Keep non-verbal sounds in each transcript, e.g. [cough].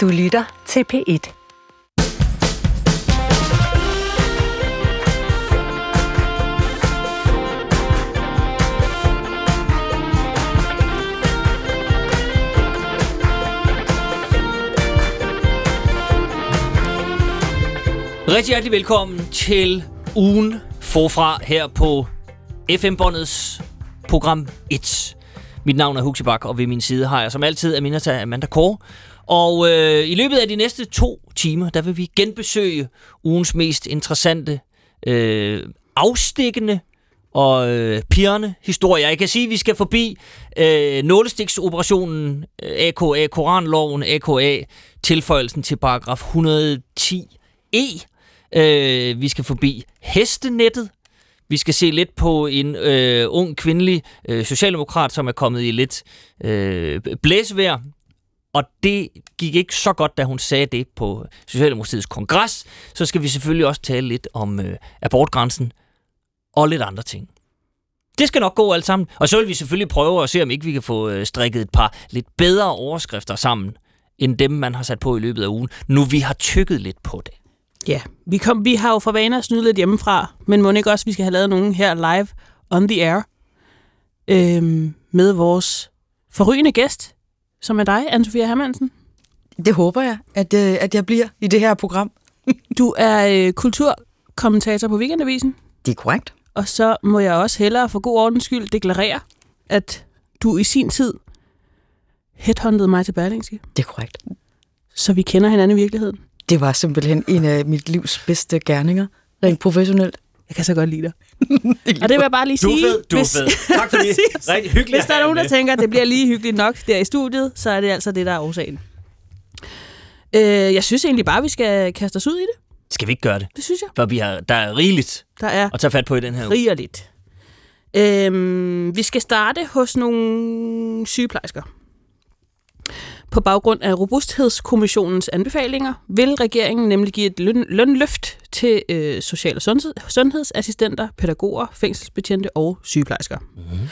Du lytter til P1. Rigtig hjertelig velkommen til ugen forfra her på FM-båndets program 1. Mit navn er Huxi Bak, og ved min side har jeg som altid Aminata Amanda Kåre. Og øh, i løbet af de næste to timer, der vil vi genbesøge ugens mest interessante, øh, afstikkende og øh, pirrende historier. Jeg kan sige, at vi skal forbi øh, nålestiksoperationen, øh, AKA, Koranloven, AKA, tilføjelsen til paragraf 110e. E. Øh, vi skal forbi hestenettet. Vi skal se lidt på en øh, ung kvindelig øh, socialdemokrat, som er kommet i lidt øh, blæsvær. Og det gik ikke så godt, da hun sagde det på Socialdemokratiets kongres. Så skal vi selvfølgelig også tale lidt om øh, abortgrænsen og lidt andre ting. Det skal nok gå alt sammen. Og så vil vi selvfølgelig prøve at se, om ikke vi kan få øh, strikket et par lidt bedre overskrifter sammen, end dem, man har sat på i løbet af ugen, nu vi har tykket lidt på det. Ja, vi, kom, vi har jo for vane at snyde lidt hjemmefra, men må ikke også, vi skal have lavet nogen her live on the air øhm, med vores forrygende gæst, som er dig, Anne-Sophia Hermansen. Det håber jeg, at, øh, at jeg bliver i det her program. [laughs] Du er øh, kulturkommentator på Weekendavisen, Det er korrekt. og så må jeg også hellere for god ordens skyld deklarere, at du i sin tid headhuntede mig til Berlingske, Det er korrekt. så vi kender hinanden i virkeligheden. Det var simpelthen en af mit livs bedste gerninger, rent professionelt. Jeg kan så godt lide dig. [laughs] Og det vil jeg bare lige Du er sige. fed, du er fed. Tak for det. [laughs] Rigtig hyggeligt Hvis der er nogen, der tænker, at det bliver lige hyggeligt nok der i studiet, så er det altså det, der er årsagen. Øh, jeg synes egentlig bare, vi skal kaste os ud i det. Skal vi ikke gøre det? Det synes jeg. For vi har, der er rigeligt Der er at tage fat på i den her uge. rigerligt. Øhm, vi skal starte hos nogle sygeplejersker. På baggrund af Robusthedskommissionens anbefalinger vil regeringen nemlig give et løn, lønløft til øh, social- og sundhed, sundhedsassistenter, pædagoger, fængselsbetjente og sygeplejersker. Mm-hmm.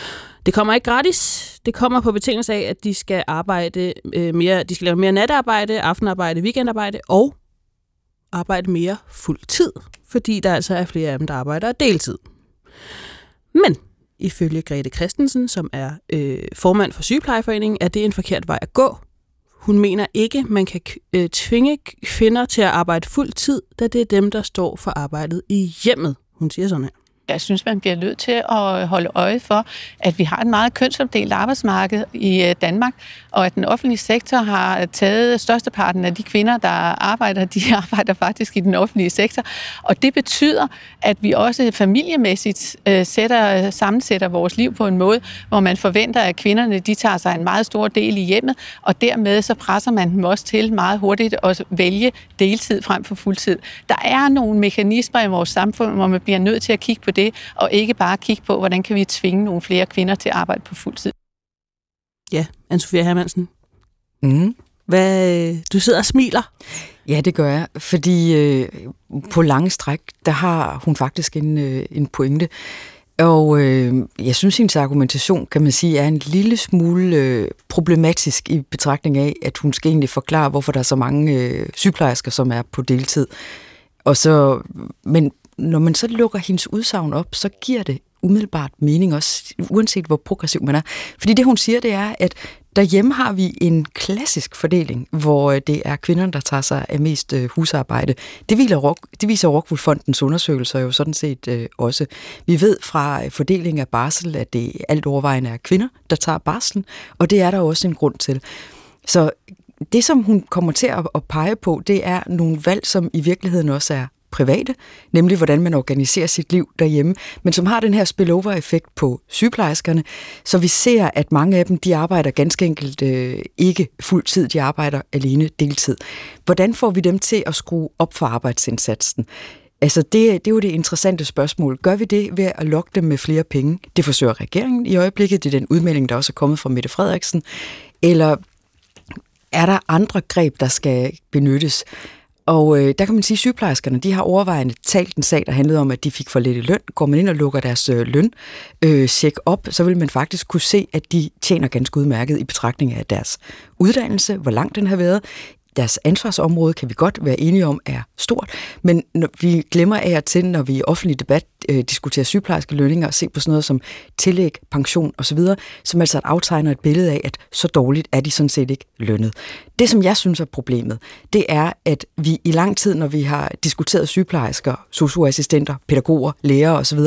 Det kommer ikke gratis. Det kommer på betingelse af, at de skal arbejde øh, mere, de skal lave mere natarbejde, aftenarbejde, weekendarbejde og arbejde mere fuld tid, fordi der altså er flere af dem, der arbejder deltid. Men ifølge Grete Christensen, som er øh, formand for Sygeplejeforeningen, er det en forkert vej at gå. Hun mener ikke, man kan øh, tvinge kvinder til at arbejde fuld tid, da det er dem, der står for arbejdet i hjemmet. Hun siger sådan her. Jeg synes, man bliver nødt til at holde øje for, at vi har et meget kønsopdelt arbejdsmarked i øh, Danmark, og at den offentlige sektor har taget størsteparten af de kvinder, der arbejder, de [laughs] arbejder faktisk i den offentlige sektor. Og det betyder, at vi også familiemæssigt øh, sætter, sammensætter vores liv på en måde, hvor man forventer, at kvinderne de tager sig en meget stor del i hjemmet, og dermed så presser man dem også til meget hurtigt at vælge deltid frem for fuldtid. Der er nogle mekanismer i vores samfund, hvor man bliver nødt til at kigge på det, og ikke bare kigge på, hvordan kan vi tvinge nogle flere kvinder til at arbejde på fuld tid. Ja, Anne-Sophia Hermansen. Mm. Hvad, du sidder og smiler. Ja, det gør jeg, fordi øh, på lange stræk, der har hun faktisk en, øh, en pointe. Og øh, jeg synes, hendes argumentation, kan man sige, er en lille smule øh, problematisk i betragtning af, at hun skal egentlig forklare, hvorfor der er så mange øh, sygeplejersker, som er på deltid. Og så, men når man så lukker hendes udsagn op, så giver det umiddelbart mening også, uanset hvor progressiv man er. Fordi det, hun siger, det er, at derhjemme har vi en klassisk fordeling, hvor øh, det er kvinderne, der tager sig af mest øh, husarbejde. Det, viser Rock, det viser Rockwool Fondens undersøgelser jo sådan set øh, også. Vi ved fra øh, fordelingen fordeling af barsel, at det alt overvejende er kvinder, der tager barslen, og det er der også en grund til. Så det, som hun kommer til at, at pege på, det er nogle valg, som i virkeligheden også er private, nemlig hvordan man organiserer sit liv derhjemme, men som har den her spillover-effekt på sygeplejerskerne, så vi ser, at mange af dem, de arbejder ganske enkelt øh, ikke fuldtid, de arbejder alene deltid. Hvordan får vi dem til at skrue op for arbejdsindsatsen? Altså, det, det er jo det interessante spørgsmål. Gør vi det ved at lokke dem med flere penge? Det forsøger regeringen i øjeblikket. Det er den udmelding, der også er kommet fra Mette Frederiksen. Eller er der andre greb, der skal benyttes? Og øh, der kan man sige, at sygeplejerskerne de har overvejende talt en sag, der handlede om, at de fik for lidt i løn. Går man ind og lukker deres øh, løn øh, check op, så vil man faktisk kunne se, at de tjener ganske udmærket i betragtning af deres uddannelse, hvor langt den har været deres ansvarsområde kan vi godt være enige om er stort, men når vi glemmer af og til, når vi i offentlig debat øh, diskuterer sygeplejerske lønninger og ser på sådan noget som tillæg, pension osv., som altså aftegner et billede af, at så dårligt er de sådan set ikke lønnet. Det, som jeg synes er problemet, det er, at vi i lang tid, når vi har diskuteret sygeplejersker, socioassistenter, pædagoger, lærere osv.,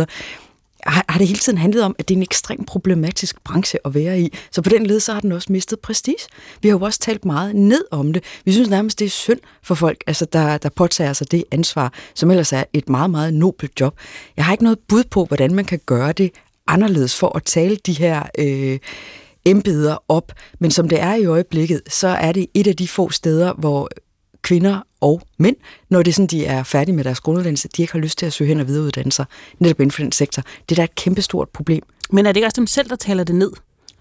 har, har det hele tiden handlet om, at det er en ekstremt problematisk branche at være i. Så på den led, så har den også mistet prestige. Vi har jo også talt meget ned om det. Vi synes nærmest, det er synd for folk, altså der, der påtager sig det ansvar, som ellers er et meget, meget nobelt job. Jeg har ikke noget bud på, hvordan man kan gøre det anderledes for at tale de her øh, embeder op. Men som det er i øjeblikket, så er det et af de få steder, hvor kvinder og mænd, når det er sådan, de er færdige med deres grunduddannelse, de ikke har lyst til at søge hen og videreuddanne sig netop inden for den sektor. Det er da et kæmpestort problem. Men er det ikke også dem selv, der taler det ned?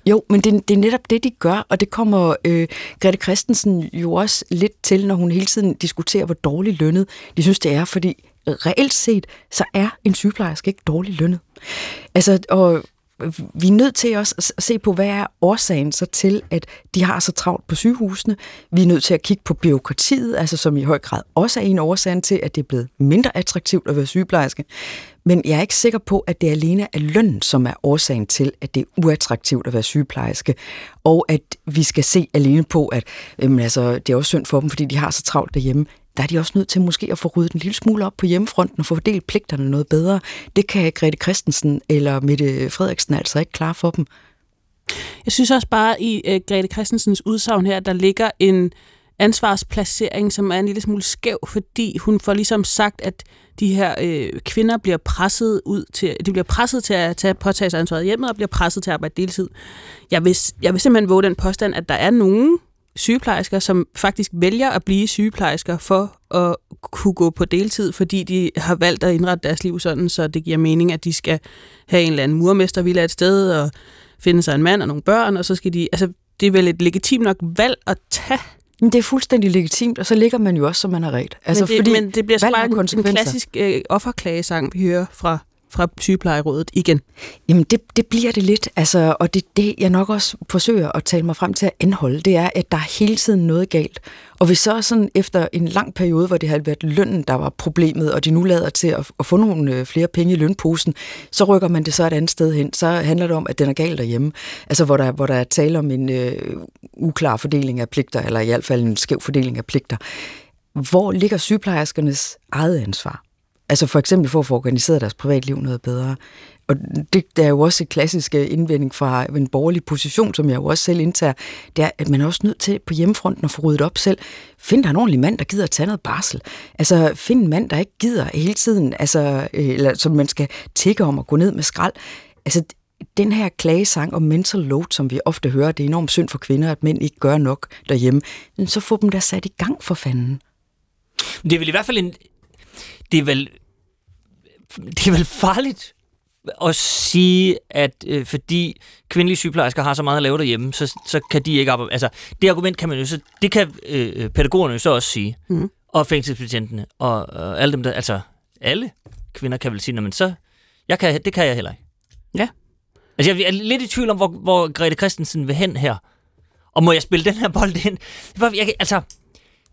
Jo, men det, det er netop det, de gør, og det kommer øh, Grete Christensen jo også lidt til, når hun hele tiden diskuterer, hvor dårligt lønnet de synes, det er, fordi reelt set, så er en sygeplejerske ikke dårligt lønnet. Altså, og vi er nødt til også at se på, hvad er årsagen så til, at de har så travlt på sygehusene. Vi er nødt til at kigge på byråkratiet, altså som i høj grad også er en årsag til, at det er blevet mindre attraktivt at være sygeplejerske. Men jeg er ikke sikker på, at det alene er løn, som er årsagen til, at det er uattraktivt at være sygeplejerske. Og at vi skal se alene på, at øhm, altså, det er også synd for dem, fordi de har så travlt derhjemme der er de også nødt til måske at få ryddet en lille smule op på hjemmefronten og få fordelt pligterne noget bedre. Det kan Grete Christensen eller Mette Frederiksen altså ikke klare for dem. Jeg synes også bare i øh, Grete Christensens udsagn her, der ligger en ansvarsplacering, som er en lille smule skæv, fordi hun får ligesom sagt, at de her øh, kvinder bliver presset ud til, de bliver presset til at tage, påtage sig ansvaret hjemme og bliver presset til at arbejde deltid. Jeg vil, jeg vil simpelthen våge den påstand, at der er nogen sygeplejersker, som faktisk vælger at blive sygeplejersker for at kunne gå på deltid, fordi de har valgt at indrette deres liv sådan, så det giver mening, at de skal have en eller anden murmestervilla et sted og finde sig en mand og nogle børn, og så skal de... Altså, det er vel et legitimt nok valg at tage men det er fuldstændig legitimt, og så ligger man jo også, som man har ret. Altså, men, det, fordi men det bliver så bare en, klassisk øh, offerklagesang, vi hører fra fra sygeplejerådet igen? Jamen, det, det bliver det lidt, altså, og det det, jeg nok også forsøger at tale mig frem til at anholde, det er, at der er hele tiden noget galt. Og hvis så sådan efter en lang periode, hvor det har været lønnen, der var problemet, og de nu lader til at, at få nogle øh, flere penge i lønposen, så rykker man det så et andet sted hen. Så handler det om, at den er galt derhjemme. Altså, hvor der, hvor der er tale om en øh, uklar fordeling af pligter, eller i hvert fald en skæv fordeling af pligter. Hvor ligger sygeplejerskernes eget ansvar? Altså for eksempel for at få organiseret deres privatliv noget bedre. Og det der er jo også et klassisk øh, indvending fra en borgerlig position, som jeg jo også selv indtager, det er, at man er også nødt til på hjemmefronten at få ryddet op selv. Find der en ordentlig mand, der gider at tage noget barsel. Altså find en mand, der ikke gider hele tiden, altså, øh, eller som man skal tække om at gå ned med skrald. Altså den her klagesang om mental load, som vi ofte hører, det er enormt synd for kvinder, at mænd ikke gør nok derhjemme. Men så få dem der sat i gang for fanden. Det er vel i hvert fald en, det er vel, det er vel farligt at sige, at øh, fordi kvindelige sygeplejersker har så meget at lave derhjemme, så, så kan de ikke arbejde. Altså, det argument kan man jo så, det kan øh, pædagogerne jo så også sige, mm. og fængselsbetjentene, og, og alle dem der, altså alle kvinder kan vel sige, men så, jeg kan, det kan jeg heller ikke. Ja. Altså, jeg er lidt i tvivl om, hvor, hvor Grete Christensen vil hen her. Og må jeg spille den her bold ind? Jeg, altså,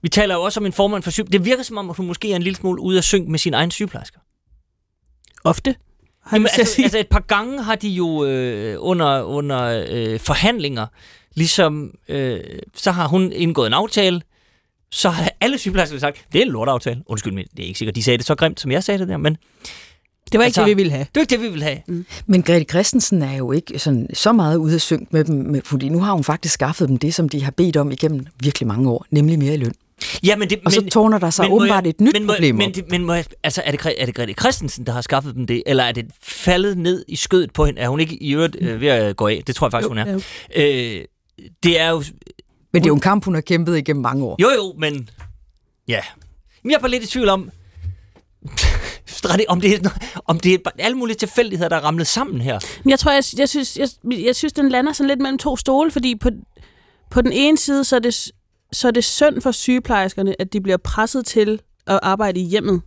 vi taler jo også om en formand for syg. Det virker som om, at hun måske er en lille smule ude af synk med sin egen sygeplejersker. Ofte? Jamen, altså, altså et par gange har de jo øh, under, under øh, forhandlinger, ligesom, øh, så har hun indgået en aftale, så har alle sygeplejersker sagt, det er en lortaftale. Undskyld mig, det er ikke sikkert, de sagde det så grimt, som jeg sagde det der, men... Det var ikke altså, det, vi ville have. Det var ikke det, vi ville have. Mm. Men Grete Christensen er jo ikke sådan, så meget ude af synk med dem, med, fordi nu har hun faktisk skaffet dem det, som de har bedt om igennem virkelig mange år, nemlig mere løn. Ja, men det, og så tårner der sig men, åbenbart jeg, et nyt men, problem Men, men, men jeg, altså, er, det, er det Grete Christensen, der har skaffet dem det, eller er det faldet ned i skødet på hende? Er hun ikke i øvrigt øh, ved at gå af? Det tror jeg faktisk, jo, hun er. Øh, det er jo... Men det er jo en kamp, hun har kæmpet igennem mange år. Jo, jo, men... Ja. Men jeg er bare lidt i tvivl om... om det, er, om det er alle mulige tilfældigheder, der er ramlet sammen her. Men jeg tror, jeg, jeg, synes, jeg, jeg synes, den lander sådan lidt mellem to stole, fordi på, på den ene side, så er det så er det synd for sygeplejerskerne, at de bliver presset til at arbejde i hjemmet,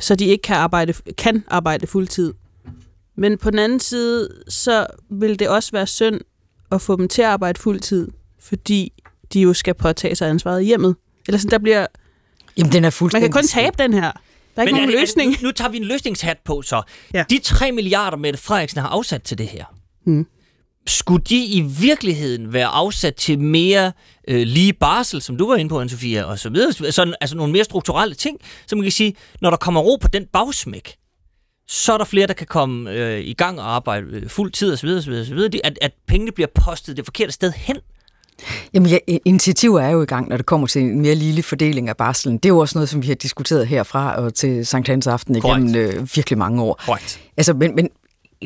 så de ikke kan arbejde, kan arbejde fuldtid. Men på den anden side, så vil det også være synd at få dem til at arbejde fuldtid, fordi de jo skal påtage sig ansvaret i hjemmet. Eller sådan, der bliver... Jamen, den er Man fuldstændig... kan kun tabe den her. Der er ikke Men nogen er det, løsning. Er nu, nu tager vi en løsningshat på, så. Ja. De 3 milliarder, Mette Frederiksen har afsat til det her, Mm. Skulle de i virkeligheden være afsat til mere øh, lige barsel, som du var inde på, anne Sofia, og så videre, sådan, altså nogle mere strukturelle ting, så man kan sige, når der kommer ro på den bagsmæk, så er der flere, der kan komme øh, i gang og arbejde øh, fuld tid osv. osv., osv. Det- At, at pengene bliver postet det forkerte sted hen. Jamen, ja, initiativer er jo i gang, når det kommer til en mere lille fordeling af barselen. Det er jo også noget, som vi har diskuteret herfra og til Sankt Hans Aften igennem øh, virkelig mange år. Korrekt. Altså, men, men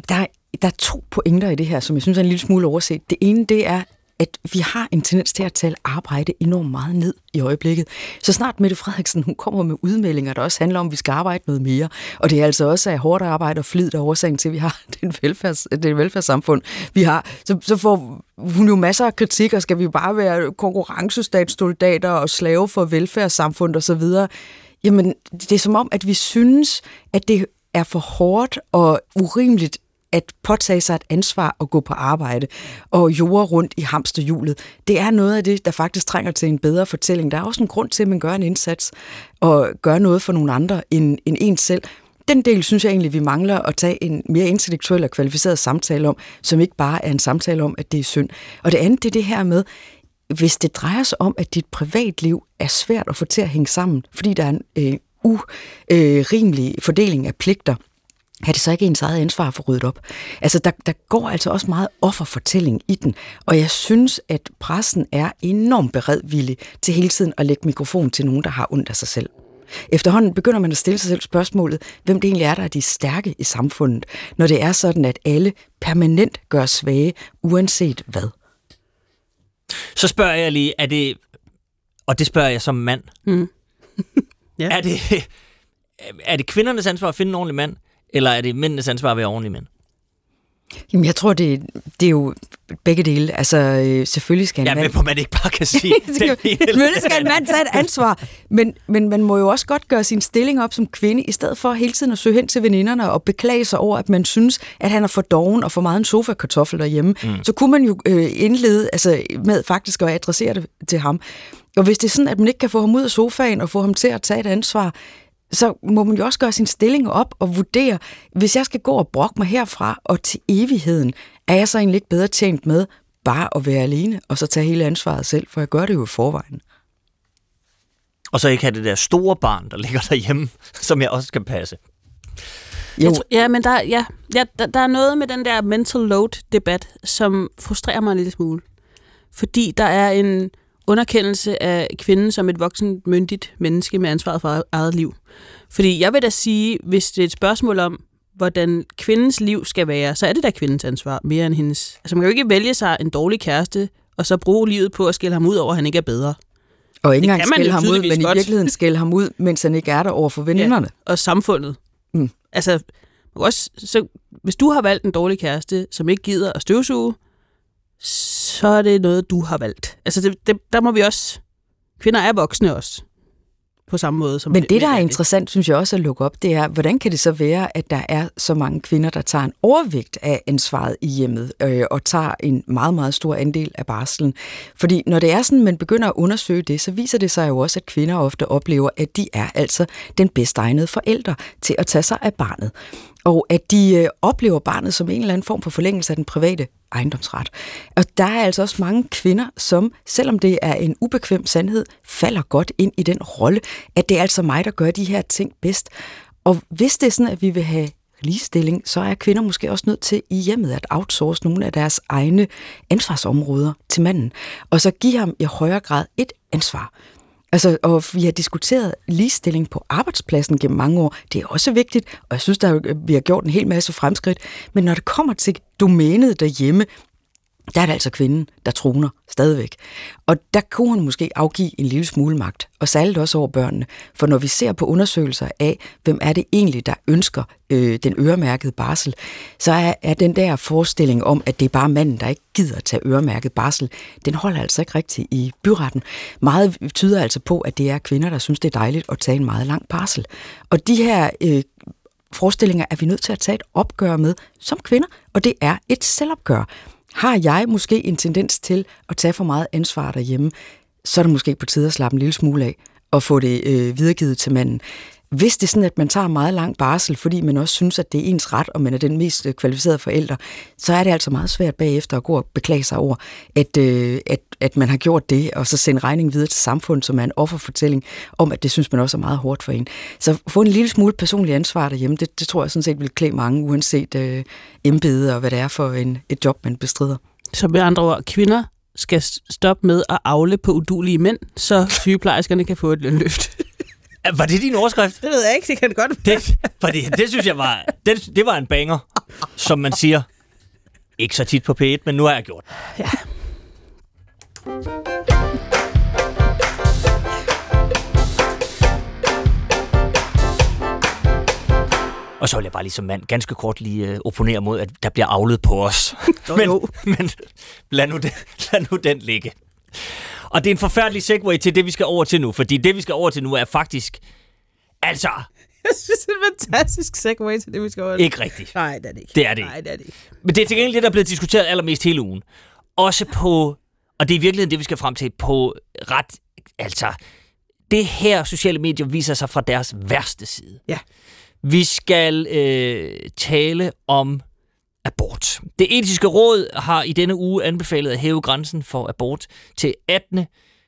der, er- der er to pointer i det her, som jeg synes er en lille smule overset. Det ene, det er, at vi har en tendens til at tale arbejde enormt meget ned i øjeblikket. Så snart Mette Frederiksen hun kommer med udmeldinger, der også handler om, at vi skal arbejde noget mere. Og det er altså også af hårdt arbejde og flid, der er årsagen til, at vi har [laughs] den velfærds, det velfærdssamfund, vi har. Så, så får hun jo masser af kritik, og skal vi bare være konkurrencestatssoldater og slave for velfærdssamfund osv. Jamen, det er som om, at vi synes, at det er for hårdt og urimeligt at påtage sig et ansvar og gå på arbejde og jorde rundt i hamsterhjulet. Det er noget af det, der faktisk trænger til en bedre fortælling. Der er også en grund til, at man gør en indsats og gør noget for nogle andre end, end en selv. Den del synes jeg egentlig, vi mangler at tage en mere intellektuel og kvalificeret samtale om, som ikke bare er en samtale om, at det er synd. Og det andet, det er det her med, hvis det drejer sig om, at dit privatliv er svært at få til at hænge sammen, fordi der er en øh, urimelig fordeling af pligter, er det så ikke ens eget ansvar at få ryddet op? Altså, der, der går altså også meget offerfortælling i den, og jeg synes, at pressen er enormt beredvillig til hele tiden at lægge mikrofon til nogen, der har ondt af sig selv. Efterhånden begynder man at stille sig selv spørgsmålet, hvem det egentlig er, der er de stærke i samfundet, når det er sådan, at alle permanent gør svage, uanset hvad. Så spørger jeg lige, er det, og det spørger jeg som mand, Mm. [laughs] Ja. er, det, er det kvindernes ansvar at finde en ordentlig mand, eller er det mændenes ansvar at være ordentlige mænd? Jamen, jeg tror, det, det er jo begge dele. Altså, øh, selvfølgelig skal en er mand... med på, man ikke bare kan sige [laughs] Selvfølgelig skal en mand tage et ansvar, men, men man må jo også godt gøre sin stilling op som kvinde, i stedet for hele tiden at søge hen til veninderne og beklage sig over, at man synes, at han er for doven og for meget en sofa-kartoffel derhjemme. Mm. Så kunne man jo øh, indlede altså, med faktisk at adressere det til ham. Og hvis det er sådan, at man ikke kan få ham ud af sofaen og få ham til at tage et ansvar, så må man jo også gøre sin stilling op og vurdere, hvis jeg skal gå og brokke mig herfra og til evigheden, er jeg så egentlig ikke bedre tjent med bare at være alene og så tage hele ansvaret selv, for jeg gør det jo i forvejen. Og så ikke have det der store barn, der ligger derhjemme, som jeg også skal passe. Jo, Jeg tror, ja, men der, ja, ja, der, der er noget med den der mental load-debat, som frustrerer mig en lille smule. Fordi der er en underkendelse af kvinden som et voksen, myndigt menneske med ansvaret for eget liv. Fordi jeg vil da sige, hvis det er et spørgsmål om, hvordan kvindens liv skal være, så er det da kvindens ansvar mere end hendes. Altså man kan jo ikke vælge sig en dårlig kæreste, og så bruge livet på at skælde ham ud over, at han ikke er bedre. og ikke engang skælde ham ud, men godt. i virkeligheden skælde ham ud, mens han ikke er der over for veninderne. og samfundet. Mm. Altså, også, så, hvis du har valgt en dårlig kæreste, som ikke gider at støvsuge, så er det noget, du har valgt. Altså, det, det, der må vi også... Kvinder er voksne også. På samme måde som Men det, der er interessant, synes jeg også at lukke op, det er, hvordan kan det så være, at der er så mange kvinder, der tager en overvægt af ansvaret i hjemmet, øh, og tager en meget, meget stor andel af barselen? Fordi når det er sådan, man begynder at undersøge det, så viser det sig jo også, at kvinder ofte oplever, at de er altså den bedst egnede forældre til at tage sig af barnet. Og at de øh, oplever barnet som en eller anden form for forlængelse af den private ejendomsret. Og der er altså også mange kvinder, som, selvom det er en ubekvem sandhed, falder godt ind i den rolle, at det er altså mig, der gør de her ting bedst. Og hvis det er sådan, at vi vil have ligestilling, så er kvinder måske også nødt til i hjemmet at outsource nogle af deres egne ansvarsområder til manden, og så give ham i højere grad et ansvar. Altså, og vi har diskuteret ligestilling på arbejdspladsen gennem mange år. Det er også vigtigt, og jeg synes, der vi har gjort en hel masse fremskridt. Men når det kommer til domænet derhjemme, der er det altså kvinden, der troner stadigvæk. Og der kunne hun måske afgive en lille smule magt, og særligt også over børnene. For når vi ser på undersøgelser af, hvem er det egentlig, der ønsker øh, den øremærkede barsel, så er, er den der forestilling om, at det er bare manden, der ikke gider at tage øremærket barsel, den holder altså ikke rigtigt i byretten. Meget tyder altså på, at det er kvinder, der synes, det er dejligt at tage en meget lang barsel. Og de her øh, forestillinger er vi nødt til at tage et opgør med som kvinder, og det er et selvopgør har jeg måske en tendens til at tage for meget ansvar derhjemme, så er det måske på tide at slappe en lille smule af og få det øh, videregivet til manden. Hvis det er sådan, at man tager meget lang barsel, fordi man også synes, at det er ens ret, og man er den mest øh, kvalificerede forælder, så er det altså meget svært bagefter at gå og beklage sig over, at, øh, at, at man har gjort det, og så sende regningen videre til samfundet, som er en offerfortælling om, at det synes man også er meget hårdt for en. Så få en lille smule personlig ansvar derhjemme, det, det tror jeg sådan set vil klæde mange, uanset øh, embede og hvad det er for en, et job, man bestrider. Så med andre ord, kvinder skal stoppe med at afle på udulige mænd, så sygeplejerskerne kan få et lønløft. Var det din overskrift? Det ved jeg ikke, det kan det godt Det, fordi det synes jeg var, det, det var en banger, som man siger. Ikke så tit på P1, men nu har jeg gjort. Ja. Og så vil jeg bare lige som mand ganske kort lige øh, opponere mod, at der bliver avlet på os. [laughs] Jo, men, jo. men lad, nu den, lad nu den ligge. Og det er en forfærdelig segue til det, vi skal over til nu. Fordi det, vi skal over til nu, er faktisk... Altså, Jeg synes, det er en fantastisk segue til det, vi skal over. ikke rigtigt. Nej, det er det ikke. Det er det. Nej, det er det ikke. Men det er til gengæld det, der er blevet diskuteret allermest hele ugen. Også på, og det er i virkeligheden det, vi skal frem til, på ret, altså, det her sociale medier viser sig fra deres værste side. Ja. Vi skal øh, tale om abort. Det etiske råd har i denne uge anbefalet at hæve grænsen for abort til 18.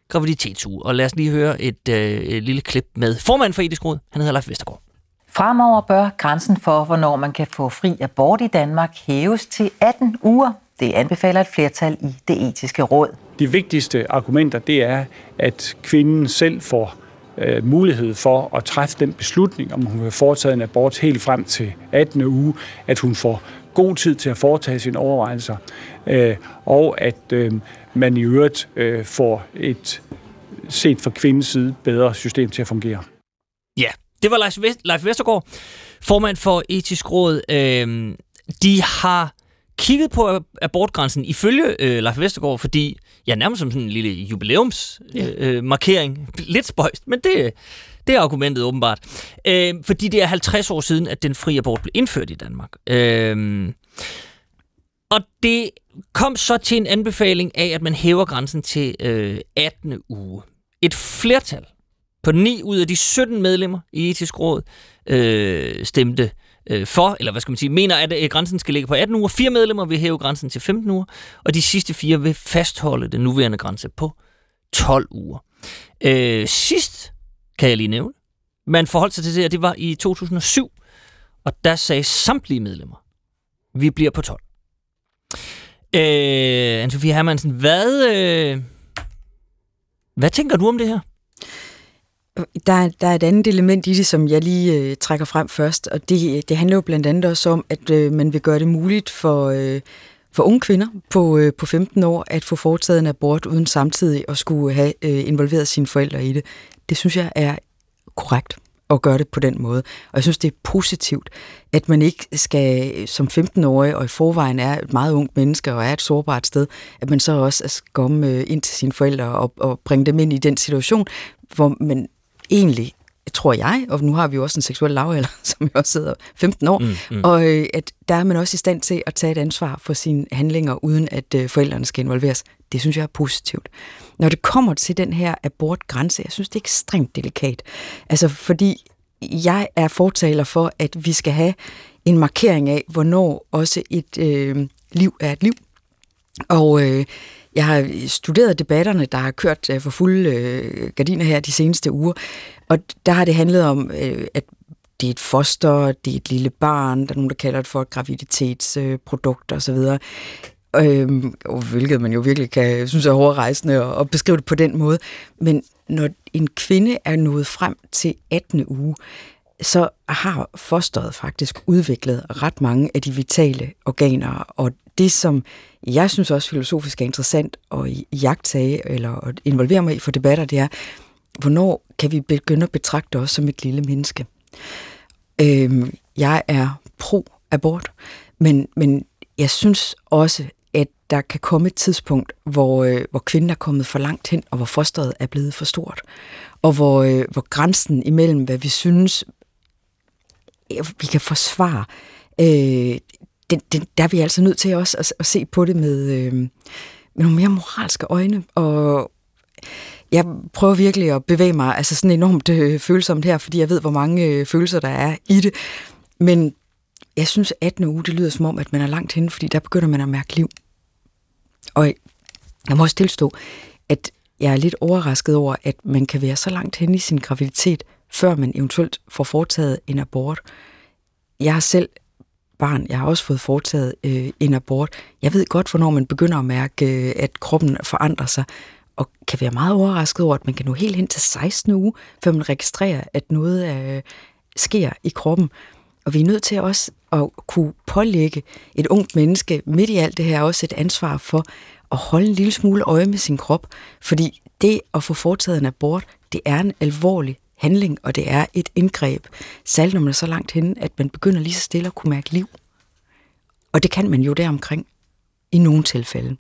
graviditetsuge. Og lad os lige høre et, øh, et lille klip med formanden for etisk råd. Han hedder Leif Vestergaard. Fremover bør grænsen for, hvornår man kan få fri abort i Danmark, hæves til 18 uger. Det anbefaler et flertal i det etiske råd. De vigtigste argumenter, det er, at kvinden selv får øh, mulighed for at træffe den beslutning, om hun vil foretage en abort helt frem til 18. uge, at hun får god tid til at foretage sine overvejelser, øh, og at øh, man i øvrigt øh, får et set fra kvindens side bedre system til at fungere. Ja, det var Leif, Vest, Leif Vestergaard, formand for etisk råd. Øh, de har kigget på abortgrænsen ifølge øh, Leif Vestergaard, fordi, ja, nærmest som sådan en lille jubilæumsmarkering. Ja. Øh. Lidt spøjst, men det, det er argumentet åbenbart. Øh, fordi det er 50 år siden, at den frie abort blev indført i Danmark. Øh, og det kom så til en anbefaling af, at man hæver grænsen til øh, 18. uge. Et flertal på 9 ud af de 17 medlemmer i etisk råd øh, stemte øh, Øh, for, eller hvad skal man sige, mener, at øh, grænsen skal ligge på 18 uger. Fire medlemmer vil hæve grænsen til 15 uger, og de sidste fire vil fastholde den nuværende grænse på 12 uger. Øh, sidst, kan jeg lige nævne, man forholdt sig til det, og det var i 2007, og der sagde samtlige medlemmer, vi bliver på 12. Øh, Anne-Sophie Hermansen, hvad, øh, hvad tænker du om det her? Der, der er et andet element i det, som jeg lige øh, trækker frem først, og det, det handler jo blandt andet også om, at øh, man vil gøre det muligt for, øh, for unge kvinder på, øh, på 15 år at få foretaget en abort uden samtidig at skulle have øh, involveret sine forældre i det. Det synes jeg er korrekt at gøre det på den måde. Og jeg synes, det er positivt, at man ikke skal som 15-årig, og i forvejen er et meget ungt menneske og er et sårbart sted, at man så også skal komme øh, ind til sine forældre og, og bringe dem ind i den situation, hvor man egentlig tror jeg, og nu har vi jo også en seksuel lavalder, [laughs] som jo også sidder 15 år, mm, mm. og øh, at der er man også i stand til at tage et ansvar for sine handlinger, uden at øh, forældrene skal involveres. Det synes jeg er positivt. Når det kommer til den her abortgrænse, jeg synes, det er ekstremt delikat. Altså, fordi jeg er fortaler for, at vi skal have en markering af, hvornår også et øh, liv er et liv. Og øh, jeg har øh, studeret debatterne, der har kørt øh, for fulde øh, gardiner her de seneste uger, og der har det handlet om, øh, at det er et foster, det er et lille barn, der er nogen, der kalder det for et graviditetsprodukt øh, osv., Øhm, hvilket man jo virkelig kan synes er hårdrejsende at, at beskrive det på den måde. Men når en kvinde er nået frem til 18. uge, så har fosteret faktisk udviklet ret mange af de vitale organer. Og det, som jeg synes også filosofisk er interessant at jagtage eller at involvere mig i for debatter, det er, hvornår kan vi begynde at betragte os som et lille menneske? Øhm, jeg er pro-abort, men, men jeg synes også, at der kan komme et tidspunkt, hvor, øh, hvor kvinden er kommet for langt hen, og hvor fosteret er blevet for stort. Og hvor, øh, hvor grænsen imellem, hvad vi synes, vi kan forsvare, øh, det, den, der er vi altså nødt til også at, at se på det med, øh, med nogle mere moralske øjne, og jeg prøver virkelig at bevæge mig altså sådan enormt øh, følsomt her, fordi jeg ved, hvor mange øh, følelser der er i det. Men jeg synes, 18. uge, det lyder som om, at man er langt henne, fordi der begynder man at mærke liv. Og jeg må også tilstå, at jeg er lidt overrasket over, at man kan være så langt henne i sin graviditet, før man eventuelt får foretaget en abort. Jeg har selv barn, jeg har også fået foretaget øh, en abort. Jeg ved godt, hvornår man begynder at mærke, øh, at kroppen forandrer sig, og kan være meget overrasket over, at man kan nå helt hen til 16 uge, før man registrerer, at noget øh, sker i kroppen. Og vi er nødt til også at kunne pålægge et ungt menneske midt i alt det her også et ansvar for at holde en lille smule øje med sin krop, fordi det at få foretaget en abort, det er en alvorlig handling, og det er et indgreb, særligt når man er så langt henne, at man begynder lige så stille at kunne mærke liv. Og det kan man jo deromkring i nogle tilfælde.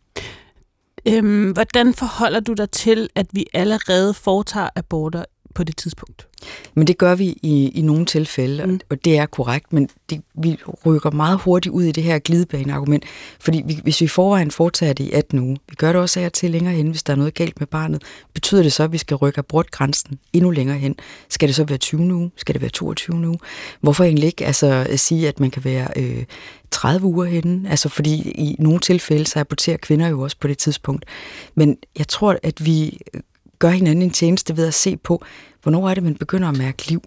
Øhm, hvordan forholder du dig til, at vi allerede foretager aborter på det tidspunkt? Men det gør vi i, i nogle tilfælde, mm. og det er korrekt, men det, vi rykker meget hurtigt ud i det her glidebaneargument, fordi vi, hvis vi forvejen foretager det i 18 uge, vi gør det også af til længere hen, hvis der er noget galt med barnet, betyder det så, at vi skal rykke abortgrænsen endnu længere hen? Skal det så være 20 uge? Skal det være 22 uge? Hvorfor egentlig ikke altså, at sige, at man kan være øh, 30 uger henne? Altså, fordi i nogle tilfælde, så aborterer kvinder jo også på det tidspunkt. Men jeg tror, at vi gør hinanden en tjeneste ved at se på, hvornår er det, man begynder at mærke liv?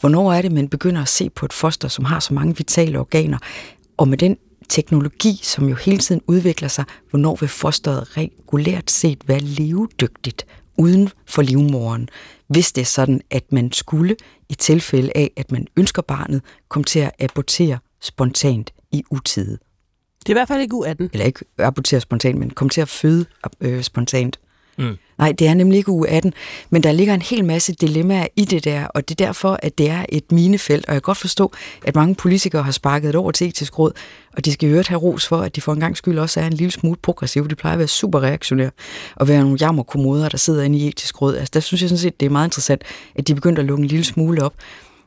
Hvornår er det, man begynder at se på et foster, som har så mange vitale organer? Og med den teknologi, som jo hele tiden udvikler sig, hvornår vil fosteret regulært set være levedygtigt uden for livmoren, hvis det er sådan, at man skulle, i tilfælde af, at man ønsker barnet, komme til at abortere spontant i utide. Det er i hvert fald ikke U18. Eller ikke abortere spontant, men komme til at føde øh, spontant. Nej, det er nemlig ikke uge 18, men der ligger en hel masse dilemmaer i det der, og det er derfor, at det er et minefelt, og jeg kan godt forstå, at mange politikere har sparket det over til etisk råd, og de skal jo have ros for, at de for en gang skyld også er en lille smule progressive. De plejer at være super reaktionære, og være nogle jammerkommoder, der sidder inde i etisk råd. Altså, der synes jeg sådan set, det er meget interessant, at de begynder at lukke en lille smule op.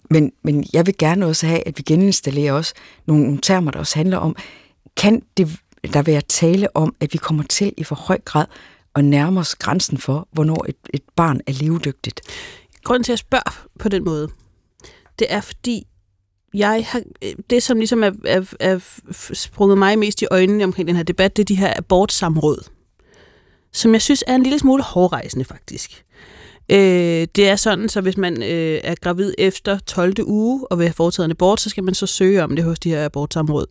Men, men jeg vil gerne også have, at vi geninstallerer også nogle, nogle termer, der også handler om, kan det der være tale om, at vi kommer til i for høj grad og nærme os grænsen for, hvornår et, et barn er levedygtigt. Grunden til at spørge på den måde, det er fordi, jeg har, det som ligesom er, er, er sprunget mig mest i øjnene omkring den her debat, det er de her abortsamråd, som jeg synes er en lille smule hårdrejsende faktisk. Øh, det er sådan, så hvis man øh, er gravid efter 12. uge og vil have foretaget en abort, så skal man så søge om det hos de her abortsamråd.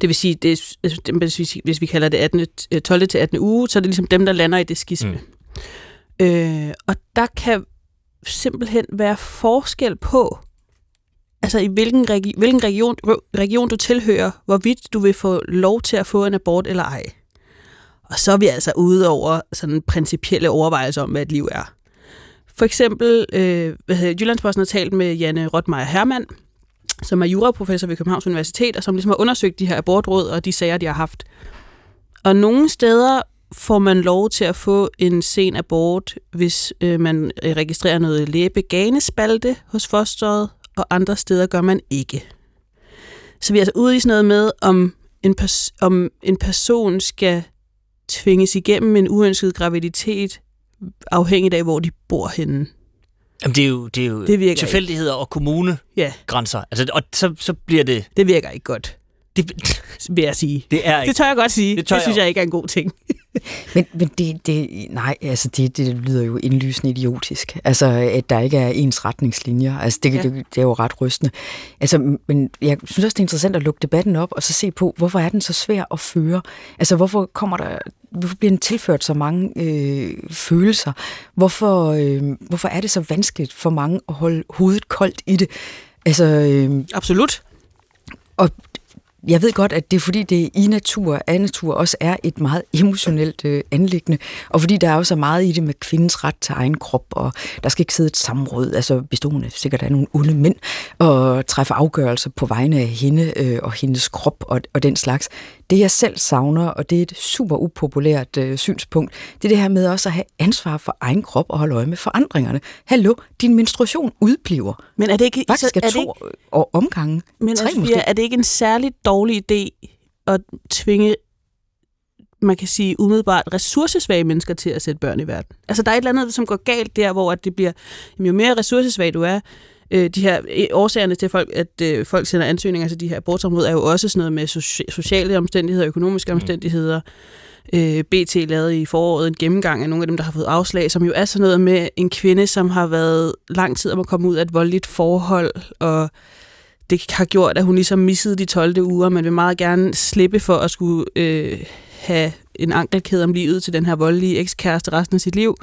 Det vil sige, det, hvis, vi, hvis vi kalder det 18, 12. Øh, til 18. uge, så er det ligesom dem, der lander i det skisme. Mm. Øh, og der kan simpelthen være forskel på, altså i hvilken, regi- hvilken region, region du tilhører, hvorvidt du vil få lov til at få en abort eller ej. Og så er vi altså ude over sådan principielle overvejelser om, hvad et liv er. For eksempel, øh, Jyllandsposten har talt med Janne Rotmeier Hermann, som er juraprofessor ved Københavns Universitet, og som ligesom har undersøgt de her abortråd og de sager, de har haft. Og nogle steder får man lov til at få en sen abort, hvis øh, man øh, registrerer noget læbeganespalte hos fosteret, og andre steder gør man ikke. Så vi er altså ude i sådan noget med, om en, pers- om en person skal tvinges igennem en uønsket graviditet, afhængigt af, hvor de bor henne. Jamen, det er jo, det er jo det tilfældigheder ikke. og kommunegrænser. Ja. Altså, og så, så bliver det... Det virker ikke godt. Det vil jeg sige. Det, er ikke. det tør jeg godt sige. Det, det synes jeg, jeg ikke er en god ting. [laughs] men men det, det, nej, altså det, det lyder jo indlysende idiotisk. Altså, at der ikke er ens retningslinjer. Altså, det, ja. det, det er jo ret rystende. Altså, men jeg synes også, det er interessant at lukke debatten op og så se på, hvorfor er den så svær at føre? Altså, hvorfor kommer der hvorfor bliver den tilført så mange øh, følelser? Hvorfor, øh, hvorfor er det så vanskeligt for mange at holde hovedet koldt i det? Altså, øh, Absolut. Og jeg ved godt, at det er fordi, det i natur, af natur også er et meget emotionelt øh, anlæggende, og fordi der er også meget i det med kvindens ret til egen krop, og der skal ikke sidde et samråd, altså bestående sikkert af nogle onde mænd, og træffe afgørelser på vegne af hende øh, og hendes krop og, og den slags. Det jeg selv savner, og det er et super upopulært øh, synspunkt, det er det her med også at have ansvar for egen krop og holde øje med forandringerne. Hallo, din menstruation udbliver. Men er det ikke... Faktisk er, er to ikke, omgange. Men tre altså, er det ikke en særlig dårlig dårlig idé at tvinge man kan sige umiddelbart ressourcesvage mennesker til at sætte børn i verden. Altså der er et eller andet, som går galt der, hvor at det bliver, jo mere ressourcesvag du er, øh, de her øh, årsagerne til, folk, at øh, folk sender ansøgninger til de her abortområder, er jo også sådan noget med sociale omstændigheder, økonomiske mm. omstændigheder. Øh, BT lavede i foråret en gennemgang af nogle af dem, der har fået afslag, som jo er sådan noget med en kvinde, som har været lang tid om at komme ud af et voldeligt forhold, og det har gjort, at hun ligesom missede de 12. uger, men vil meget gerne slippe for at skulle øh, have en ankelkæde om livet til den her voldelige ekskæreste resten af sit liv.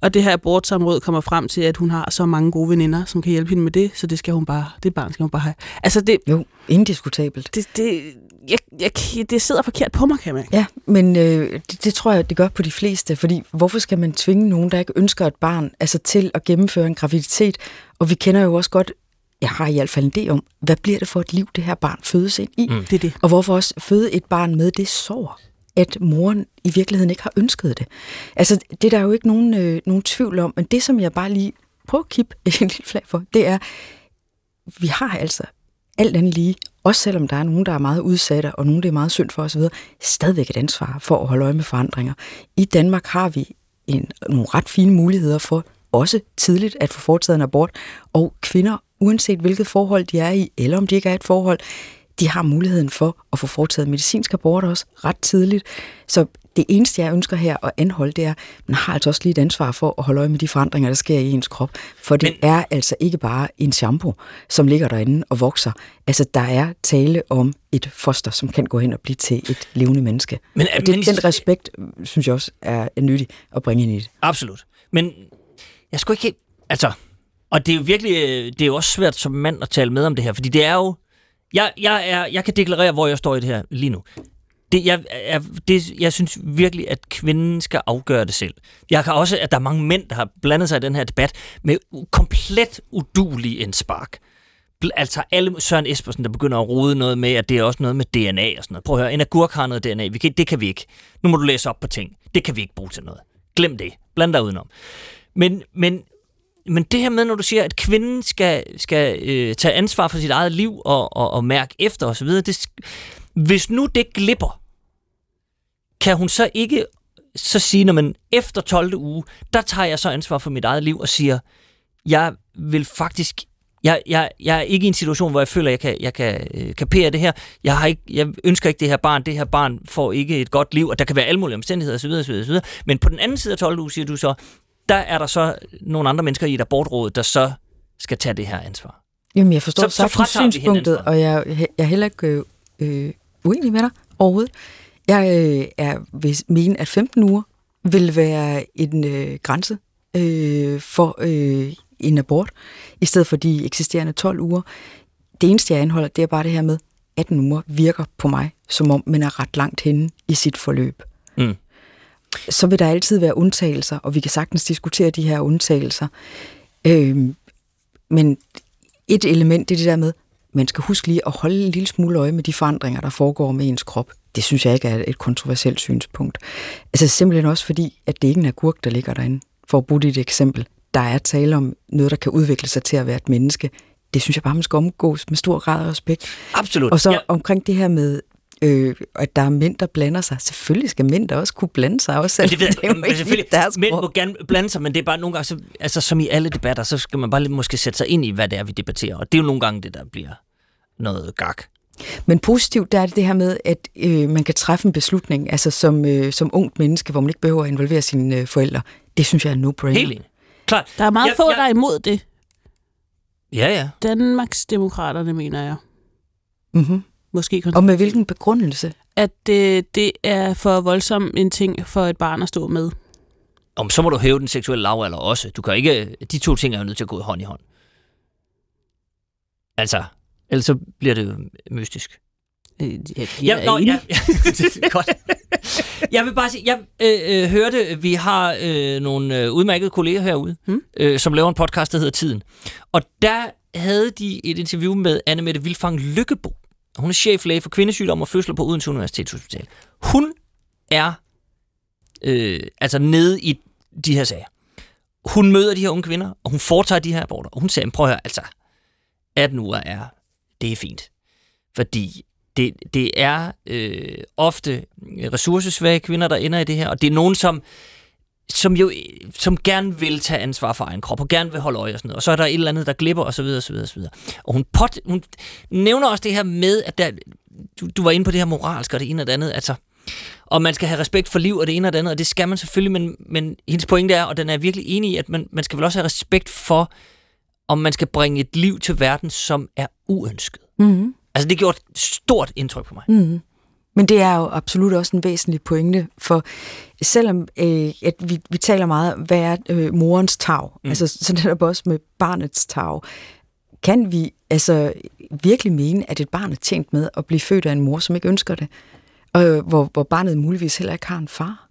Og det her abortsamråd kommer frem til, at hun har så mange gode veninder, som kan hjælpe hende med det, så det skal hun bare, det barn skal hun bare have. Altså det, jo, indiskutabelt. Det, det, jeg, jeg, det sidder forkert på mig, kan man Ja, men øh, det, det tror jeg, det gør på de fleste, fordi hvorfor skal man tvinge nogen, der ikke ønsker et barn, altså til at gennemføre en graviditet? Og vi kender jo også godt jeg har i hvert fald en idé om, hvad bliver det for et liv, det her barn fødes ind i? Mm. Det er det. Og hvorfor også føde et barn med det sår? at moren i virkeligheden ikke har ønsket det. Altså, det er der jo ikke nogen, øh, nogen tvivl om, men det, som jeg bare lige prøver at kippe [laughs] en lille flag for, det er, vi har altså alt andet lige, også selvom der er nogen, der er meget udsatte, og nogen, der er meget synd for osv., stadigvæk et ansvar for at holde øje med forandringer. I Danmark har vi en, nogle ret fine muligheder for også tidligt at få foretaget en abort, og kvinder, uanset hvilket forhold de er i, eller om de ikke er et forhold, de har muligheden for at få foretaget medicinsk abort også ret tidligt. Så det eneste, jeg ønsker her at anholde, det er, at man har altså også lige et ansvar for at holde øje med de forandringer, der sker i ens krop. For det Men... er altså ikke bare en shampoo, som ligger derinde og vokser. Altså, der er tale om et foster, som kan gå hen og blive til et levende menneske. Men, og det, men, den respekt, synes jeg også, er, er nyttig at bringe ind i det. Absolut. Men jeg skulle ikke... Altså, og det er jo virkelig... Øh, det er jo også svært som mand at tale med om det her, fordi det er jo jeg, jeg, er, jeg kan deklarere, hvor jeg står i det her lige nu. Det, jeg, er, det, jeg synes virkelig, at kvinden skal afgøre det selv. Jeg kan også, at der er mange mænd, der har blandet sig i den her debat med komplet udulig en spark. Altså alle Søren Espersen, der begynder at rode noget med, at det er også noget med DNA og sådan noget. Prøv at høre, en agurk har noget DNA. Vi kan, det kan vi ikke. Nu må du læse op på ting. Det kan vi ikke bruge til noget. Glem det. Bland dig udenom. Men, men men det her med, når du siger, at kvinden skal, skal øh, tage ansvar for sit eget liv og, og, og mærke efter osv., det, hvis nu det glipper, kan hun så ikke så sige, når man efter 12. uge, der tager jeg så ansvar for mit eget liv og siger, jeg vil faktisk jeg, jeg, jeg er ikke i en situation, hvor jeg føler, at jeg kan, jeg kan øh, kapere det her. Jeg, har ikke, jeg ønsker ikke det her barn. Det her barn får ikke et godt liv, og der kan være alle mulige omstændigheder osv. osv., osv. Men på den anden side af 12 uge siger du så, der er der så nogle andre mennesker i et abortråd, der så skal tage det her ansvar. Jamen, jeg forstår så, så synspunktet, og jeg, jeg er heller ikke øh, øh, uenig med dig overhovedet. Jeg øh, er vil mene, at 15 uger vil være en øh, grænse øh, for øh, en abort, i stedet for de eksisterende 12 uger. Det eneste, jeg anholder, det er bare det her med, 18 uger virker på mig, som om man er ret langt henne i sit forløb. Så vil der altid være undtagelser, og vi kan sagtens diskutere de her undtagelser. Øh, men et element, det er det der med, man skal huske lige at holde en lille smule øje med de forandringer, der foregår med ens krop. Det synes jeg ikke er et kontroversielt synspunkt. Altså simpelthen også fordi, at det ikke er en agurk, der ligger derinde. For at bruge dit et eksempel. Der er tale om noget, der kan udvikle sig til at være et menneske. Det synes jeg bare, man skal omgås med stor grad af respekt. Absolut. Og så ja. omkring det her med øh, at der er mænd, der blander sig. Selvfølgelig skal mænd der også kunne blande sig. Også, men det, ved, det men selvfølgelig, deres mænd må gerne blande sig, men det er bare nogle gange, så, altså som i alle debatter, så skal man bare lidt måske sætte sig ind i, hvad det er, vi debatterer. Og det er jo nogle gange det, der bliver noget gak. Men positivt, der er det det her med, at øh, man kan træffe en beslutning, altså som, øh, som ungt menneske, hvor man ikke behøver at involvere sine øh, forældre. Det synes jeg er no-brainer. Helt Klart. Der er meget ja, få, ja. der er imod det. Ja, ja. Danmarks demokraterne, mener jeg. Mm-hmm. Måske Og med hvilken begrundelse? At det, det er for voldsom en ting for et barn at stå med. Om så må du hæve den seksuelle lavalder også. Du kan ikke, de to ting er jo nødt til at gå hånd i hånd. Altså, ellers så bliver det jo mystisk. Jeg, jeg ja, nå, ja, ja, [laughs] godt. Jeg vil bare sige, jeg øh, øh, hørte, vi har øh, nogle øh, udmærkede kolleger herude, hmm? øh, som laver en podcast, der hedder Tiden. Og der havde de et interview med Anne Mette Vilfang Lykkebo, hun er cheflæge for kvindesygdom og fødsler på Odense Universitetshospital. Hun er øh, altså nede i de her sager. Hun møder de her unge kvinder, og hun foretager de her aborter. Og hun siger, prøv at høre, altså, 18 uger er, det er fint. Fordi det, det er øh, ofte ressourcesvage kvinder, der ender i det her, og det er nogen, som som jo som gerne vil tage ansvar for egen krop, og gerne vil holde øje og sådan noget. Og så er der et eller andet, der glipper, og så videre, og så videre, og så videre. Og hun, pot, hun nævner også det her med, at der, du, du var inde på det her moralske og det ene og det andet, altså, og man skal have respekt for liv og det ene og det andet, og det skal man selvfølgelig, men, men hendes pointe er, og den er virkelig enig i, at man, man skal vel også have respekt for, om man skal bringe et liv til verden, som er uønsket. Mm-hmm. Altså, det gjorde et stort indtryk på mig. Mm-hmm. Men det er jo absolut også en væsentlig pointe, for selvom øh, at vi, vi taler meget, hvad er øh, morens tag, mm. altså sådan det også med barnets tag, kan vi altså virkelig mene, at et barn er tjent med at blive født af en mor, som ikke ønsker det, og hvor, hvor barnet muligvis heller ikke har en far?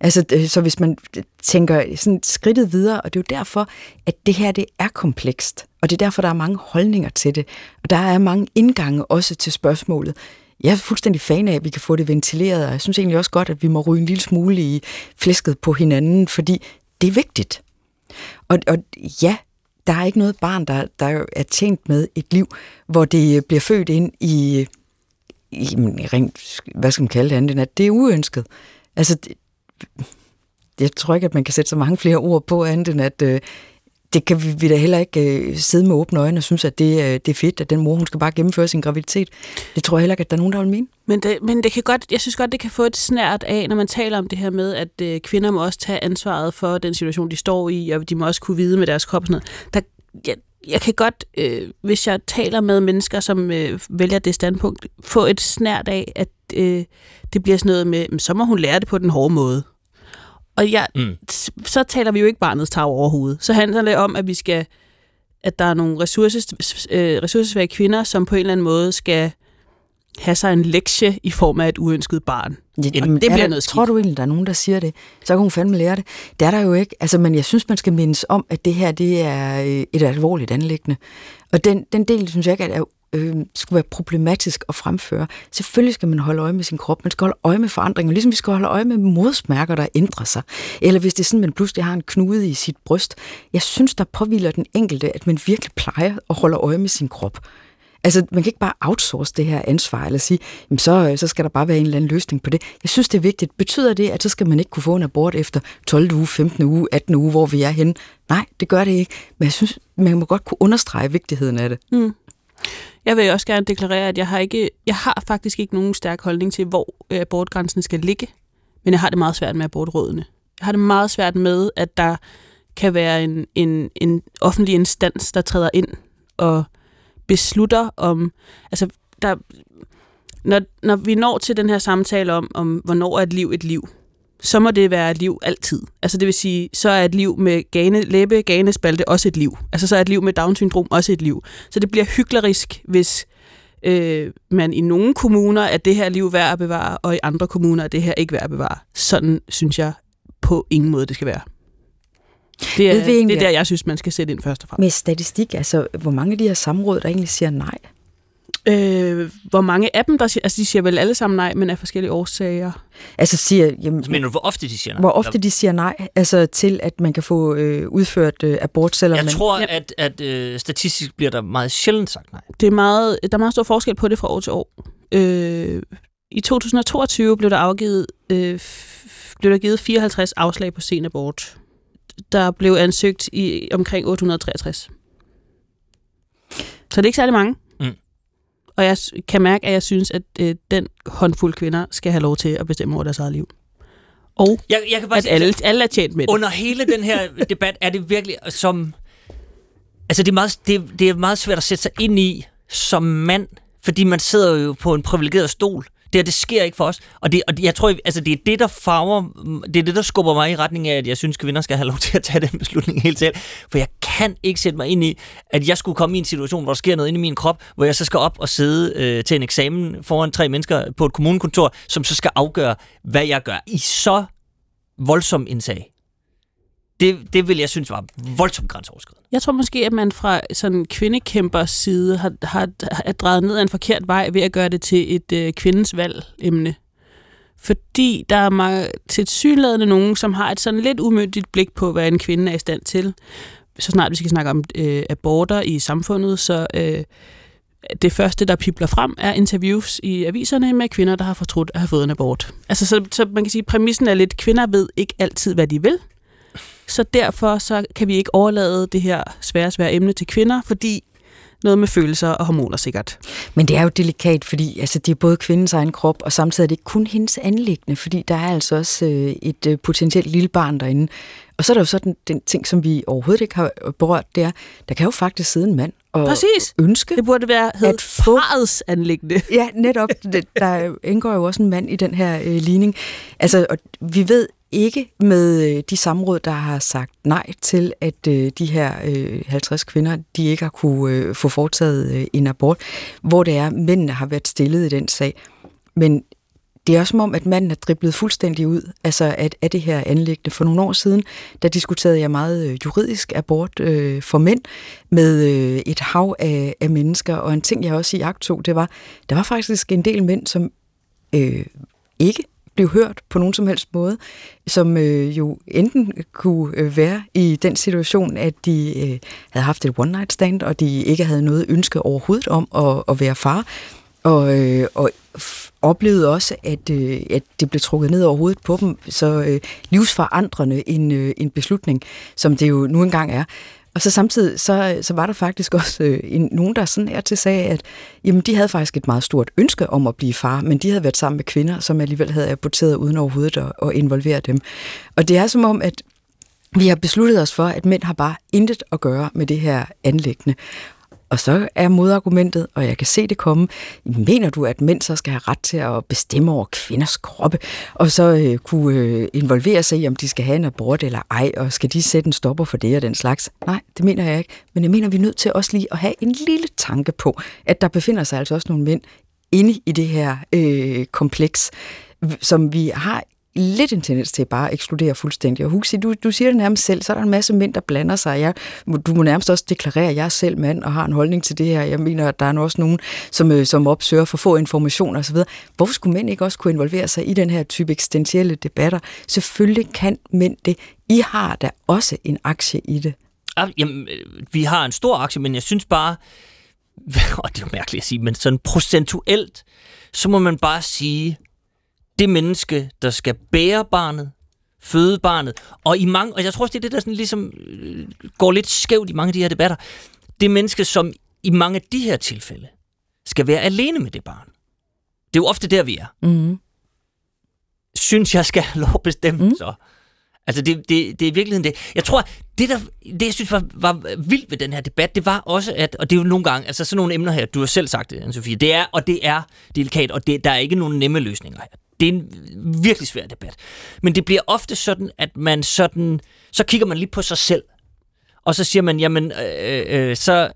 Altså, så hvis man tænker sådan skridtet videre, og det er jo derfor, at det her det er komplekst, og det er derfor, der er mange holdninger til det, og der er mange indgange også til spørgsmålet. Jeg er fuldstændig fan af, at vi kan få det ventileret, og jeg synes egentlig også godt, at vi må ryge en lille smule i flæsket på hinanden, fordi det er vigtigt. Og, og ja, der er ikke noget barn, der, der er tjent med et liv, hvor det bliver født ind i, i rent, hvad skal man kalde det andet, at det er uønsket. Altså, det, jeg tror ikke, at man kan sætte så mange flere ord på andet, end at øh, det kan vi, vi da heller ikke øh, sidde med åbne øjne og synes, at det, øh, det er fedt, at den mor, hun skal bare gennemføre sin graviditet. Det tror jeg heller ikke, at der er nogen, der vil mene. Men det, men det kan godt, jeg synes godt, det kan få et snært af, når man taler om det her med, at øh, kvinder må også tage ansvaret for den situation, de står i, og de må også kunne vide med deres krop og sådan noget. Der, jeg, jeg kan godt, øh, hvis jeg taler med mennesker, som øh, vælger det standpunkt, få et snært af, at øh, det bliver sådan noget med, så må hun lære det på den hårde måde. Og jeg, mm. så taler vi jo ikke barnets tag overhovedet. Så handler det om, at vi skal, at der er nogle ressources, øh, ressourcesvage kvinder, som på en eller anden måde skal have sig en lektie i form af et uønsket barn. Ja, det bliver der, noget skidt. Tror du egentlig, der er nogen, der siger det? Så kan hun fandme lære det. Det er der jo ikke. Altså, men jeg synes, man skal mindes om, at det her det er øh, et alvorligt anlæggende. Og den, den del, synes jeg ikke, er øh, skulle være problematisk at fremføre. Selvfølgelig skal man holde øje med sin krop, man skal holde øje med forandringer, ligesom vi skal holde øje med modsmærker, der ændrer sig. Eller hvis det er sådan, at man pludselig har en knude i sit bryst. Jeg synes, der påviler den enkelte, at man virkelig plejer at holde øje med sin krop. Altså, man kan ikke bare outsource det her ansvar, eller sige, jamen så, øh, så skal der bare være en eller anden løsning på det. Jeg synes, det er vigtigt. Betyder det, at så skal man ikke kunne få en abort efter 12. uge, 15. uge, 18. uge, hvor vi er henne? Nej, det gør det ikke. Men jeg synes, man må godt kunne understrege vigtigheden af det. Mm. Jeg vil også gerne deklarere, at jeg har, ikke, jeg har faktisk ikke nogen stærk holdning til, hvor øh, abortgrænsen skal ligge. Men jeg har det meget svært med abortrådene. Jeg har det meget svært med, at der kan være en, en, en offentlig instans, der træder ind og beslutter om... Altså, der, når, når vi når til den her samtale om, om, hvornår er et liv et liv, så må det være et liv altid. Altså det vil sige, så er et liv med gane, læbe, ganespalte også et liv. Altså så er et liv med Down-syndrom også et liv. Så det bliver hyklerisk, hvis øh, man i nogle kommuner er det her liv værd at bevare, og i andre kommuner er det her ikke værd at bevare. Sådan synes jeg på ingen måde, det skal være. Det er, det er der, jeg synes, man skal sætte ind først og fremmest. Med statistik, altså hvor mange af de her samråd, der egentlig siger nej? Øh, hvor mange af dem, der siger, altså de siger vel alle sammen nej, men af forskellige årsager. Altså siger... Jamen, men hvor ofte de siger nej? Hvor ofte de siger nej, altså til at man kan få øh, udført øh, abort, selvom Jeg man... tror, ja. at, at øh, statistisk bliver der meget sjældent sagt nej. Det er meget, der er meget stor forskel på det fra år til år. Øh, I 2022 blev der afgivet øh, blev der givet 54 afslag på sen abort. Der blev ansøgt i omkring 863. Så det er ikke særlig mange. Og jeg kan mærke, at jeg synes, at øh, den håndfuld kvinder skal have lov til at bestemme over deres eget liv. Og jeg, jeg kan bare at sige, alle, alle er tjent med det. Under hele den her [laughs] debat er det virkelig som... Altså, det er, meget, det, det er meget svært at sætte sig ind i som mand, fordi man sidder jo på en privilegeret stol. Det her, det sker ikke for os. Og, det, og jeg tror, altså, det er det, der farver, det er det, der skubber mig i retning af, at jeg synes, kvinder skal have lov til at tage den [laughs] beslutning helt selv. For jeg kan ikke sætte mig ind i, at jeg skulle komme i en situation, hvor der sker noget inde i min krop, hvor jeg så skal op og sidde øh, til en eksamen foran tre mennesker på et kommunekontor, som så skal afgøre, hvad jeg gør i så voldsom en sag det, det vil jeg synes var voldsomt grænseoverskridende. Jeg tror måske, at man fra sådan kvindekæmpers side har, har, har drejet ned ad en forkert vej ved at gøre det til et øh, kvindens valg-emne. Fordi der er meget, til synlædende nogen, som har et sådan lidt umyndigt blik på, hvad en kvinde er i stand til. Så snart vi skal snakke om øh, aborter i samfundet, så, øh, det første, der pipler frem, er interviews i aviserne med kvinder, der har fortrudt at have fået en abort. Altså, så, så man kan sige, at præmissen er lidt, kvinder ved ikke altid, hvad de vil. Så derfor så kan vi ikke overlade det her svære, svære emne til kvinder, fordi noget med følelser og hormoner sikkert. Men det er jo delikat, fordi altså, det er både kvindens egen krop, og samtidig er det ikke kun hendes anlæggende, fordi der er altså også øh, et øh, potentielt lille barn derinde. Og så er der jo sådan den ting, som vi overhovedet ikke har berørt, det er, der kan jo faktisk sidde en mand og Præcis. ønske Det burde være at få parets anlæggende. Ja, netop. [laughs] Der indgår jo også en mand i den her øh, ligning. Altså, og vi ved ikke med øh, de samråd, der har sagt nej til, at øh, de her øh, 50 kvinder, de ikke har kunne få foretaget en abort, hvor det er, mændene har været stillet i den sag. Men det er også som om, at manden er driblet fuldstændig ud altså at, af det her anlæggende. For nogle år siden, der diskuterede jeg meget juridisk abort øh, for mænd med øh, et hav af, af mennesker. Og en ting, jeg også i agt tog, det var, der var faktisk en del mænd, som øh, ikke blive hørt på nogen som helst måde, som øh, jo enten kunne øh, være i den situation, at de øh, havde haft et one-night stand, og de ikke havde noget ønske overhovedet om at, at være far, og, øh, og f- oplevede også, at, øh, at det blev trukket ned over hovedet på dem, så øh, livsforandrende en, øh, en beslutning, som det jo nu engang er. Og så samtidig, så, så var der faktisk også øh, en, nogen, der sådan er til sagde, at jamen, de havde faktisk et meget stort ønske om at blive far, men de havde været sammen med kvinder, som alligevel havde aborteret uden overhovedet at, at involvere dem. Og det er som om, at vi har besluttet os for, at mænd har bare intet at gøre med det her anlæggende. Og så er modargumentet, og jeg kan se det komme, mener du, at mænd så skal have ret til at bestemme over kvinders kroppe, og så øh, kunne øh, involvere sig i, om de skal have en abort eller ej, og skal de sætte en stopper for det og den slags? Nej, det mener jeg ikke. Men jeg mener, vi er nødt til også lige at have en lille tanke på, at der befinder sig altså også nogle mænd inde i det her øh, kompleks, som vi har lidt en tendens til bare at ekskludere fuldstændig. Og Huxi, du, du siger det nærmest selv, så er der en masse mænd, der blander sig. Jeg, du må nærmest også deklarere, at jeg er selv mand og har en holdning til det her. Jeg mener, at der er også nogen, som, øh, som opsøger for få informationer osv. Hvorfor skulle mænd ikke også kunne involvere sig i den her type eksistentielle debatter? Selvfølgelig kan mænd det. I har da også en aktie i det. Ah, jamen, øh, vi har en stor aktie, men jeg synes bare, [laughs] og det er jo mærkeligt at sige, men sådan procentuelt, så må man bare sige, det menneske, der skal bære barnet, føde barnet, og i mange, og jeg tror også, det er det, der sådan ligesom øh, går lidt skævt i mange af de her debatter, det menneske, som i mange af de her tilfælde skal være alene med det barn. Det er jo ofte der, vi er. Mm-hmm. Synes jeg skal have lov at bestemme mm. så. Altså, det, det, det er i virkeligheden det. Jeg tror, det, der, det jeg synes var, var vildt ved den her debat, det var også, at, og det er jo nogle gange, altså sådan nogle emner her, du har selv sagt det, Anne-Sophie, det er, og det er delikat, og det, der er ikke nogen nemme løsninger her. Det er en virkelig svær debat. Men det bliver ofte sådan, at man sådan, så kigger man lige på sig selv, og så siger man, jamen, øh, øh, øh så,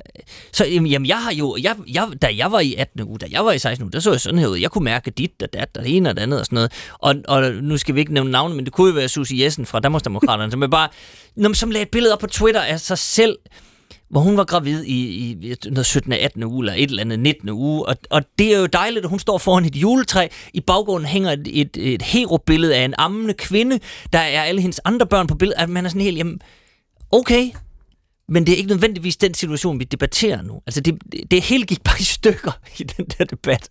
så jamen, jeg har jo, jeg, jeg, da jeg var i 18. uge, da jeg var i 16. uge, der så jeg sådan her ud. Jeg kunne mærke dit og dat og det ene og det andet og sådan noget. Og, og nu skal vi ikke nævne navne, men det kunne jo være Susie Jessen fra Danmarksdemokraterne, som, er bare, når som lagde et billede op på Twitter af sig selv, hvor hun var gravid i, i noget 17. 18. uge, eller et eller andet 19. uge, og, og det er jo dejligt, at hun står foran et juletræ. I baggrunden hænger et, et, et hero-billede af en ammende kvinde, der er alle hendes andre børn på billedet, at man er sådan helt, jamen, okay, men det er ikke nødvendigvis den situation, vi debatterer nu. Altså, det, det hele gik bare i stykker [laughs] i den der debat,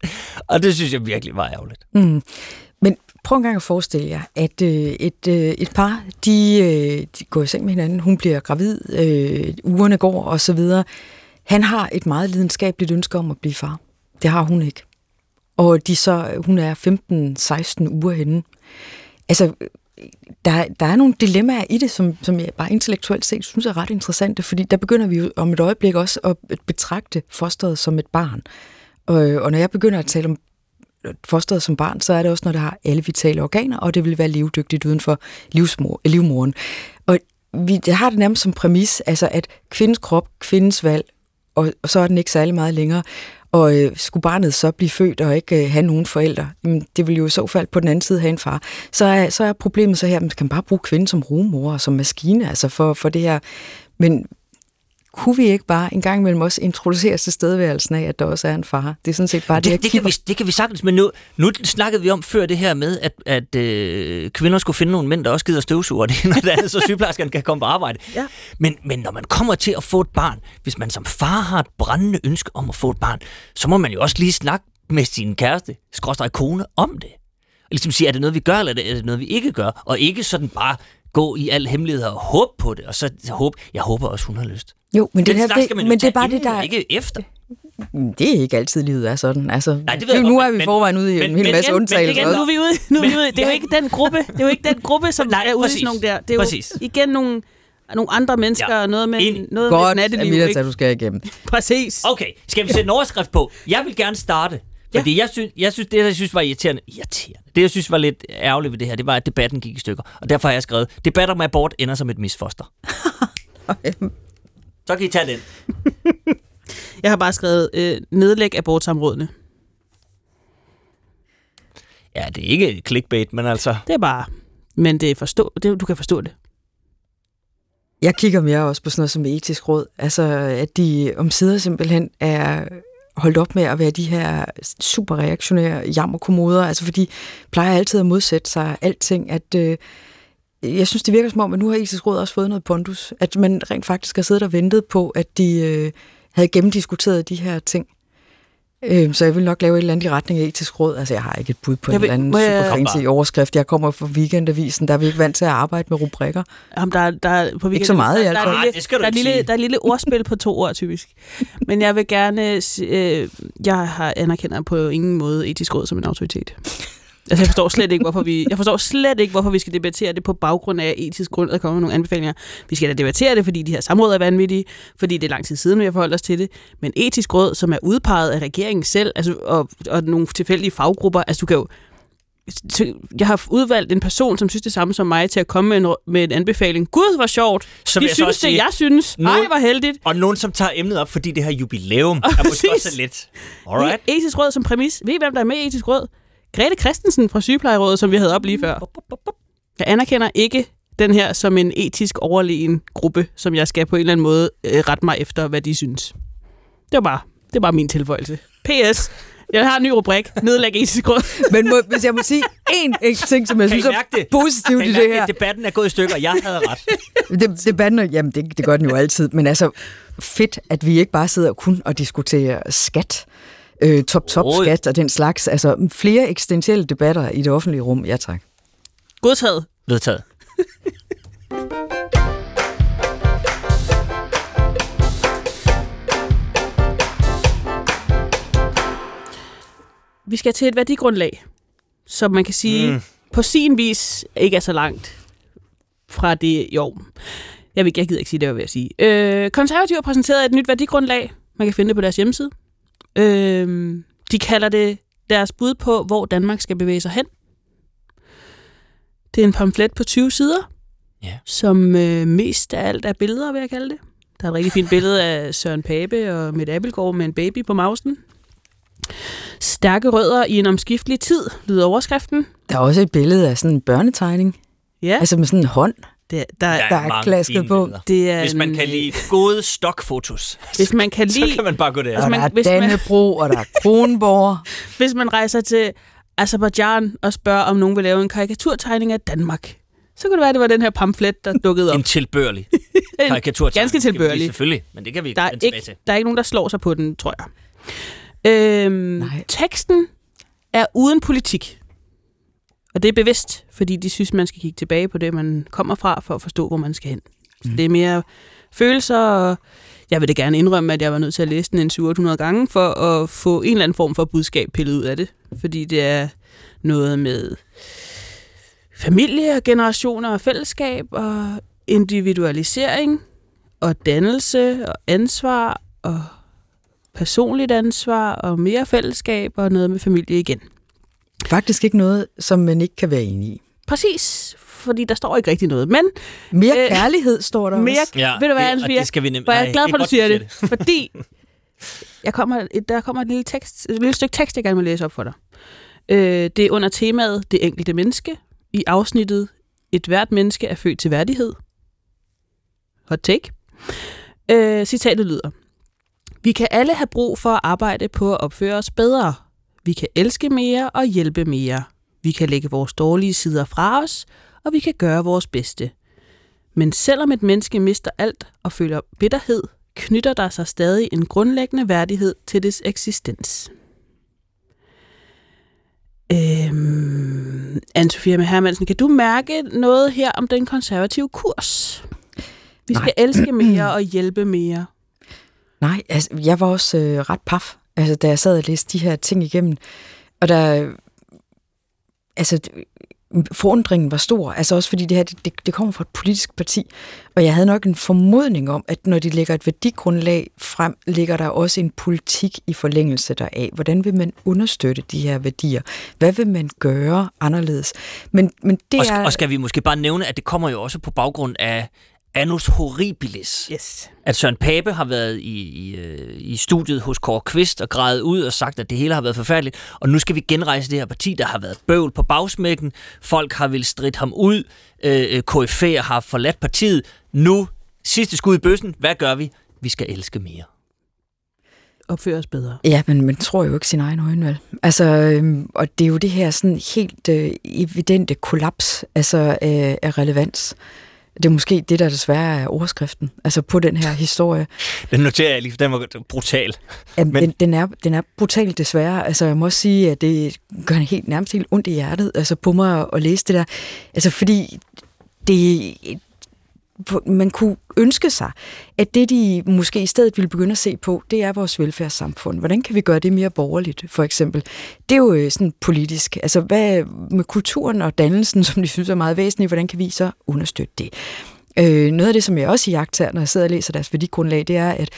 og det synes jeg virkelig var ærgerligt. Mm. Men prøv en gang at forestille jer, at øh, et, øh, et par, de, øh, de går i seng med hinanden, hun bliver gravid, øh, ugerne går og så videre. Han har et meget lidenskabeligt ønske om at blive far. Det har hun ikke. Og de så, hun er 15-16 uger henne. Altså, der, der er nogle dilemmaer i det, som, som jeg bare intellektuelt set synes er ret interessante, fordi der begynder vi jo om et øjeblik også at betragte fosteret som et barn. Og, og når jeg begynder at tale om øh, fosteret som barn, så er det også, når det har alle vitale organer, og det vil være levedygtigt uden for livsmor, livmoren. Og vi det har det nærmest som præmis, altså at kvindens krop, kvindens valg, og, og så er den ikke særlig meget længere. Og øh, skulle barnet så blive født og ikke øh, have nogen forældre, jamen, det vil jo i så fald på den anden side have en far. Så er, så er problemet så her, at man kan bare bruge kvinden som rumor og som maskine altså for, for det her. Men kunne vi ikke bare en gang imellem også introducere tilstedeværelsen af, at der også er en far? Det er sådan set bare det, det, jeg det, kan vi, det kan vi sagtens, men nu, nu snakkede vi om før det her med, at, at øh, kvinder skulle finde nogle mænd, der også gider støvsuge, og [laughs] det og det andet, så sygeplejerskerne kan komme på arbejde. Ja. Men, men når man kommer til at få et barn, hvis man som far har et brændende ønske om at få et barn, så må man jo også lige snakke med sin kæreste, skråstrej kone, om det. Og ligesom sige, er det noget, vi gør, eller er det, er det noget, vi ikke gør? Og ikke sådan bare gå i al hemmelighed og håbe på det, og så håbe, jeg håber også, hun har lyst. Jo, men det, Den her, skal man det, men det er bare inden, det, der... Ikke efter. Det er ikke altid, livet er sådan. Altså, Nej, det ved jeg nu godt, er vi forvejen ude i men- en hel men masse igen- men undtagelser. Igen, nu er vi ude, nu er vi ude. Det er jo ikke den gruppe, det er jo ikke den gruppe, som Nej, er ude præcis. i sådan nogle der. Det er jo Præcis. igen nogle, nogle andre mennesker, Ja. ja. noget med, Enig. noget med Godt, natteliv. Amita, ikke? du skal igennem. Præcis. Okay, skal vi sætte en [laughs] overskrift på? Jeg vil gerne starte. Fordi ja. jeg, synes, jeg synes, det, jeg synes var irriterende, irriterende, det jeg synes var lidt ærgerligt ved det her, det var, at debatten gik i stykker. Og derfor har jeg skrevet, debat om abort ender som et misfoster. [laughs] Så kan I tage den. [laughs] Jeg har bare skrevet, øh, nedlæg abortsamrådene. Ja, det er ikke clickbait, men altså... Det er bare, men det er forstå, det, du kan forstå det. Jeg kigger mere også på sådan noget som etisk råd. Altså, at de om sider simpelthen er holdt op med at være de her super reaktionære jammerkommoder. Altså, fordi plejer altid at modsætte sig alting. At, øh, jeg synes, det virker som om, at nu har Isis råd også fået noget pondus. At man rent faktisk har siddet og ventet på, at de øh, havde gennemdiskuteret de her ting. Øh, så jeg vil nok lave et eller andet i retning af etisk råd. Altså, jeg har ikke et bud på Jeg en vil- eller anden super fancy overskrift. Jeg kommer fra Weekendavisen, der er vi ikke vant til at arbejde med rubrikker. Jamen, der, der, på Ikke så meget i der, hvert der, fald. er det skal du der, er lille, der er et lille ordspil på to ord, typisk. Men jeg vil gerne... Øh, jeg har anerkender på ingen måde etisk råd som en autoritet. Altså, jeg forstår slet ikke, hvorfor vi, jeg forstår slet ikke, hvorfor vi skal debattere det på baggrund af etisk grund, at komme med nogle anbefalinger. Vi skal da debattere det, fordi de her samråd er vanvittige, fordi det er lang tid siden, vi har forholdt os til det. Men etisk råd, som er udpeget af regeringen selv, altså, og, og nogle tilfældige faggrupper, altså du kan jo jeg har udvalgt en person, som synes det samme som mig, til at komme med en, med en anbefaling. Gud, hvor sjovt. Så De jeg synes også det, sige, jeg synes. nu- Ej, hvor heldigt. Og nogen, som tager emnet op, fordi det her jubilæum er måske også lidt... Alright. Etisk råd som præmis. Ved I, hvem der er med i etisk råd? Grete Christensen fra Sygeplejerådet, som vi havde op lige før. Jeg anerkender ikke den her som en etisk overlegen gruppe, som jeg skal på en eller anden måde øh, rette mig efter, hvad de synes. Det var bare, det var bare min tilføjelse. P.S. Jeg har en ny rubrik. Nedlæg etisk råd. [laughs] Men må, hvis jeg må sige én ting, som jeg Kan synes er mærke det? positivt Kan i det her. at debatten er gået i stykker? Jeg havde ret. [laughs] Det, debatten, jamen det, det gør den jo altid, men altså fedt, at vi ikke bare sidder kun og diskuterer skat, øh, top-top Oj. skat og den slags. Altså flere eksistentielle debatter i det offentlige rum. Ja tak. Godtaget. Vedtaget. Vi skal til et værdigrundlag, som man kan sige Mm. på sin vis ikke er så langt fra det jo. Jeg, vil, jeg gider ikke sige det, jeg vil sige. Øh, Konservative har præsenteret et nyt værdigrundlag. Man kan finde det på deres hjemmeside. Øh, de kalder det deres bud på, hvor Danmark skal bevæge sig hen. Det er en pamflet på 20 sider, Ja. som øh, mest af alt er billeder, vil jeg kalde det. Der er et rigtig fint billede af Søren Pape og Mette Abelgaard med en baby på mausen. Stærke rødder i en omskiftelig tid, lyder overskriften. Der er også et billede af sådan en børnetegning, Ja, altså med sådan en hånd. Det, der, Der der, er klasket fine på. billeder. det er Hvis man kan lide gode stokfotos, Hvis man kan [laughs] så lide, kan man bare gå der. Og man- der er hvis man- Dannebro, og der er Kronborg. [laughs] hvis man rejser til Azerbaijan og spørger, om nogen vil lave en karikaturtegning af Danmark, så kunne det være, at det var den her pamflet, der dukkede [laughs] op. En tilbørlig karikatur. Ganske tilbørlig. Selvfølgelig, men det kan vi Der er, ikke, til. der er ikke nogen, der slår sig på den, tror jeg. Øhm, Nej. teksten er uden politik. Og det er bevidst, fordi de synes, man skal kigge tilbage på det, man kommer fra, for at forstå, hvor man skal hen. Så det er mere følelser, og jeg vil da gerne indrømme, at jeg var nødt til at læse den en 700 gange, for at få en eller anden form for budskab pillet ud af det. Fordi det er noget med familie og generationer og fællesskab og individualisering og dannelse og ansvar og personligt ansvar og mere fællesskab og noget med familie igen. Faktisk ikke noget, som man ikke kan være enig i. Præcis, fordi der står ikke rigtig noget. Men Mere Øh, kærlighed står der mere, også. Ja, ved du hvad, det- Anne og det skal vi nemt. hvor er jeg glad det for, at du siger du det. [laughs] Fordi jeg kommer, der kommer et lille, tekst, et lille stykke tekst, jeg gerne vil læse op for dig. Øh, det er under temaet Det enkelte menneske i afsnittet Et hvert menneske er født til værdighed. Hot take. Øh, citatet lyder. Vi kan alle have brug for at arbejde på at opføre os bedre. Vi kan elske mere og hjælpe mere. Vi kan lægge vores dårlige sider fra os, og vi kan gøre vores bedste. Men selvom et menneske mister alt og føler bitterhed, knytter der sig stadig en grundlæggende værdighed til dets eksistens. Øhm, Anne-Sophia Hermansen, kan du mærke noget her om den konservative kurs? Vi skal Nej. elske mere og hjælpe mere. Nej, altså, jeg var også øh, ret paf, altså, da jeg sad og læste de her ting igennem. Og der... Altså, forundringen var stor, altså også fordi det her, det, det, kommer fra et politisk parti, og jeg havde nok en formodning om, at når de lægger et værdigrundlag frem, ligger der også en politik i forlængelse deraf. Hvordan vil man understøtte de her værdier? Hvad vil man gøre anderledes? Men, men det Og, er... og skal vi måske bare nævne, at det kommer jo også på baggrund af Annus Horribilis. Yes. At Søren Pape har været i, i, øh, i studiet hos Kåre Kvist og grædet ud og sagt, at det hele har været forfærdeligt. Og nu skal vi genrejse det her parti, der har været bøvl på bagsmækken. Folk har vil stridt ham ud. Øh, KF'er har forladt partiet. Nu, sidste skud i bøssen. Hvad gør vi? Vi skal elske mere. Opføre os bedre. Ja, men man tror jo ikke sin egen øjne, vel? Altså, øhm, og det er jo det her sådan helt øh, evidente kollaps altså, af, af relevans. Det er måske det, der desværre er overskriften, altså på den her historie. Den noterer jeg lige, for den var brutal. At Men- den, den, er, den er brutalt desværre. Altså, jeg må også sige, at det gør helt nærmest helt ondt i hjertet altså på mig at, at læse det der. Altså, fordi det, man kunne ønske sig, at det, de måske i stedet ville begynde at se på, det er vores velfærdssamfund. Hvordan kan vi gøre det mere borgerligt, for eksempel? Det er jo øh, sådan politisk. Altså, hvad med kulturen og dannelsen, [laughs] som de synes er meget væsentligt, hvordan kan vi så understøtte det? Øh, noget af det, som jeg også jagter, når jeg sidder og læser deres værdigrundlag, det er, at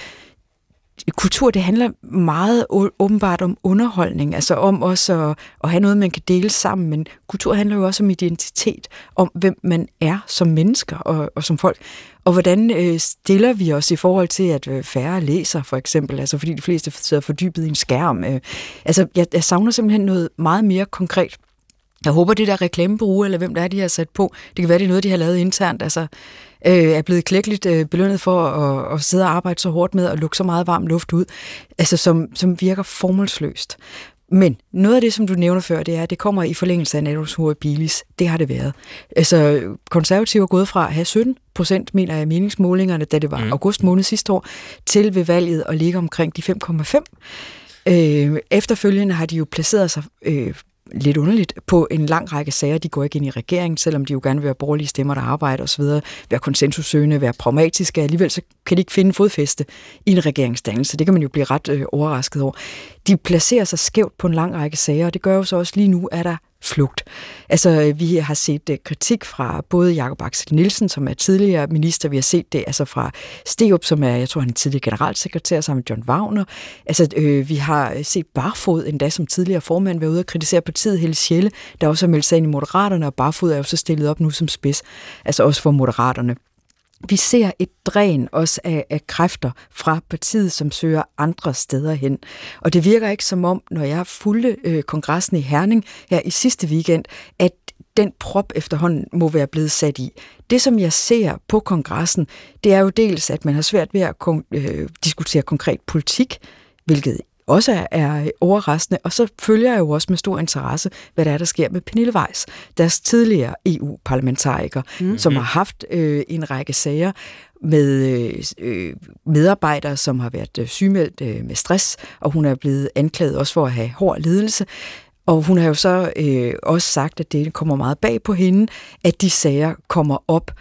kultur, det handler meget åbenbart om underholdning, altså om også at, at have noget, man kan dele sammen, men kultur handler jo også om identitet, om hvem man er som mennesker og, og som folk, og hvordan øh, stiller vi os i forhold til, at øh, færre læser, for eksempel, altså fordi de fleste sidder fordybet i en skærm. Øh, altså, jeg, jeg savner simpelthen noget meget mere konkret. Jeg håber, det der reklamebureau, eller hvem der er, de har sat på, det kan være, det er noget, de har lavet internt, altså øh, er blevet klækkeligt øh, belønnet for at, at sidde og arbejde så hårdt med at lukke så meget varm luft ud, altså som, som virker formålsløst. Men noget af det, som du nævner før, det er, at det kommer i forlængelse af Natos Horribilis. Det har det været. Altså, konservative er gået fra at have 17 procent, mener jeg, meningsmålingerne, da det var mm. august måned sidste år, til ved valget at ligge omkring de 5,5. Øh, efterfølgende har de jo placeret sig øh, lidt underligt på en lang række sager. De går ikke ind i regeringen, selvom de jo gerne vil være borgerlige stemmer, der arbejder osv., være konsensussøgende, være pragmatiske. Alligevel så kan de ikke finde fodfæste i en regeringsdannelse. Det kan man jo blive ret øh, overrasket over. De placerer sig skævt på en lang række sager, og det gør jo så også lige nu, at der flugt. Altså, øh, vi har set uh, kritik fra både Jakob Axel Nielsen, som er tidligere minister, vi har set det altså fra Steup, som er, jeg tror, han er tidligere generalsekretær sammen med John Wagner. Altså, øh, vi har øh, set Barfod endda som tidligere formand være ude og kritisere partiet Helle Sjælle, der også har meldt sig ind i Moderaterne, og Barfod er jo så stillet op nu som spids, altså også for Moderaterne. Vi ser et dræn også af, af kræfter fra partiet, som søger andre steder hen. Og det virker ikke som om, når jeg fulgte øh, kongressen i Herning her i sidste weekend, at den prop efterhånden må være blevet sat i. Det, som jeg ser på kongressen, det er jo dels, at man har svært ved at kon- øh, diskutere konkret politik, hvilket også er, er overraskende. Og så følger jeg jo også med stor interesse, hvad der er, der sker med Pernille Weiss, deres tidligere EU-parlamentariker, mm. som har haft øh, en række sager med øh, øh, medarbejdere, som har været øh, sygemeldt øh, med stress, og hun er blevet anklaget også for at have hård ledelse. Og hun har jo så øh, også sagt, at det kommer meget bag på hende, at de sager kommer op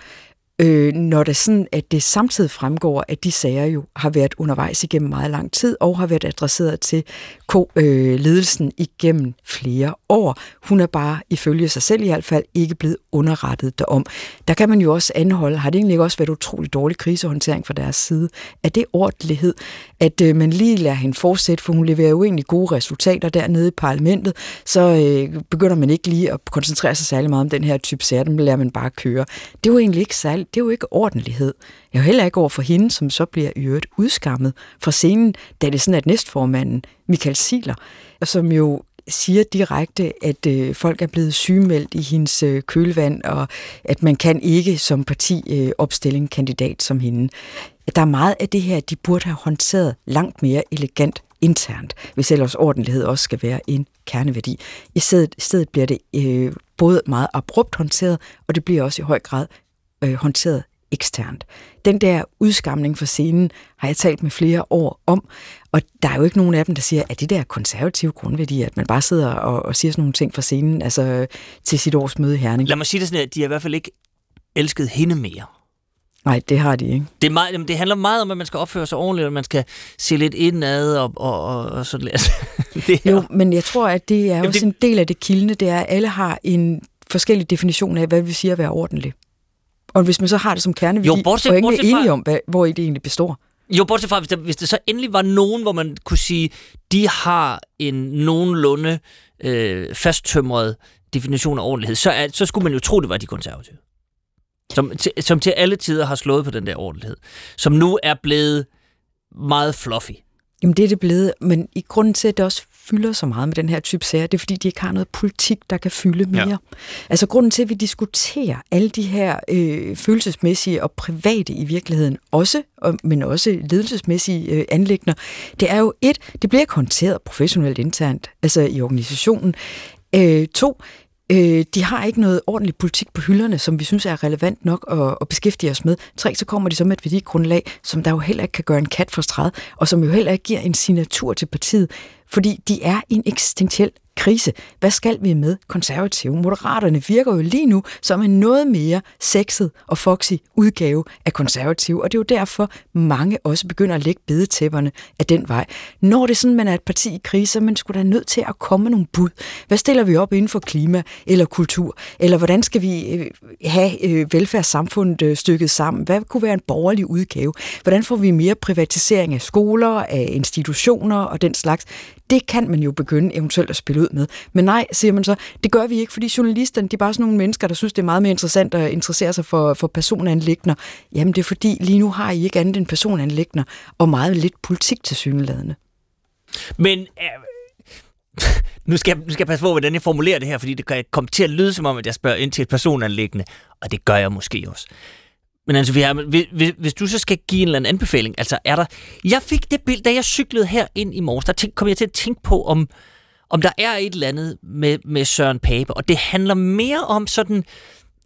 øh, når det sådan, at det samtidig fremgår, at de sager jo har været undervejs igennem meget lang tid, og har været adresseret til ko- øh, ledelsen igennem flere år. Hun er bare, ifølge sig selv i hvert fald, ikke blevet underrettet derom. Der kan man jo også anholde, har det egentlig ikke også været utrolig dårlig krisehåndtering fra deres side? Er det ordentlighed, at øh, man lige lader hende fortsætte, for hun leverer jo egentlig gode resultater dernede i parlamentet, så øh, begynder man ikke lige at koncentrere sig særlig meget om den her type sager, dem lader man bare køre. Det er jo egentlig ikke særlig, det er jo ikke ordentlighed. Jeg er jo heller ikke over for hende, som så bliver i øvrigt udskammet fra scenen, da det sådan er, at næstformanden, Michael Siler, som jo siger direkte, at øh, folk er blevet sygemeldt i hendes øh, kølvand, og at man kan ikke som parti øh, opstille en kandidat som hende. Der er meget af det her, de burde have håndteret langt mere elegant internt, hvis ellers ordentlighed også skal være en kerneværdi. I stedet, i stedet bliver det øh, både meget abrupt håndteret, og det bliver også i høj grad øh, håndteret eksternt. Den der udskamning for scenen har jeg talt med flere år om, og der er jo ikke nogen af dem, der siger, at det der konservative grundværdi, at man bare sidder og, og siger sådan nogle ting for scenen, altså til sit års møde i Herning. Lad mig sige det sådan, at de har i hvert fald ikke elsket hende mere. Nej, det har de ikke. Det, er meget, det handler meget om, at man skal opføre sig ordentligt, og man skal se lidt indad og, og, og, og sådan lidt. [laughs] det jo, men jeg tror, at det er Jamen, også det... en del af det kildende, det er, at alle har en forskellig definition af, hvad vi siger at være ordentligt. Og hvis man så har det som kerneværdi, jo, bortset, og ikke er enige om, hvad, hvor det egentlig består. Jo, bortset fra, hvis det, hvis det så endelig var nogen, hvor man kunne sige, de har en nogenlunde øh, fasttømret definition af ordentlighed, så, er, så skulle man jo tro, det var de konservative. Som til, som til alle tider har slået på den der ordentlighed. Som nu er blevet meget fluffy. Jamen det er det blevet, men i grunden til, at det også fylder så meget med den her type sager, det er fordi, de ikke har noget politik, der kan fylde mere. Ja. Altså grunden til, at vi diskuterer alle de her øh, følelsesmæssige og private i virkeligheden også, og, men også ledelsesmæssige øh, anlægner, det er jo et, det bliver ikke håndteret professionelt internt, altså i organisationen. Øh, to, Øh, de har ikke noget ordentligt politik på hylderne, som vi synes er relevant nok at, at beskæftige os med. Tre, så kommer de så med et værdigrundlag, som der jo heller ikke kan gøre en kat for stræd, og som jo heller ikke giver en signatur til partiet, fordi de er i en eksistentiel krise. Hvad skal vi med konservative? Moderaterne virker jo lige nu som en noget mere sexet og foxy udgave af konservative, og det er jo derfor, mange også begynder at lægge bedetæpperne af den vej. Når det er sådan, man er et parti i krise, så man skulle da nødt til at komme med nogle bud. Hvad stiller vi op inden for klima eller kultur? Eller hvordan skal vi øh, have øh, velfærdssamfundet øh, stykket sammen? Hvad kunne være en borgerlig udgave? Hvordan får vi mere privatisering af skoler, af institutioner og den slags? Det kan man jo begynde eventuelt at spille ud med. Men nej, siger man så, det gør vi ikke, fordi journalisterne, de er bare sådan nogle mennesker, der synes, det er meget mere interessant at interessere sig for, for personanlægner. Jamen det er fordi, lige nu har I ikke andet end personanlægner, og meget lidt politik til syneladende. Men øh, [laughs] nu, skal jeg, nu skal jeg passe på, hvordan jeg formulerer det her, fordi det kan komme til at lyde som om, at jeg spørger ind til et personanlæggende, og det gør jeg måske også. Men altså, hvis, hvis, hvis du så skal give en eller anden anbefaling, altså er der... Jeg fik det billede, da jeg cyklede her ind i morges, der tænk, kom jeg til at tænke på, om, om der er et eller andet med, med Søren Pape, og det handler mere om sådan...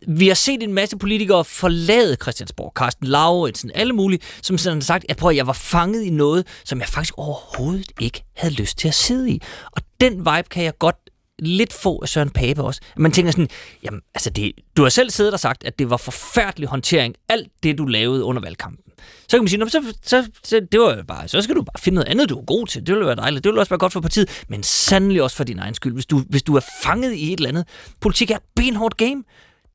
Vi har set en masse politikere forlade Christiansborg, Carsten Lauritsen, alle mulige, som sådan har sagt, at, prøv, at jeg var fanget i noget, som jeg faktisk overhovedet ikke havde lyst til at sidde i. Og den vibe kan jeg godt lidt få af Søren Pape også. Man tænker sådan, jamen, altså det, du har selv siddet og sagt, at det var forfærdelig håndtering, alt det, du lavede under valgkampen. Så kan man sige, så, så, så, det var bare, så skal du bare finde noget andet, du er god til. Det ville være dejligt. Det ville også være godt for partiet, men sandelig også for din egen skyld. Hvis du, hvis du er fanget i et eller andet. Politik er et benhårdt game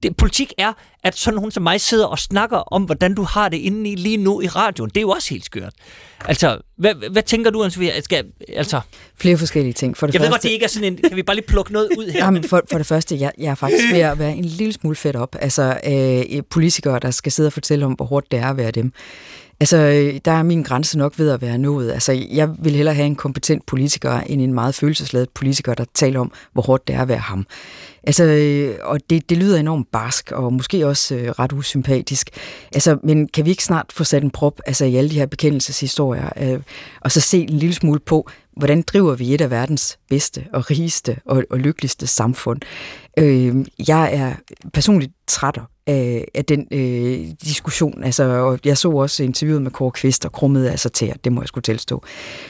det, politik er, at sådan nogen som mig sidder og snakker om, hvordan du har det inde i lige nu i radioen. Det er jo også helt skørt. Altså, hvad, hvad tænker du, Ansvig? Skal, altså... Flere forskellige ting. For det jeg første... ved godt, det ikke er sådan en... Kan vi bare lige plukke noget ud her? Jamen, for, for det første, jeg, jeg er faktisk ved at være en lille smule fedt op. Altså, øh, politikere, der skal sidde og fortælle om, hvor hårdt det er at være dem. Altså, øh, der er min grænse nok ved at være nået. Altså, jeg vil hellere have en kompetent politiker, end en meget følelsesladet politiker, der taler om, hvor hårdt det er at være ham. Altså, øh, og det, det lyder enormt barsk, og måske også øh, ret usympatisk. Altså, men kan vi ikke snart få sat en prop altså, i alle de her bekendelseshistorier, øh, og så se en lille smule på, hvordan driver vi et af verdens bedste og rigeste og, og lykkeligste samfund? Øh, jeg er personligt træt af, af den øh, diskussion. Altså, og jeg så også interviewet med Kåre Kvist og krummede altså til, det må jeg skulle tilstå.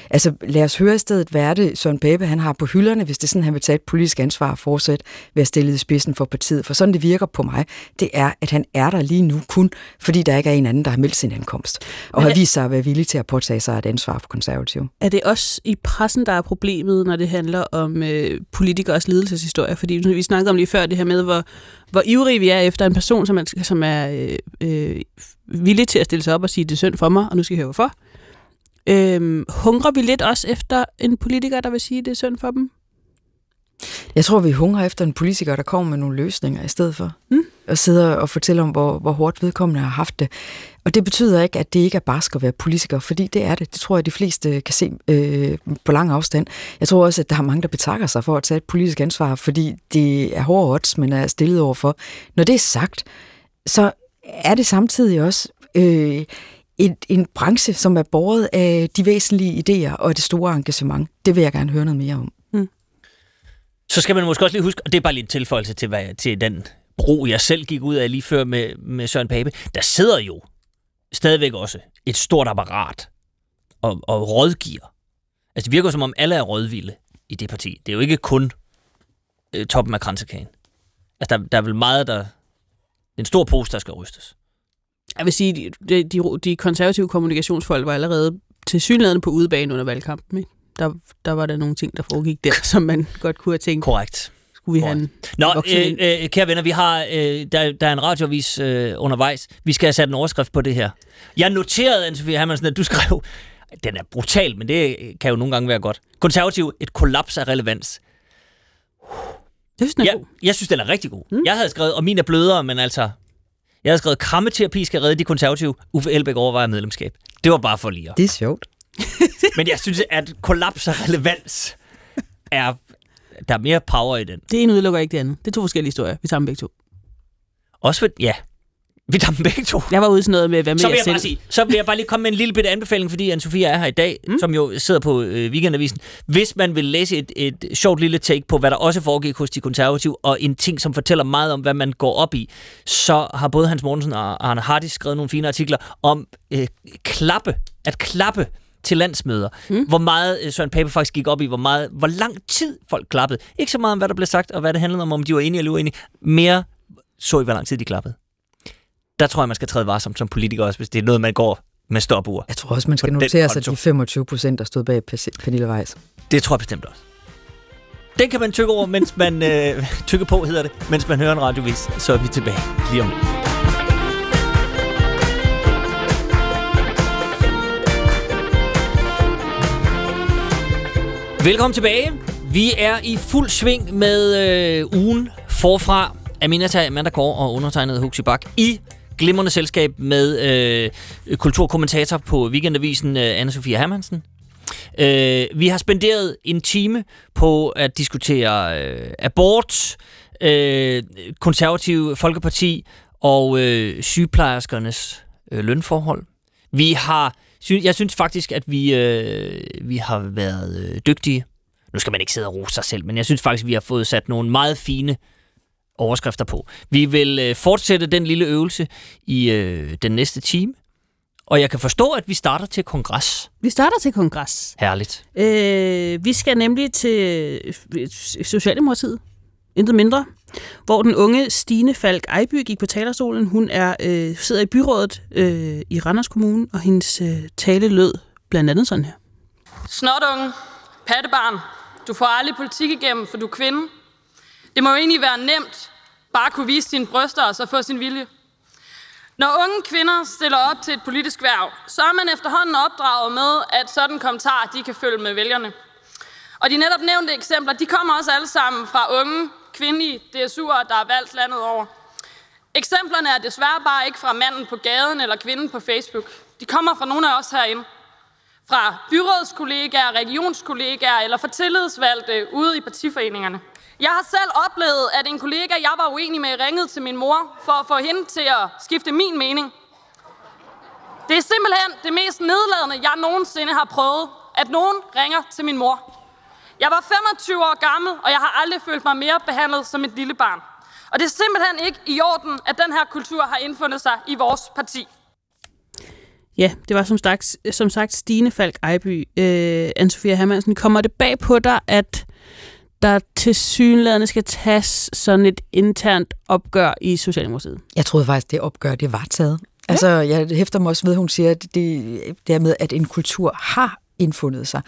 Altså, lad os høre i stedet, hvad det, Søren Pape han har på hylderne, hvis det er sådan, han vil tage et politisk ansvar og fortsætte ved at stille i spidsen for partiet. For sådan det virker på mig, det er, at han er der lige nu kun, fordi der ikke er en anden, der har meldt sin ankomst. Og har vist sig at være villig til at påtage sig et ansvar for konservativ. Er det også i pressen, der er problemet, når det handler om øh, politikers ledelseshistorie? Fordi vi snakkede om lige før det her med, hvor, hvor ivrige vi er efter en person, som er, som er øh, øh, villig til at stille sig op og sige, det er synd for mig, og nu skal jeg høre hvorfor. Øh, hungrer vi lidt også efter en politiker, der vil sige, det er synd for dem? Jeg tror, vi hungrer efter en politiker, der kommer med nogle løsninger i stedet for. Mm. Og sidder og fortæller om, hvor, hvor hårdt vedkommende har haft det. Og det betyder ikke, at det ikke er barsk at være politiker, fordi det er det. Det tror jeg, de fleste kan se øh, på lang afstand. Jeg tror også, at der er mange, der betakker sig for at tage et politisk ansvar, fordi det er hårde odds, man er stillet overfor. Når det er sagt, så er det samtidig også øh, et, en branche, som er båret af de væsentlige idéer og det store engagement. Det vil jeg gerne høre noget mere om. Mm. Så skal man måske også lige huske, og det er bare lige en tilføjelse til, hvad, til den bro, jeg selv gik ud af lige før med, med Søren Pape. Der sidder jo stadigvæk også et stort apparat og, og rådgiver. Altså det virker som om alle er rådvilde i det parti. Det er jo ikke kun øh, toppen af kransekagen. Altså der, der er vel meget, der... Er en stor pose, der skal rystes. Jeg vil sige, de, de, de konservative kommunikationsfolk var allerede til synligheden på udebane under valgkampen. Ikke? Der, der var der nogle ting, der foregik der, [laughs] som man godt kunne have tænkt. Korrekt. Skulle vi have en Nå, øh, øh, kære venner, vi har, øh, der, der er en radiovis øh, undervejs. Vi skal have sat en overskrift på det her. Jeg noterede, Anne-Sophie Hermansen, at du skrev, den er brutal, men det kan jo nogle gange være godt. Konservativ, et kollaps af relevans. Det synes, er jeg, god. jeg synes, den er rigtig god. Mm. Jeg havde skrevet, og min er blødere, men altså... Jeg havde skrevet, krammeterapi skal redde de konservative. Uffe Elbæk overvejer medlemskab. Det var bare for lige. Det er sjovt. [laughs] men jeg synes, at kollaps af relevans er... Der er mere power i den. Det ene udelukker ikke det andet. Det er to forskellige historier. Vi tager dem begge to. Også for, ja, vi tager dem begge to. Jeg var ude sådan noget med, hvad med så vil jeg jeg bare sige, så vil jeg bare lige komme med en lille bitte anbefaling, fordi anne Sofia er her i dag, mm. som jo sidder på øh, Weekendavisen. Hvis man vil læse et, et sjovt lille take på, hvad der også foregik hos de konservative, og en ting, som fortæller meget om, hvad man går op i, så har både Hans Mortensen og Arne Hardis skrevet nogle fine artikler om øh, klappe, at klappe til landsmøder. Mm. Hvor meget øh, Søren Pape faktisk gik op i, hvor, meget, hvor lang tid folk klappede. Ikke så meget om, hvad der blev sagt, og hvad det handlede om, om de var enige eller uenige. Mere så i, hvor lang tid de klappede der tror jeg, man skal træde varsomt som politiker også, hvis det er noget, man går med stopur. Jeg tror også, man skal notere sig de 25 procent, der stod bag Pernille Weiss. Det tror jeg bestemt også. Den kan man tykke over, mens man øh, tykker på, hedder det, mens man hører en radiovis. Så er vi tilbage lige om lidt. Velkommen tilbage. Vi er i fuld sving med øh, ugen forfra. Aminata Amanda Kåre og undertegnet Huxi Bak i glimrende selskab med øh, kulturkommentator på Weekendavisen, øh, Anna-Sophia Hermansen. Øh, vi har spenderet en time på at diskutere øh, abort, øh, konservative folkeparti og øh, sygeplejerskernes øh, lønforhold. Vi har, sy- jeg synes faktisk, at vi, øh, vi har været øh, dygtige. Nu skal man ikke sidde og rose sig selv, men jeg synes faktisk, at vi har fået sat nogle meget fine overskrifter på. Vi vil øh, fortsætte den lille øvelse i øh, den næste time. Og jeg kan forstå, at vi starter til kongres. Vi starter til kongres. Herligt. Øh, vi skal nemlig til øh, Socialdemokratiet, intet mindre, hvor den unge Stine Falk Ejby gik på talerstolen. Hun er øh, sidder i byrådet øh, i Randers Kommune, og hendes øh, tale lød blandt andet sådan her. Snotunge, pattebarn, du får aldrig politik igennem, for du er kvinde. Det må jo egentlig være nemt bare kunne vise sine bryster og så få sin vilje. Når unge kvinder stiller op til et politisk værv, så er man efterhånden opdraget med, at sådan kommentarer de kan følge med vælgerne. Og de netop nævnte eksempler, de kommer også alle sammen fra unge, kvindelige DSU'ere, der er valgt landet over. Eksemplerne er desværre bare ikke fra manden på gaden eller kvinden på Facebook. De kommer fra nogle af os herinde. Fra byrådskollegaer, regionskollegaer eller fra tillidsvalgte ude i partiforeningerne. Jeg har selv oplevet, at en kollega, jeg var uenig med, ringede til min mor for at få hende til at skifte min mening. Det er simpelthen det mest nedladende, jeg nogensinde har prøvet, at nogen ringer til min mor. Jeg var 25 år gammel, og jeg har aldrig følt mig mere behandlet som et lille barn. Og det er simpelthen ikke i orden, at den her kultur har indfundet sig i vores parti. Ja, det var som sagt, som sagt Stine Falk Ejby. Øh, Anne-Sophia Hermansen, kommer det bag på dig, at der til synlædende skal tages sådan et internt opgør i Socialdemokratiet? Jeg troede faktisk, det opgør, det var taget. Ja. Altså, jeg hæfter mig også ved, at hun siger, at det, det er med, at en kultur har indfundet sig.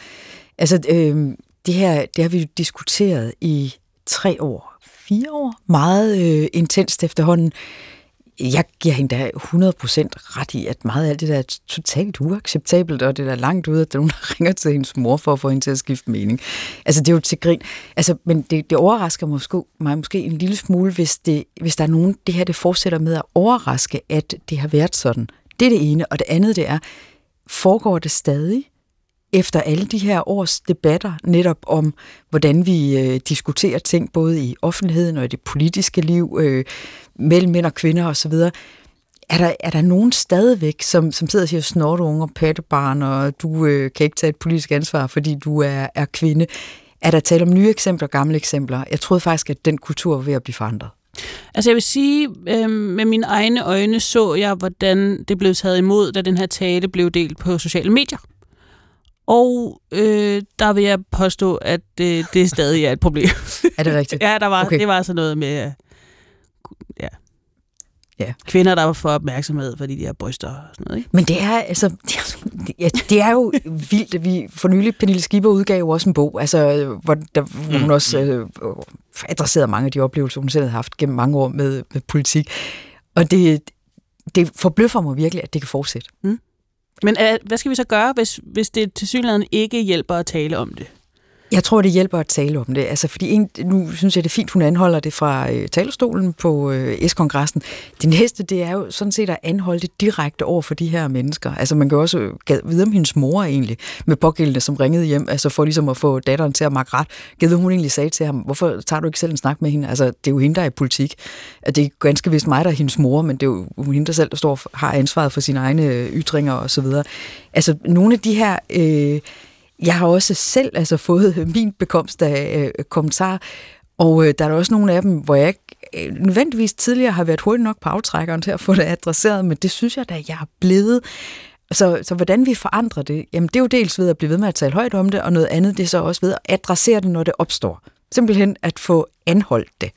Altså, øh, det her, det har vi jo diskuteret i tre år, fire år, meget øh, intenst efterhånden. Jeg giver hende da 100% ret i, at meget af det der er totalt uacceptabelt, og det er langt ud, at der er nogen, der [laughs] ringer til hendes mor for at få hende til at skifte mening. Altså, det er jo til grin. Altså, men det, det overrasker måske, mig måske en lille smule, hvis, det, hvis der er nogen, det her det fortsætter med at overraske, at det har været sådan. Det er det ene. Og det andet, det er, foregår det stadig efter alle de her års debatter netop om, hvordan vi øh, diskuterer ting, både i offentligheden og i det politiske liv, øh, mellem mænd og kvinder osv., er der, er der nogen stadigvæk, som, som sidder og siger snortunge og pattebarn, og du øh, kan ikke tage et politisk ansvar, fordi du er, er kvinde? Er der tale om nye eksempler og gamle eksempler? Jeg troede faktisk, at den kultur var ved at blive forandret. Altså jeg vil sige, øh, med mine egne øjne så jeg, hvordan det blev taget imod, da den her tale blev delt på sociale medier. Og øh, der vil jeg påstå, at øh, det stadig er et problem. [laughs] Er det rigtigt? ja, der var, Okay. det var sådan noget med ja, Ja. kvinder, der får opmærksomhed, fordi de har bryster og sådan noget. Ikke? Men det er, altså, det er, ja, det er jo vildt, at vi for nylig, Pernille Skipper udgav jo også en bog, altså, hvor, der, hvor hun også øh, adresserede mange af de oplevelser, hun selv havde haft gennem mange år med, med politik. Og det, det forbløffer mig virkelig, at det kan fortsætte. Men øh, hvad skal vi så gøre, hvis, hvis det til synligheden ikke hjælper at tale om det? Jeg tror, det hjælper at tale om det. Altså, fordi en, nu synes jeg, det er fint, hun anholder det fra øh, talerstolen på øh, S-kongressen. Det næste, det er jo sådan set at anholde det direkte over for de her mennesker. Altså, man kan jo også øh, gad vide om hendes mor egentlig, med pågældende, som ringede hjem, altså for ligesom at få datteren til at makke ret. Gad hun egentlig sagde til ham, hvorfor tager du ikke selv en snak med hende? Altså, det er jo hende, der er i politik. At det er ganske vist mig, der er hendes mor, men det er jo hende, der selv der står, har ansvaret for sine egne øh, ytringer og så videre. Altså, nogle af de her... Øh, jeg har også selv altså, fået [laughs] min bekomst af øh, kommentarer, og øh, der er der også nogle af dem, hvor jeg ikke øh, nødvendigvis tidligere har været hurtig nok på aftrækkeren til at få det adresseret, men det synes jeg da, jeg er blevet. Så, så hvordan vi forandrer det, jamen det er jo dels ved at blive ved med at tale højt om det, og noget andet det er så også ved at adressere det, når det opstår. Simpelthen at få anholdt det.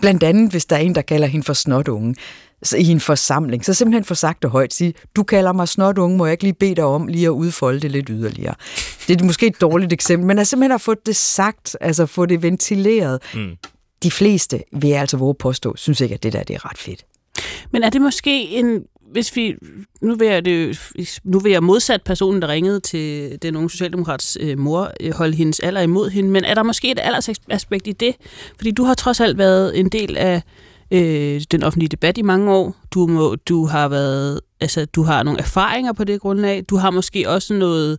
Blandt andet, hvis der er en, der kalder hende for snotunge i en forsamling, så simpelthen få sagt det højt. Sige, du kalder mig snotunge, må jeg ikke lige bede dig om lige at udfolde det lidt yderligere. Det er måske et dårligt eksempel, men at simpelthen at få det sagt, altså få det ventileret. Mm. De fleste, vil jeg altså våge påstå, synes ikke, at det der det er ret fedt. Men er det måske en... Hvis vi, nu vil jeg, det, nu vil jeg modsat personen, der ringede til den unge socialdemokrats øh, mor, øh, holde hendes alder imod hende, men er der måske et aldersaspekt i det? Fordi du har trods alt været en del af øh, den offentlige debat i mange år. Du, må, du har været, altså, du har nogle erfaringer på det grundlag. Du har måske også noget,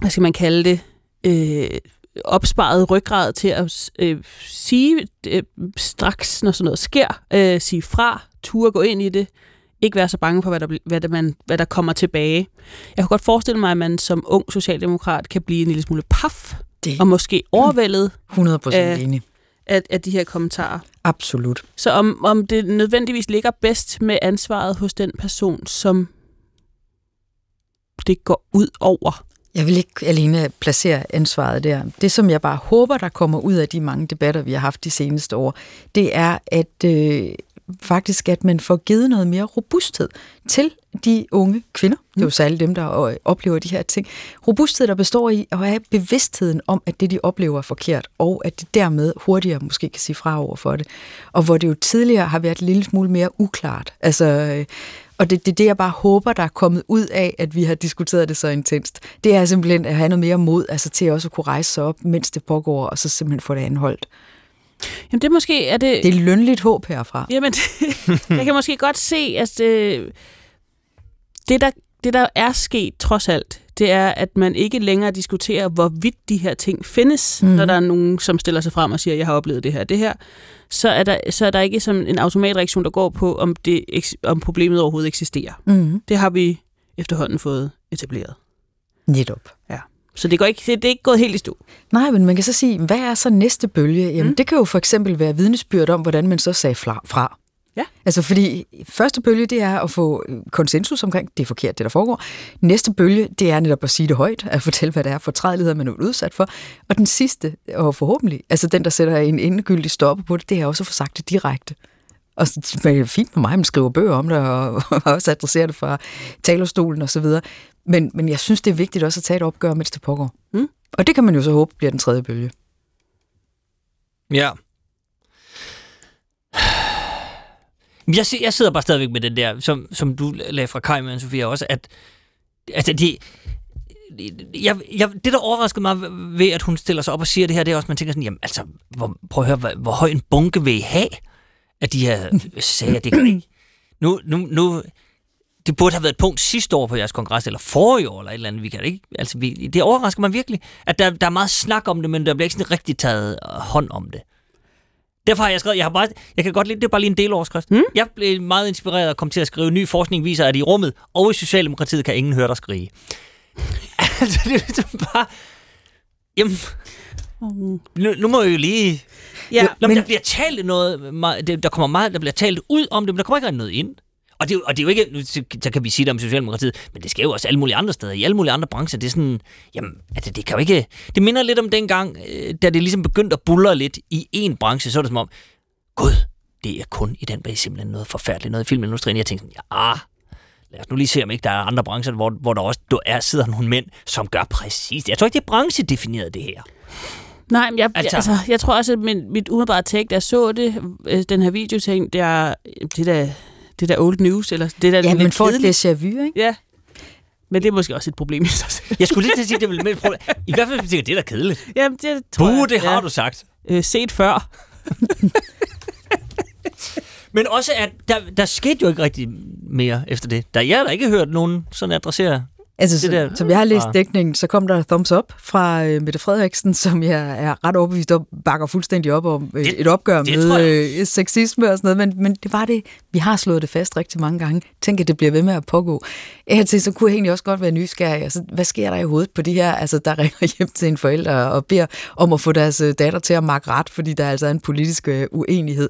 hvad skal man kalde det, øh, opsparet ryggrad til at øh, sige øh, straks, når sådan noget sker, øh, sige fra, ture gå ind i det, ikke være så bange for, hvad der, hvad, der, man, hvad der kommer tilbage. Jeg kan godt forestille mig, at man som ung socialdemokrat kan blive en lille smule paf, Det og måske overvældet 100 procent Øh, enig. Af, af de her kommentarer. Absolut. Så om, om det nødvendigvis ligger bedst med ansvaret hos den person, som det går ud over. Jeg vil ikke alene placere ansvaret der. Det, som jeg bare håber, der kommer ud af de mange debatter, vi har haft de seneste år, det er, at øh, faktisk, at man får givet noget mere robusthed til de unge kvinder. Det er jo særligt dem, der øh, oplever de her ting. Robusthed, der består i at have bevidstheden om, at det, de oplever, er forkert, og at de dermed hurtigere måske kan sige fra over for det. Og hvor det jo tidligere har været en lille smule mere uklart. Altså, øh, og det er det, det, jeg bare håber, der er kommet ud af, at vi har diskuteret det så intenst. Det er simpelthen at have noget mere mod, altså til også at kunne rejse sig op, mens det pågår, og så simpelthen få det anholdt. Jamen det er måske, er det, Det er lønligt håb herfra. Jamen, [laughs] jeg kan måske godt se, at det, det, der, det, der er sket trods alt, det er, at man ikke længere diskuterer, hvorvidt de her ting findes, mm. når der er nogen, som stiller sig frem og siger, jeg har oplevet det her, det her. Så er der, så er der ikke som en automatreaktion, der går på, om, det, om problemet overhovedet eksisterer. Mm-hmm. Det har vi efterhånden fået etableret. Netop. Så det, går ikke, det, det er ikke gået helt i stå. Nej, men man kan så sige, hvad er så næste bølge? Jamen, mm. det kan jo for eksempel være vidnesbyrd om, hvordan man så sagde fra. Ja. Altså fordi første bølge, det er at få konsensus omkring, det er forkert, det der foregår. Næste bølge, det er netop at sige det højt, at fortælle, hvad det er for trædeligheder, man er udsat for. Og den sidste, og forhåbentlig, altså den, der sætter en endegyldig stopper på det, det er også at få sagt det direkte. Og så- det er fint med mig, man skriver bøger om det, og, [laughs] og også adresserer det fra talerstolen og så videre. Men, men jeg synes, det er vigtigt også at tage et opgør, mens det pågår. Mm. Og det kan man jo så håbe bliver den tredje bølge. Ja. Jeg, jeg sidder bare stadigvæk med den der, som, som du lagde fra Kai med, Sofia, også, at altså, de, jeg, jeg, det, der overraskede mig ved, at hun stiller sig op og siger det her, det er også, man tænker sådan, jamen altså, hvor, prøv at høre, hvor, hvor høj en bunke vil I have af de her sager? Det kan ikke. Nu, nu, nu, det burde have været et punkt sidste år på jeres kongres, eller forrige år, eller et eller andet. Vi kan ikke, altså, vi, det overrasker mig virkelig, at der, der er meget snak om det, men der bliver ikke sådan rigtig taget øh, hånd om det. Derfor har jeg skrevet, jeg, har bare, jeg kan godt lide, det er bare lige en deloverskrift. Hmm? Jeg blev meget inspireret og kom til at skrive, ny forskning viser, at i rummet og i Socialdemokratiet kan ingen høre dig skrige. [laughs] altså, det er ligesom bare... Jamen, nu, nu må jeg jo lige... Ja, Nå, men der bliver talt noget, der kommer meget, der bliver talt ud om det, men der kommer ikke rigtig noget ind. Og det, jo- og det er jo ikke, nu så kan vi sige det om Socialdemokratiet, men det sker jo også alle mulige andre steder, i alle mulige andre brancher. Det er sådan, jamen, altså det kan jo ikke, det minder lidt om dengang, øh, da det ligesom begyndte at bulle lidt i en branche, så er det som om, gud, det er kun i den, er simpelthen noget forfærdeligt, noget i filmindustrien. Jeg tænkte sådan, ja, lad os nu lige se, om ikke der er andre brancher, hvor, hvor der også er, sidder nogle mænd, som gør præcis det. Jeg tror ikke, det er branchedefineret, det her. Nej, men jeg, Altså- altså, jeg tror også, at min, mit umiddelbare take, da jeg så det, øh, den her video, tænkte jeg, det der, det der old news, eller det der Ja, lidt men déjà vu, ikke? Ja, men det er måske også et problem i sig selv. Jeg skulle lige til at sige, det er et problem. I hvert fald, tænker, det er da kedeligt. Jamen, det tror Buh, jeg. det har ja. du sagt. Øh, set før. [laughs] Men også, at der, der skete jo ikke rigtig mere efter det. Der, jeg har da ikke hørt nogen sådan adressere. Altså, Det der- som jeg har læst Ah. dækningen, så kom der thumbs up fra øh, Mette Frederiksen, som jeg er ret overbevist om, bakker fuldstændig op om øh, Det- et opgør det med øh, sexisme og sådan noget, men, men det var det, vi har slået det fast rigtig mange gange. Tænk, at det bliver ved med at pågå. Hertil, så kunne jeg egentlig også godt være nysgerrig. Altså, hvad sker der i hovedet på de her, altså, der ringer hjem til en forælder og beder om at få deres øh, datter til at makke ret, fordi der altså er en politisk øh, uenighed.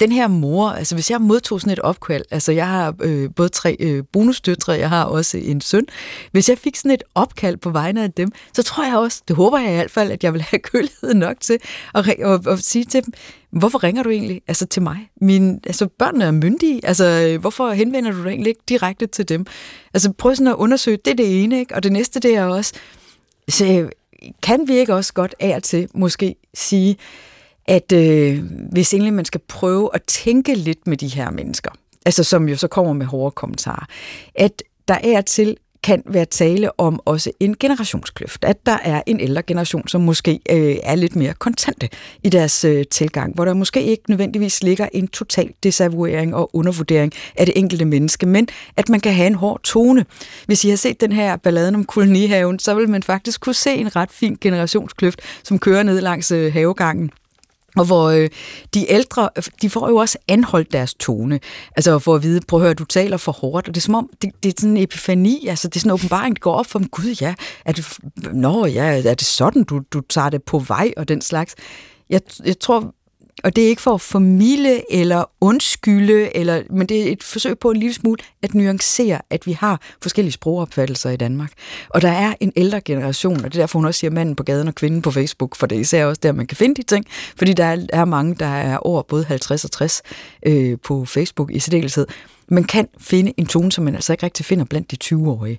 Den her mor, altså hvis jeg modtog sådan et opkald, altså jeg har øh, både tre øh, bonusdøtre, jeg har også en søn. Hvis jeg fik sådan et opkald på vegne af dem, så tror jeg også, det håber jeg i hvert fald, at jeg vil have [laughs] kølighed nok til at, at, og, at sige til dem, hvorfor ringer du egentlig altså til mig? Min, altså børnene er myndige, altså øh, hvorfor henvender du dig egentlig ikke direkte til dem? Altså prøv sådan at undersøge, det er det ene, ikke? og det næste det er også, så øh, kan vi ikke også godt af og til måske sige, at øh, hvis egentlig man skal prøve at tænke lidt med de her mennesker, altså som jo så kommer med hårde kommentarer, at der er til kan være tale om også en generationskløft. At der er en ældre generation, som måske øh, er lidt mere kontante i deres øh, tilgang, hvor der måske ikke nødvendigvis ligger en total desavouering og undervurdering af det enkelte menneske, men at man kan have en hård tone. Hvis I har set den her balladen om kolonihaven, så vil man faktisk kunne se en ret fin generationskløft, som kører ned langs øh, havegangen. Og hvor øh, de ældre, øh, de får jo også anholdt deres tone. Altså for at vide, prøv at høre, du taler for hårdt. Og det er som om, det, det er sådan en epifani, altså det er sådan en åbenbaring, der går op for dem. Gud ja, er det, nå, ja, er det sådan, du, du tager det på vej og den slags? Jeg, jeg tror, og det er ikke for at formilde eller undskylde, eller, men det er et forsøg på en lille smule at nuancere, at vi har forskellige sprogopfattelser i Danmark. Og der er en ældre generation, og det er derfor, hun også siger manden på gaden og kvinden på Facebook, for det er især også der, man kan finde de ting, fordi der er, er mange, der er over både 50 og 60 øh, på Facebook i særdeleshed. Man kan finde en tone, som man altså ikke rigtig finder blandt de 20-årige.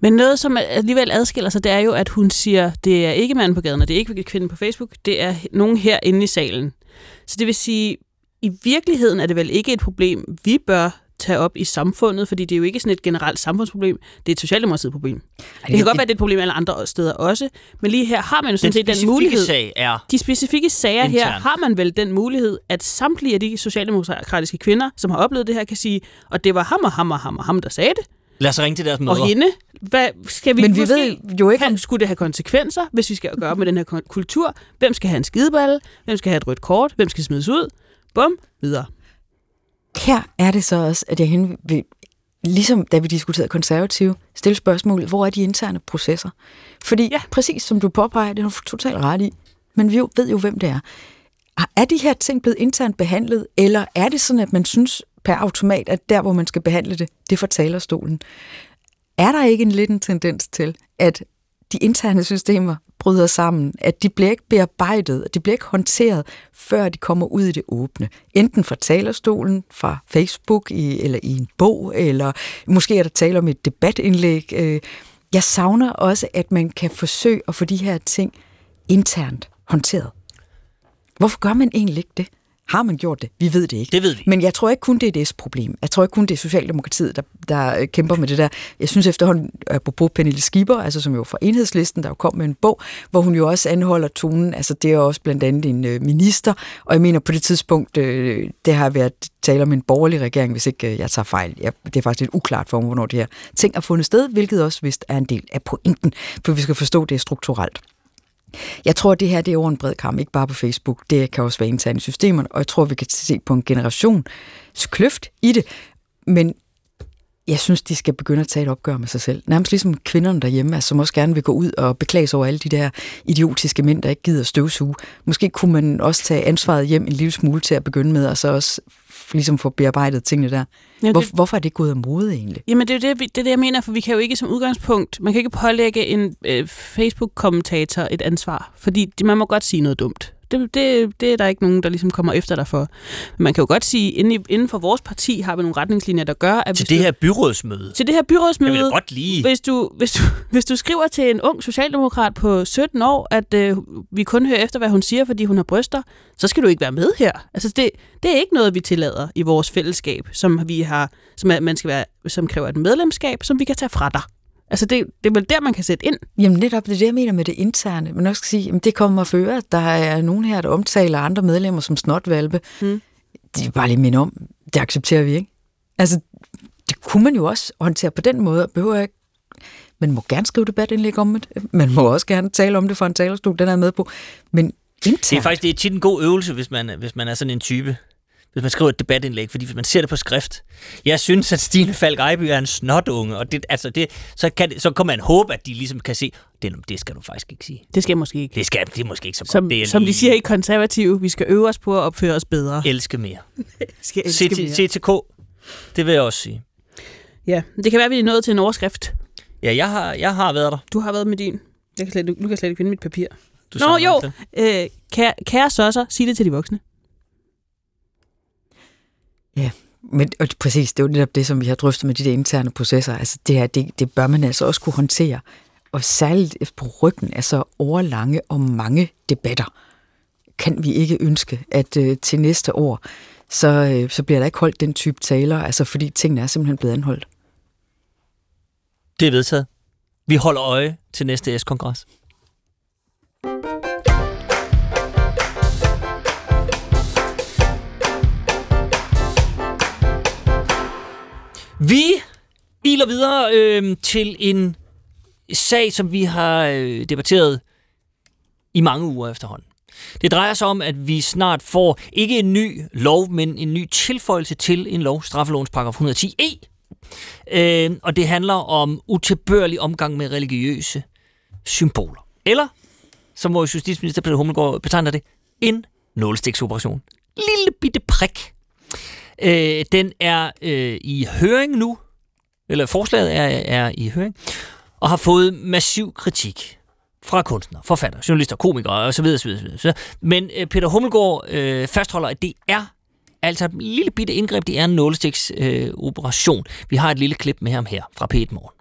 Men noget, som alligevel adskiller sig, det er jo, at hun siger, det er ikke manden på gaden, og det er ikke kvinden på Facebook, det er nogen herinde i salen. Så det vil sige, i virkeligheden er det vel ikke et problem, vi bør tage op i samfundet, fordi det er jo ikke sådan et generelt samfundsproblem, det er et socialdemokratiet problem. Det kan godt være, at det er et problem alle andre steder også, men lige her har man jo sådan set den specifikke mulighed. sag er... De specifikke sager Intern. her har man vel den mulighed, at samtlige af de socialdemokratiske kvinder, som har oplevet det her, kan sige, og det var ham og ham og ham og ham, der sagde det, Lad os ringe til deres mødre. og hende. Hvad, skal vi Men vi ved jo ikke, om- skulle det have konsekvenser, hvis vi skal gøre med den her kultur? Hvem skal have en skideballe? Hvem skal have et rødt kort? Hvem skal smides ud? Bum, videre. her er det så også, at jeg hen vil, ligesom da vi diskuterede konservative, stille spørgsmålet, hvor er de interne processer? Fordi ja. Ja. præcis som du påpeger, det er du totalt ret i, men vi jo, ved jo, hvem det er. Er de her ting blevet internt behandlet, eller er det sådan, at man synes per automat, at der, hvor man skal behandle det, det er fra talerstolen? Er der ikke en lidt en tendens til, at de interne systemer bryder sammen, at de bliver ikke bearbejdet, at de bliver ikke håndteret, før de kommer ud i det åbne. Enten fra talerstolen, fra Facebook, i, eller i en bog, eller måske er der tale om et debatindlæg. Øh, jeg savner også, at man kan forsøge at få de her ting internt håndteret. Hvorfor gør man egentlig ikke det? Har man gjort det? Vi ved det ikke. Det ved vi. Men jeg tror ikke kun, det er det problem. Jeg tror ikke kun, det er Socialdemokratiet, der, der øh, kæmper med det der. Jeg synes efterhånden, apropos Pernille Skipper, altså som jo fra enhedslisten, der jo kom med en bog, hvor hun jo også anholder tonen. Altså det er også blandt andet en øh, minister, og jeg mener på det tidspunkt, øh, det har været tale om en borgerlig regering, hvis ikke øh, jeg tager fejl. Jeg, det er faktisk lidt uklart for mig, hvornår det her ting er fundet sted, hvilket også vist er en del af pointen, for vi skal forstå, det er strukturelt. Jeg tror, at det her det er over en bred kamp, ikke bare på Facebook. Det kan også være internt i systemerne, og jeg tror, vi kan se på en generations kløft i det. Men jeg synes, de skal begynde at tage et opgør med sig selv. Nærmest ligesom kvinderne derhjemme, altså, som også gerne vil gå ud og beklage sig over alle de der idiotiske mænd, der ikke gider støvsuge. Måske kunne man også tage ansvaret hjem en lille smule til at begynde med, og så også ligesom få bearbejdet tingene der. Jamen, Hvor, det- hvorfor er det gået af mode egentlig? Jamen, det er det, det er det, jeg mener, for vi kan jo ikke som udgangspunkt, man kan ikke pålægge en øh, Facebook-kommentator et ansvar, fordi man må godt sige noget dumt. Det, det, det er der ikke nogen, der ligesom kommer efter dig for. Men man kan jo godt sige, inden, i, inden for vores parti har vi nogle retningslinjer, der gør, at Til det du, her byrådsmøde. til det her Jeg byrådsmøde, vil godt lige... hvis du, hvis, du, [laughs] hvis du skriver til en ung socialdemokrat på 17 år, at øh, vi kun hører efter, hvad hun siger, fordi hun har bryster, så skal du ikke være med her. Altså, det, det er ikke noget, vi tillader i vores fællesskab, som vi har, som er, man skal være, som kræver et medlemskab, som vi kan tage fra dig. Altså, det, det er vel der, man kan sætte ind. Jamen netop, det er det, jeg mener med det interne. Men også skal sige, jamen, det kommer at føre, at der er nogen her, der omtaler andre medlemmer som snotvalpe. Hmm. Det er bare lige minde om, det accepterer vi ikke. Altså, det kunne man jo også håndtere på den måde, og behøver ikke man må gerne skrive debatindlæg om det. Man må også gerne tale om det fra en talerstol, den er jeg med på. Men internt, Det er faktisk det er tit en god øvelse, hvis man, hvis man er sådan en type. Hvis man skriver et debatindlæg, fordi hvis man ser det på skrift. Jeg synes, at Stine Falk Ejby er en snotunge, og det, altså det, så, kan det, så kan man håbe, at de ligesom kan se, det, det skal du faktisk ikke sige. Det skal jeg måske ikke. Det, skal, det er måske ikke så godt. Som, det som de lige siger i konservative, vi skal øve os på at opføre os bedre. [laughs] Elske mere. [laughs] Skal elske mere. CT, CTK, det vil jeg også sige. Ja, det kan være, at vi er nået til en overskrift. Ja, jeg har, jeg har været der. Du har været med din. Jeg kan slet, nu kan jeg slet ikke finde mit papir. Du Nå jo, øh, kære, kære søsser, sig det til de voksne. Men og præcis, det er jo netop det, som vi har drøftet med de der interne processer. Altså det her, det, det bør man altså også kunne håndtere. Og særligt på ryggen af så overlange og mange debatter, kan vi ikke ønske, at øh, til næste år, så, øh, så bliver der ikke holdt den type taler, altså fordi tingene er simpelthen blevet anholdt. Det er vedtaget. Vi holder øje til næste S-kongres. Vi iler videre øh, til en sag, som vi har øh, debatteret i mange uger efterhånden. Det drejer sig om, at vi snart får ikke en ny lov, men en ny tilføjelse til en lov, straffelovens paragraf 110e, Øh, og det handler om utilbørlig omgang med religiøse symboler. Eller, som vores justitsminister Peter Hummelgaard betegner det, en nålestiksoperation. Lille bitte prik. Øh, den er øh, i høring nu, eller forslaget er, er i høring, og har fået massiv kritik fra kunstnere, forfattere, journalister, komikere osv. osv., osv. Men øh, Peter Hummelgaard øh, fastholder, at det er altså et lille bitte indgreb, det er en nålestiksoperation. Øh, operation. Vi har et lille klip med ham her fra P1 Morgen.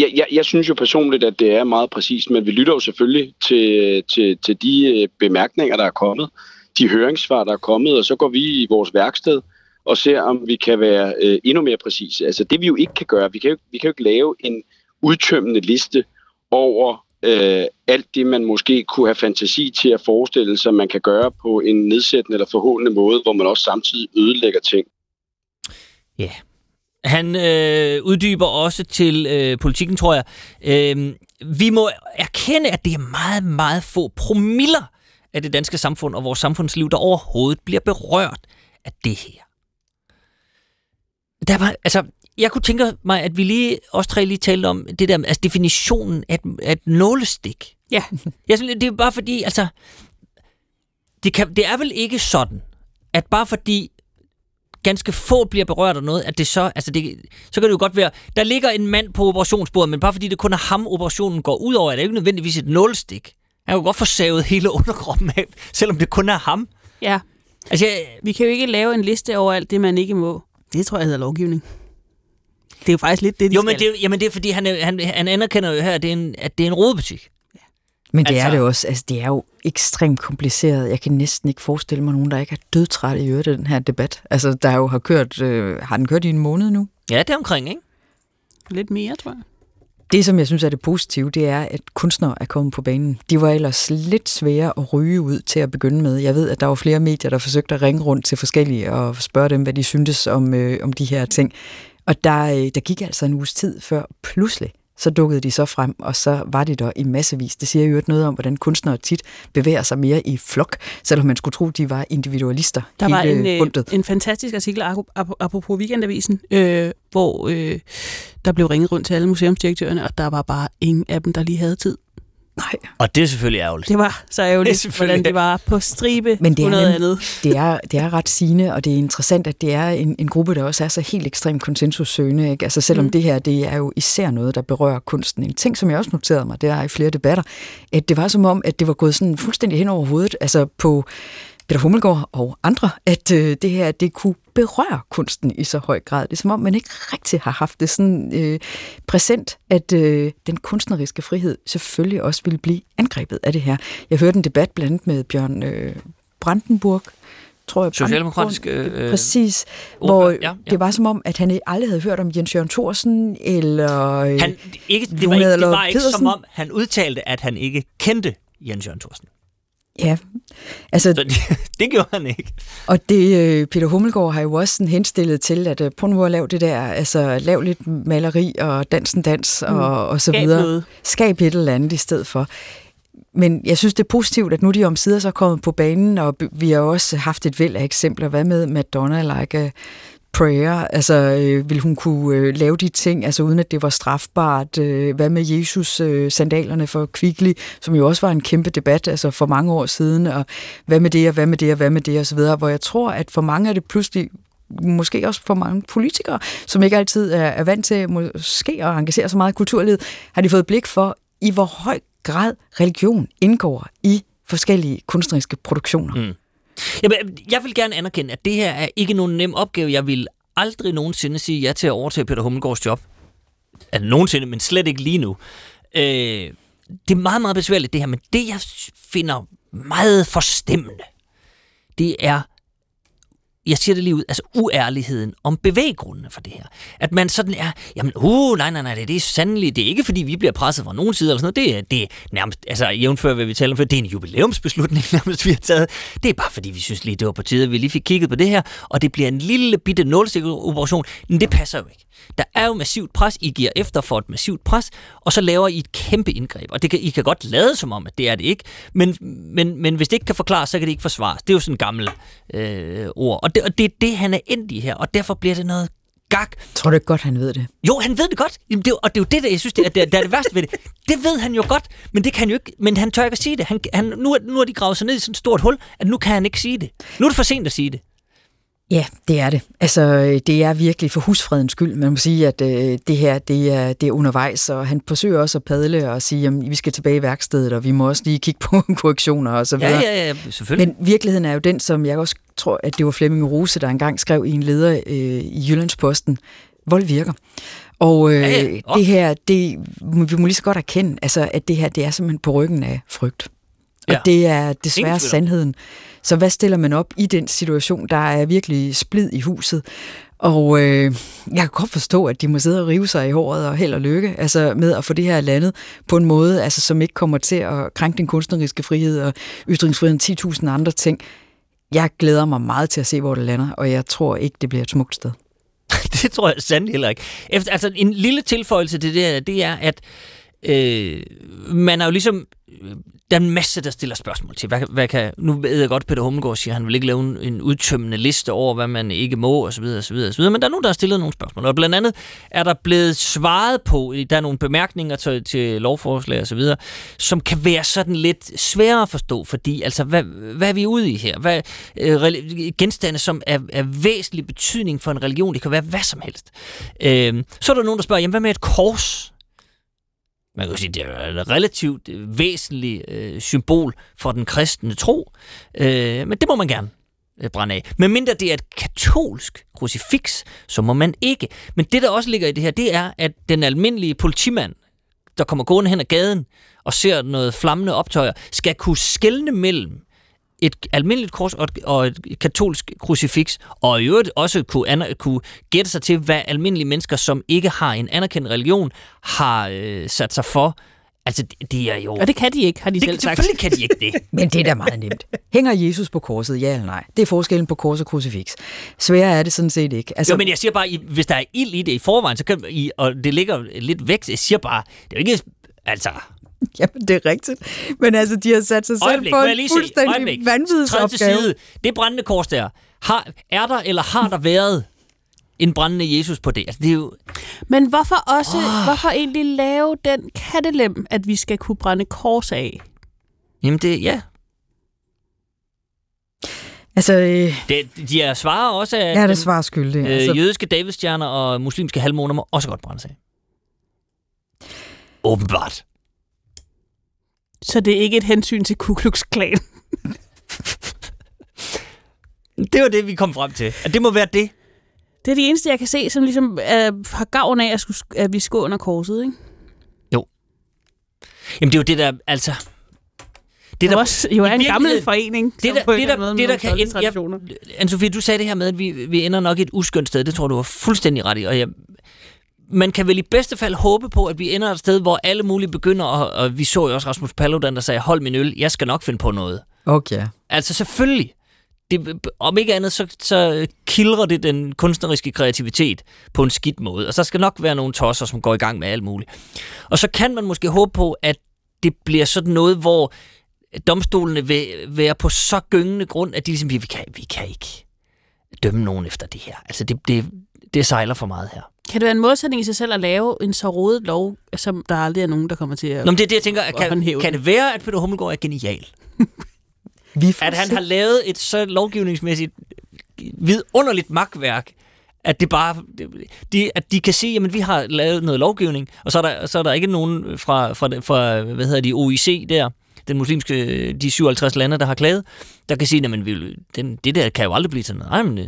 Jeg, jeg, jeg synes jo personligt, at det er meget præcist, men vi lytter jo selvfølgelig til, til, til de øh, bemærkninger, der er kommet, de høringssvar, der er kommet, og så går vi i vores værksted og ser, om vi kan være øh, endnu mere præcise. Altså det vi jo ikke kan gøre, vi kan jo, vi kan jo ikke lave en udtømmende liste over øh, alt det, man måske kunne have fantasi til at forestille sig, man kan gøre på en nedsættende eller forhåndende måde, hvor man også samtidig ødelægger ting. Ja. Han øh, uddyber også til øh, politikken, tror jeg. Øh, vi må erkende, at det er meget, meget få promiller af det danske samfund og vores samfundsliv, der overhovedet bliver berørt af det her. Der var, altså, jeg kunne tænke mig, at vi lige, os tre lige talte om det der, altså definitionen af af et nålestik. Ja. Jeg synes, det er bare fordi, altså, det, kan, det er vel ikke sådan, at bare fordi ganske få bliver berørt af noget, at det så, altså det, så kan det jo godt være, der ligger en mand på operationsbordet, men bare fordi det kun er ham, operationen går ud over, er det ikke nødvendigvis et nålestik. Han kan jo godt få savet hele [laughs] underkroppen af, selvom det kun er ham. Ja, Altså, jeg, vi kan jo ikke lave en liste over alt det, man ikke må. Det tror jeg hedder lovgivning. Det er jo faktisk lidt det, de jo, skal. men det, er- jamen det er fordi, han, han, han anerkender jo her, at det er en, at det er en rodebutik. Men det Altså- altså, er det også. Altså, det er jo ekstremt kompliceret. Jeg kan næsten ikke forestille mig nogen, der ikke er dødtræt i øvrigt af den her debat. Altså, der jo har kørt, øh, har den kørt i en måned nu? Ja, det er omkring, ikke? Lidt mere, tror jeg. Det, som jeg synes er det positive, det er, at kunstnere er kommet på banen. De var ellers lidt svære at ryge ud til at begynde med. Jeg ved, at der var flere medier, der forsøgte at ringe rundt til forskellige og spørge dem, hvad de syntes om, øh, om de her ting. Og der, øh, der gik altså en uges tid før pludselig, så dukkede de så frem, og så var de der i massevis. Det siger jo noget om, hvordan kunstnere tit bevæger sig mere i flok, selvom man skulle tro, de var individualister. Der var en, øh, en fantastisk artikel, ap- ap- apropos Weekendavisen, øh, hvor øh, der blev ringet rundt til alle museumsdirektørerne, og der var bare ingen af dem, der lige havde tid. Nej, Og det er selvfølgelig ærgerligt. Det var så [laughs] Det er ærgerligt, selvfølgelig- hvordan det var på stribe Men det er på noget andet. det er, det er ret sigende, og det er interessant, at det er en, en gruppe, der også er så helt ekstremt konsensussøgende. Ikke? Altså selvom mm. det her, det er jo især noget, der berører kunsten. En ting, som jeg også noterede mig, det er i flere debatter, at det var som om, at det var gået sådan fuldstændig hen over hovedet, altså på Peter Hummelgaard og andre, at øh, det her, det kunne berøre kunsten i så høj grad. Det er som om, man ikke rigtig har haft det sådan øh, præsent, at øh, den kunstneriske frihed selvfølgelig også ville blive angrebet af det her. Jeg hørte en debat blandt andet med Bjørn øh, Brandenburg, tror jeg. Socialdemokratisk, Brandenburg, øh, Præcis. ordfører, Hvor ja, ja. det var som om, at han aldrig havde hørt om Jens Jørgen Thorsen, eller... øh, Han, ikke, det, var ikke, det var ikke som Pedersen? om, han udtalte, at han ikke kendte Jens Jørgen Thorsen. Ja, altså, Så det, [laughs] det gjorde han ikke. og det, øh, Peter Hummelgaard har jo også sådan henstillet til, at øh, prøv nu at lave det der, altså lav lidt maleri og dansen dans og, og så Skab videre. noget. Skab et eller andet i stedet for. Men jeg synes, det er positivt, at nu de om sider så er kommet på banen, og vi har også haft et væld af eksempler. Hvad med Madonna like prayer? Altså, øh, vil hun kunne øh, lave de ting, altså uden at det var strafbart? Øh, hvad med Jesus øh, sandalerne for Kvickly, som jo også var en kæmpe debat altså for mange år siden, og hvad med det, og hvad med det, og hvad med det, og så videre, hvor jeg tror, at for mange er det pludselig måske også for mange politikere, som ikke altid er, er vant til måske at engagere så meget i kulturlivet, har de fået blik for, i hvor høj grad religion indgår i forskellige kunstneriske produktioner. Mm. Jamen, jeg vil gerne anerkende, at det her er ikke nogen nem opgave. Jeg vil aldrig nogensinde sige ja til at overtage Peter Hummelgaards job. Altså nogensinde, men slet ikke lige nu. Øh, det er meget, meget besværligt det her, men det jeg finder meget forstemmende, det er, jeg siger det lige ud, altså uærligheden om bevæggrundene for det her. At man sådan er, jamen, uh, nej, nej, nej, det, det er sandelig, det er ikke fordi, vi bliver presset fra nogen side eller sådan noget, det er, det er nærmest, altså jævnfør, hvad vi taler om før, det er en jubilæumsbeslutning, [laughs] nærmest, vi har taget. Det er bare fordi, vi synes lige, det var på tide, at vi lige fik kigget på det her, og det bliver en lille bitte nålestik-operation, men det passer jo ikke. Der er jo massivt pres, I giver efter for et massivt pres, og så laver I et kæmpe indgreb. Og det kan, I kan godt lade som om, at det er det ikke, men, men, men hvis det ikke kan forklares, så kan det ikke forsvares. Det er jo sådan en gammel øh, ord. Og det, og det er det, han er endt i her, og derfor bliver det noget gak. Tror du ikke godt, han ved det? Jo, han ved det godt. Jamen, det, og det er jo det, der, jeg synes, det er, det, er, det er det værste ved det. Det ved han jo godt, men det kan han jo ikke. Men han tør ikke at sige det. Han, han, nu, er, nu er de gravet sig ned i sådan et stort hul, at nu kan han ikke sige det. Nu er det for sent at sige det. Ja, det er det. Altså, øh, det er virkelig for husfredens skyld. Man må sige, at øh, det her, det er, det er undervejs, og han forsøger også at padle og sige, at vi skal tilbage i værksedet, og vi må også lige kigge på [laughs] korrektioner og så Ja, videre. ja, ja, selvfølgelig. Men virkeligheden er jo den, som jeg også tror, at det var Flemming Rose, der engang skrev i en leder øh, i Jyllandsposten, vold virker. Og øh, Ja, ja. Åh. det her, det, vi må lige så godt erkende, altså, at det her, det er simpelthen på ryggen af frygt. Og Ja. det er desværre sandheden. Så hvad stiller man op i den situation? Der er virkelig splid i huset. Og øh, jeg kan godt forstå, at de må sidde og rive sig i håret og held og lykke altså med at få det her landet på en måde, altså, som ikke kommer til at krænke den kunstneriske frihed og ytringsfriheden 10.000 andre ting. Jeg glæder mig meget til at se, hvor det lander, og jeg tror ikke, det bliver et smukt sted. [laughs] det tror jeg sandelig heller ikke. Efter, altså, en lille tilføjelse til det her, det er, at øh, man har jo ligesom... Der er en masse, der stiller spørgsmål til. Hvad, hvad kan, nu ved jeg godt, Peter Hummelgaard siger, at han vil ikke lave en, en udtømmende liste over, hvad man ikke må, osv., osv., osv. Men der er nogen, der har stillet nogle spørgsmål. Og blandt andet er der blevet svaret på, der er nogle bemærkninger til, til lovforslag osv., som kan være sådan lidt svære at forstå, fordi altså, hvad, hvad er vi ude i her? Hvad, øh, genstande, som er er væsentlig betydning for en religion, det kan være hvad som helst. Øh, så er der nogen, der spørger, jamen hvad med et kors? Man kan jo sige, det er et relativt øh, væsentligt øh, symbol for den kristne tro, øh, men det må man gerne øh, brænde af. Men mindre det er et katolsk krucifix, så må man ikke. Men det, der også ligger i det her, det er, at den almindelige politimand, der kommer gående hen ad gaden og ser noget flammende optøjer, skal kunne skelne mellem et almindeligt kors og et, og et katolsk krucifiks, og i øvrigt også kunne, aner, kunne gætte sig til, hvad almindelige mennesker, som ikke har en anerkendt religion, har øh, sat sig for. Altså, de er jo... Og det kan de ikke, har de det, selv sagt. Selvfølgelig kan de ikke det. [laughs] Men det er da meget nemt. Hænger Jesus på korset, ja eller nej? Det er forskellen på kors og krucifiks. Sværere er det sådan set ikke. Altså, jo, men jeg siger bare, hvis der er ild i det i forvejen, så kan, I, og det ligger lidt væk, jeg siger bare, det er jo ikke... Altså, [laughs] Jamen, det er rigtigt. Men altså, de har sat sig Øjeblik, selv på en fuldstændig Øjeblik. vanvidsopgave. Side. Det brændende kors der. Har, er der eller har der været en brændende Jesus på det? Altså, det er jo... Men hvorfor også, oh. hvorfor egentlig lave den kattelem, at vi skal kunne brænde kors af? Jamen det, ja. Altså, øh, Det, de er svarer også, at ja, det svarer skyldig. øh, Altså, jødiske davidstjerner og muslimske halvmåner må også godt brændes af. Åbenbart. Så det er ikke et hensyn til Ku Klux Klan. [laughs] Det var det, vi kom frem til. At det må være det. Det er det eneste, jeg kan se, som ligesom øh, har gavn af, at, skulle, at vi skal under korset, ikke? Jamen det er jo det der, altså... Det Det er der, også jo er en gammel forening. det der, det der, anden måde det der kan... traditioner. jeg, Anne-Sophie, du sagde det her med, at vi, vi ender nok i et uskyndt sted. Det tror du var fuldstændig ret i. Og jeg, man kan vel i bedste fald håbe på, at vi ender et sted, hvor alle mulige begynder, og, og vi så jo også Rasmus Paludan, der sagde, hold min øl, jeg skal nok finde på noget. okay. Altså selvfølgelig. Det, om ikke andet, så, så kildrer det den kunstneriske kreativitet på en skidt måde. Og så skal nok være nogle tosser, som går i gang med alt muligt. Og så kan man måske håbe på, at det bliver sådan noget, hvor domstolene vil være på så gyngende grund, at de ligesom siger, vi kan, vi kan ikke dømme nogen efter det her. Altså det, det, det sejler for meget her. Kan det være en modsætning i sig selv at lave en så rodet lov, som der aldrig er nogen, der kommer til at... Nå, men det er det, jeg tænker, at kan, kan det være, at Peter Hummelgaard er genial? [laughs] Vi At han har lavet et så lovgivningsmæssigt vidunderligt magtværk, at det bare, de, at de kan sige, at vi har lavet noget lovgivning, og så er der, så er der ikke nogen fra, fra, fra hvad hedder de, OIC der, den muslimske, de 57 lande, der har klaget, der kan sige, at den, det der kan jo aldrig blive til noget. Ej, men,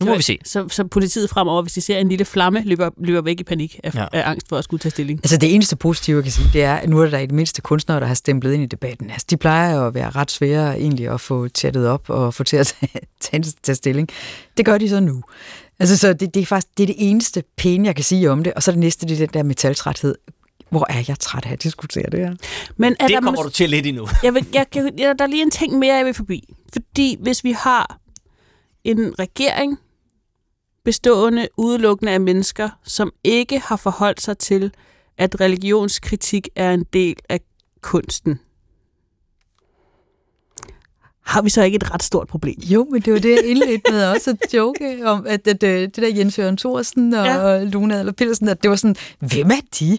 nu må vi se. Så, så politiet fremover, hvis de ser en lille flamme, løber, løber væk i panik af, Ja. af angst for at skulle tage stilling. Altså det eneste positive, jeg kan sige, det er, at nu er der i det mindste kunstnere, der har stemplet ind i debatten. Altså de plejer jo at være ret svære egentlig at få chattet op og få til at [laughs] tage, tage, tage stilling. Det gør de så nu. Altså så det, det er faktisk det, er det eneste pæne, jeg kan sige om det. Og så det næste, det er den der metaltræthed. Hvor er jeg træt af at diskutere det her? Men er Det der kommer du til lidt endnu. jeg vil, jeg, jeg, jeg, der er lige en ting mere, jeg vil forbi. Fordi hvis vi har en regering bestående udelukkende af mennesker, som ikke har forholdt sig til, at religionskritik er en del af kunsten, har vi så ikke et ret stort problem? Jo, men det var det, jeg indledte med også at joke om, at, at, at det der Jens Jørgen Thorsen og Ja. Luna eller Pedersen, at det var sådan, hvem er de?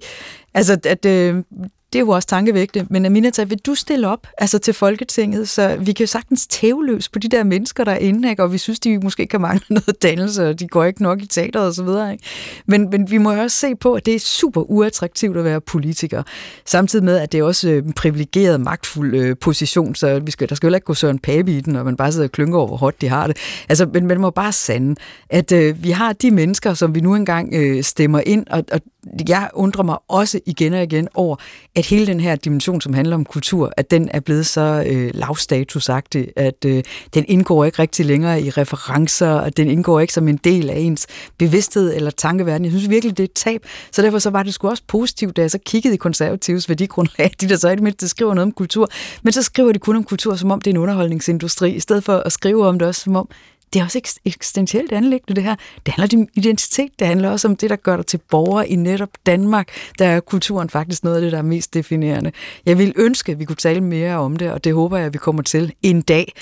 Altså, at, øh, det er jo også tankevægte, men Aminata, vil du stille op altså til Folketinget, så vi kan jo sagtens tævløs på de der mennesker, der er inde, ikke? og vi synes, de måske kan mangle [laughs] noget dannelse, og de går ikke nok i teateret og så videre. Ikke? Men, men vi må jo også se på, at det er super uattraktivt at være politiker, samtidig med, at det er også øh, en privilegeret, magtfuld øh, position, så vi skal, der skal jo ikke gå Søren Pape i den, og man bare sidder og klynker over, hvor hot de har det. Altså, men man må bare sande, at øh, vi har de mennesker, som vi nu engang øh, stemmer ind, og, og jeg undrer mig også igen og igen over, at hele den her dimension, som handler om kultur, at den er blevet så øh, lavstatusagtig, at øh, den indgår ikke rigtig længere i referencer, og den indgår ikke som en del af ens bevidsthed eller tankeverden. Jeg synes virkelig, det er et tab. Så derfor så var det sgu også positivt, da jeg så kiggede i konservatives værdigrundlag, de der så i det mindste skriver noget om kultur, men så skriver de kun om kultur, som om det er en underholdningsindustri, i stedet for at skrive om det også, som om det er også eksistentielt anlæggende, det her. Det handler om identitet, det handler også om det, der gør dig til borger i netop Danmark. Der er kulturen faktisk noget af det, der er mest definerende. Jeg vil ønske, at vi kunne tale mere om det, og det håber jeg, at vi kommer til en dag.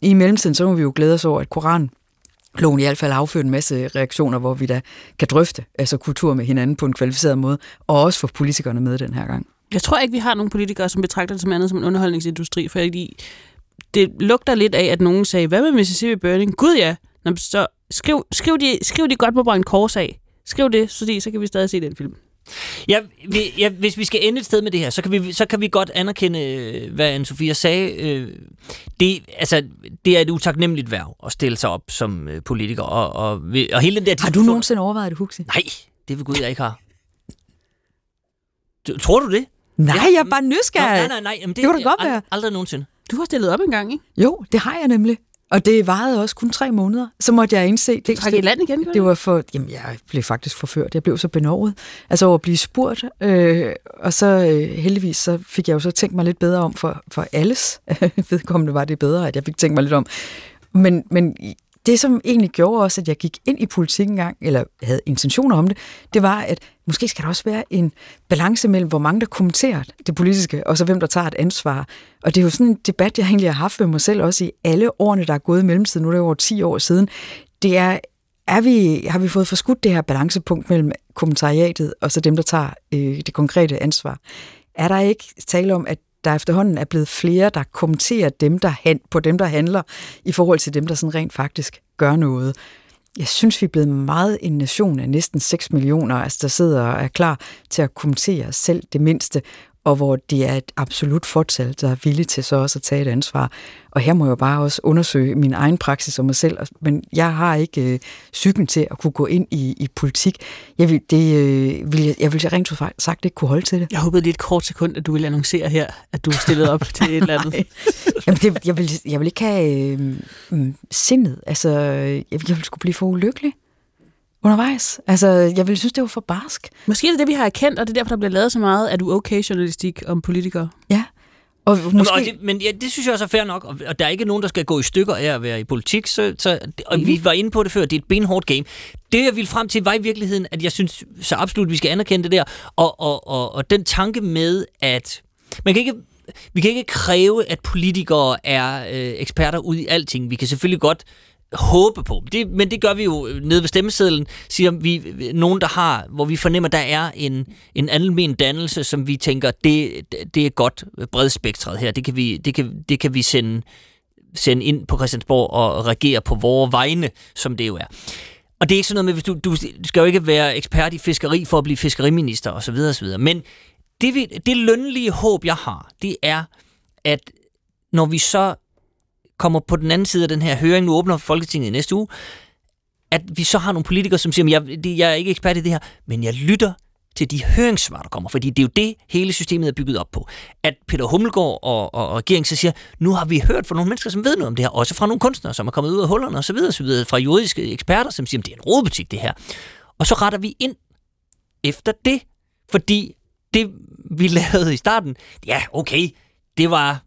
I mellemtiden, så må vi jo glæde os over, at Koran Loven i hvert fald har affødt en masse reaktioner, hvor vi da kan drøfte altså kultur med hinanden på en kvalificeret måde, og også få politikerne med den her gang. Jeg tror ikke, vi har nogen politikere, som betragter det som andet som en underholdningsindustri, fordi det lugter lidt af, at nogen sagde, hvad med Mississippi Burning? Gud ja! Nå, så skriv, skriv, de, skriv de godt på brænde kors af. Skriv det, fordi så kan vi stadig se den film. Ja, vi, ja, hvis vi skal ende et sted med det her, så kan vi, så kan vi godt anerkende, øh, hvad anne sagde. Øh, Det, altså, det er et utaknemmeligt værv at stille sig op som øh, politiker. Og, og, og hele den der Har du nogensinde overvejet det, Huxi? Nej, det vil Gud, jeg ikke har. Tror du det? Nej, jeg er bare Nå, nysgerrig. nej, nej, nej. Jamen, det, Det kunne da godt være. Aldrig nogensinde. Du har stillet op en gang, ikke? Jo, det har jeg nemlig. Og det varede også kun tre måneder. Så måtte jeg indse... Det, Træk i land igen, Det var for... Jamen, jeg blev faktisk forført. Jeg blev så benovet. Altså over at blive spurgt. Øh, og så øh, heldigvis så fik jeg jo så tænkt mig lidt bedre om for, for alles [laughs] vedkommende var det bedre, at jeg fik tænkt mig lidt om. Men, men det, som egentlig gjorde også, at jeg gik ind i politik engang, eller havde intentioner om det, det var, at måske skal der også være en balance mellem, hvor mange der kommenterer det politiske, og så hvem der tager et ansvar. Og det er jo sådan en debat, jeg egentlig har haft med mig selv, også i alle årene, der er gået i mellemtiden, nu er det over 10 år siden. Det er, er vi, har vi fået forskudt det her balancepunkt mellem kommentariatet og så dem, der tager øh, det konkrete ansvar? Er der ikke tale om, at der efterhånden er blevet flere, der kommenterer dem, der han, på dem, der handler, i forhold til dem, der sådan rent faktisk gør noget? Jeg synes, vi er blevet meget en nation af næsten 6 millioner, altså der sidder og er klar til at kommentere selv det mindste, og hvor det er et absolut fortal, der er villige til så også at tage et ansvar. Og her må jeg jo bare også undersøge min egen praksis og mig selv, men jeg har ikke øh, psyken til at kunne gå ind i, i politik. Jeg vil, det, øh, vil jeg, jeg vil rent sagt ikke kunne holde til det. Jeg håbede lige et kort sekund, at du ville annoncere her, at du stillede op til et eller andet. [laughs] Jamen det, jeg, vil, jeg vil ikke have øh, mm, sindet. Altså, jeg, jeg vil skulle blive for ulykkelig undervejs. Altså, jeg ville synes, det var for barsk. Måske er det det, vi har erkendt, og det er derfor, der bliver lavet så meget, er du okay journalistik om politikere? Ja. Og Måske... Og det, men ja, det synes jeg også er fair nok, og, og der er ikke nogen, der skal gå i stykker af at være i politik, så, så, og Mhm. vi var inde på det før, det er et benhårdt game. Det, jeg ville frem til, var i virkeligheden, at jeg synes så absolut, vi skal anerkende det der, og, og, og, og den tanke med, at man kan ikke vi kan ikke kræve, at politikere er øh, eksperter ud i alting. Vi kan selvfølgelig godt håbe på. Det, men det gør vi jo øh, nede ved stemmesedlen, siger vi, øh, nogen, der har, hvor vi fornemmer, der er en, en almen dannelse, som vi tænker, det, det er godt øh, bredspektret her. Det kan vi, det kan, det kan vi sende, sende ind på Christiansborg og regere på vores vegne, som det jo er. Og det er ikke sådan noget med, hvis du, du skal jo ikke være ekspert i fiskeri for at blive fiskeriminister osv. osv. Men det, det lønlige håb, jeg har, det er, at når vi så kommer på den anden side af den her høring, nu åbner Folketinget i næste uge, at vi så har nogle politikere, som siger, jeg, jeg er ikke ekspert i det her, men jeg lytter til de høringssvar, der kommer. Fordi det er jo det, hele systemet er bygget op på. At Peter Hummelgaard og, og, og regeringen så siger, nu har vi hørt fra nogle mennesker, som ved noget om det her, også fra nogle kunstnere, som er kommet ud af hullerne osv., osv. fra juridiske eksperter, som siger, det er en rodebutik det her. Og så retter vi ind efter det, fordi det, vi [laughs] lavede i starten, ja, okay, det var,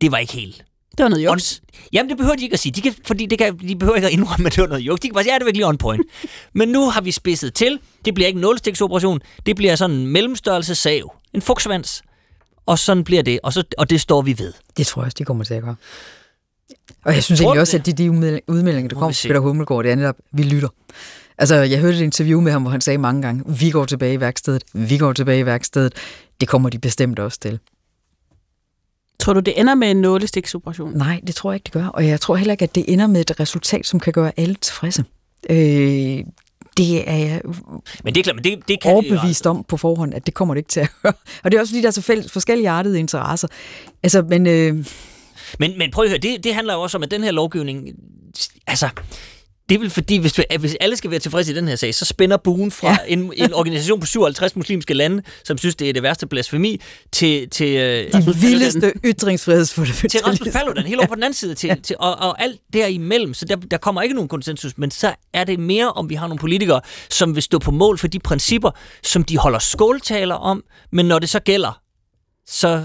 det var ikke helt det var noget juks. Jamen, det behøver de ikke at sige, de kan, fordi det kan, de behøver ikke at indrømme, at det var noget juks. De kan bare sige, ja, det er virkelig on point. [laughs] Men nu har vi spidset til. Det bliver ikke en nulstiksoperation. Det bliver sådan en mellemstørrelse sav. En fugtsvans. Og sådan bliver det, og, så, og det står vi ved. Det tror jeg også, de kommer til at gøre. Og jeg synes Tror egentlig også, at de, de udmel- udmeldinger, der Må kom vi fra. Peter Hummelgaard, det er netop, vi lytter. Altså, jeg hørte et interview med ham, hvor han sagde mange gange, vi går tilbage i værkstedet, vi går tilbage i værkstedet. Det kommer de bestemt også til. Tror du, det ender med en nålestiksoperation? Nej, det tror jeg ikke, det gør. Og jeg tror heller ikke, at det ender med et resultat, som kan gøre alle tilfredse. Øh, det er jeg Men det er klart, men det, det kan overbevist om på forhånd, at det kommer det ikke til at [laughs] gøre. Og det er også fordi, der er så fælles, forskellige artede interesser. Altså, men øh, Men, men prøv at høre, det, det handler jo også om, at den her lovgivning, altså, det er vel fordi, hvis, hvis alle skal være tilfredse i den her sag, så spænder buen fra ja. en, en organisation på 57 muslimske lande, som synes, det er det værste blasfemi, til, til, øh, de vildeste ytringsfrihedsfundamentalister. til Rasmus Paludan, helt over på den anden side, til, ja. til, og, og alt derimellem. Så der, der kommer ikke nogen konsensus, men så er det mere, om vi har nogle politikere, som vil stå på mål for de principper, som de holder skåltaler om, men når det så gælder, så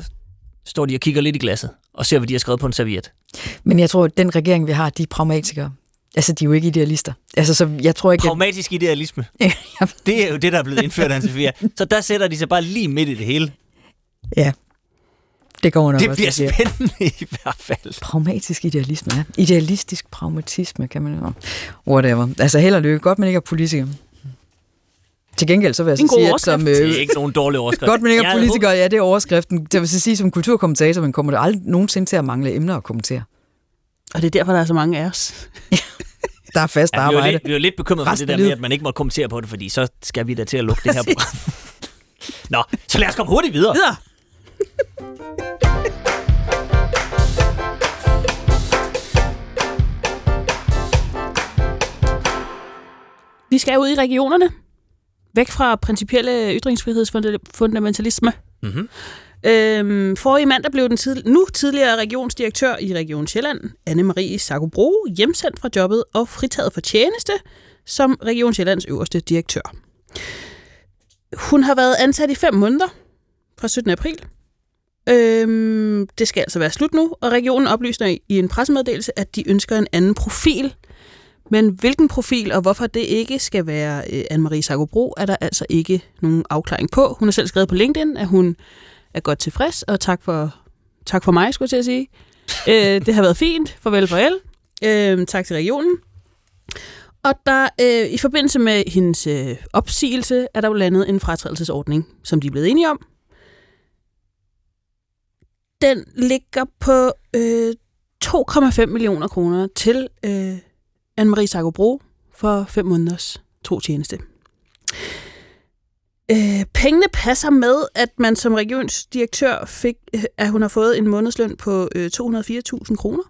står de og kigger lidt i glasset og ser, hvad de har skrevet på en serviet. Men jeg tror, at den regering, vi har, de er pragmatikere. Altså, de er jo ikke idealister. Altså, så jeg tror ikke... Pragmatisk idealisme. [laughs] det er jo det, der er blevet indført af Sofia. Så der sætter de sig bare lige midt i det hele. Ja, det går nok Det også, bliver jeg siger. spændende i hvert fald. Pragmatisk idealisme, ja. Idealistisk pragmatisme, kan man jo. Whatever. Altså, held og lykke. Godt, man ikke er politiker. Til gengæld, så vil jeg så sige, at som... Det er ikke nogen dårlig overskrift. Godt, man ikke er Jeg politiker, ja, det er overskriften. Det vil sige, som kulturkommentator, man kommer der aldrig nogensinde til at mangle emner at kommentere. Og det er derfor, der er så mange af os. Der er fast Ja, vi, er jo arbejde. lidt, vi er lidt bekymret for det der med, at man ikke må kommentere på det, fordi så skal vi da til at lukke det her program. Nå, så lad os komme hurtigt videre. Videre! Vi skal ud i regionerne. Væk fra principielle ytringsfrihedsfundamentalisme. Mm-hmm. Øhm, forrige mandag blev den tid, nu tidligere regionsdirektør i Region Sjælland, Anne-Marie Sakobro, hjemsendt fra jobbet og fritaget for tjeneste som Region Sjællands øverste direktør. Hun har været ansat i fem måneder fra 17. april. Øhm, det skal altså være slut nu, og regionen oplyser i en pressemeddelelse, at de ønsker en anden profil. Men hvilken profil og hvorfor det ikke skal være øh, Anne-Marie Sakobro, er der altså ikke nogen afklaring på. Hun har selv skrevet på LinkedIn, at hun er godt tilfreds, og tak for, tak for mig, skulle jeg til at sige. øh, det har været fint. Farvel, farvel. Øh, tak til regionen. Og der, øh, i forbindelse med hendes øh, opsigelse, er der jo landet en fratrædelsesordning, som de er blevet enige om. Den ligger på øh, 2,5 millioner kroner til øh, Anne-Marie Sakobro for fem måneders tro tjeneste. Øh, pengene passer med, at man som regionsdirektør fik, at hun har fået en månedsløn på øh, 204.000 kroner.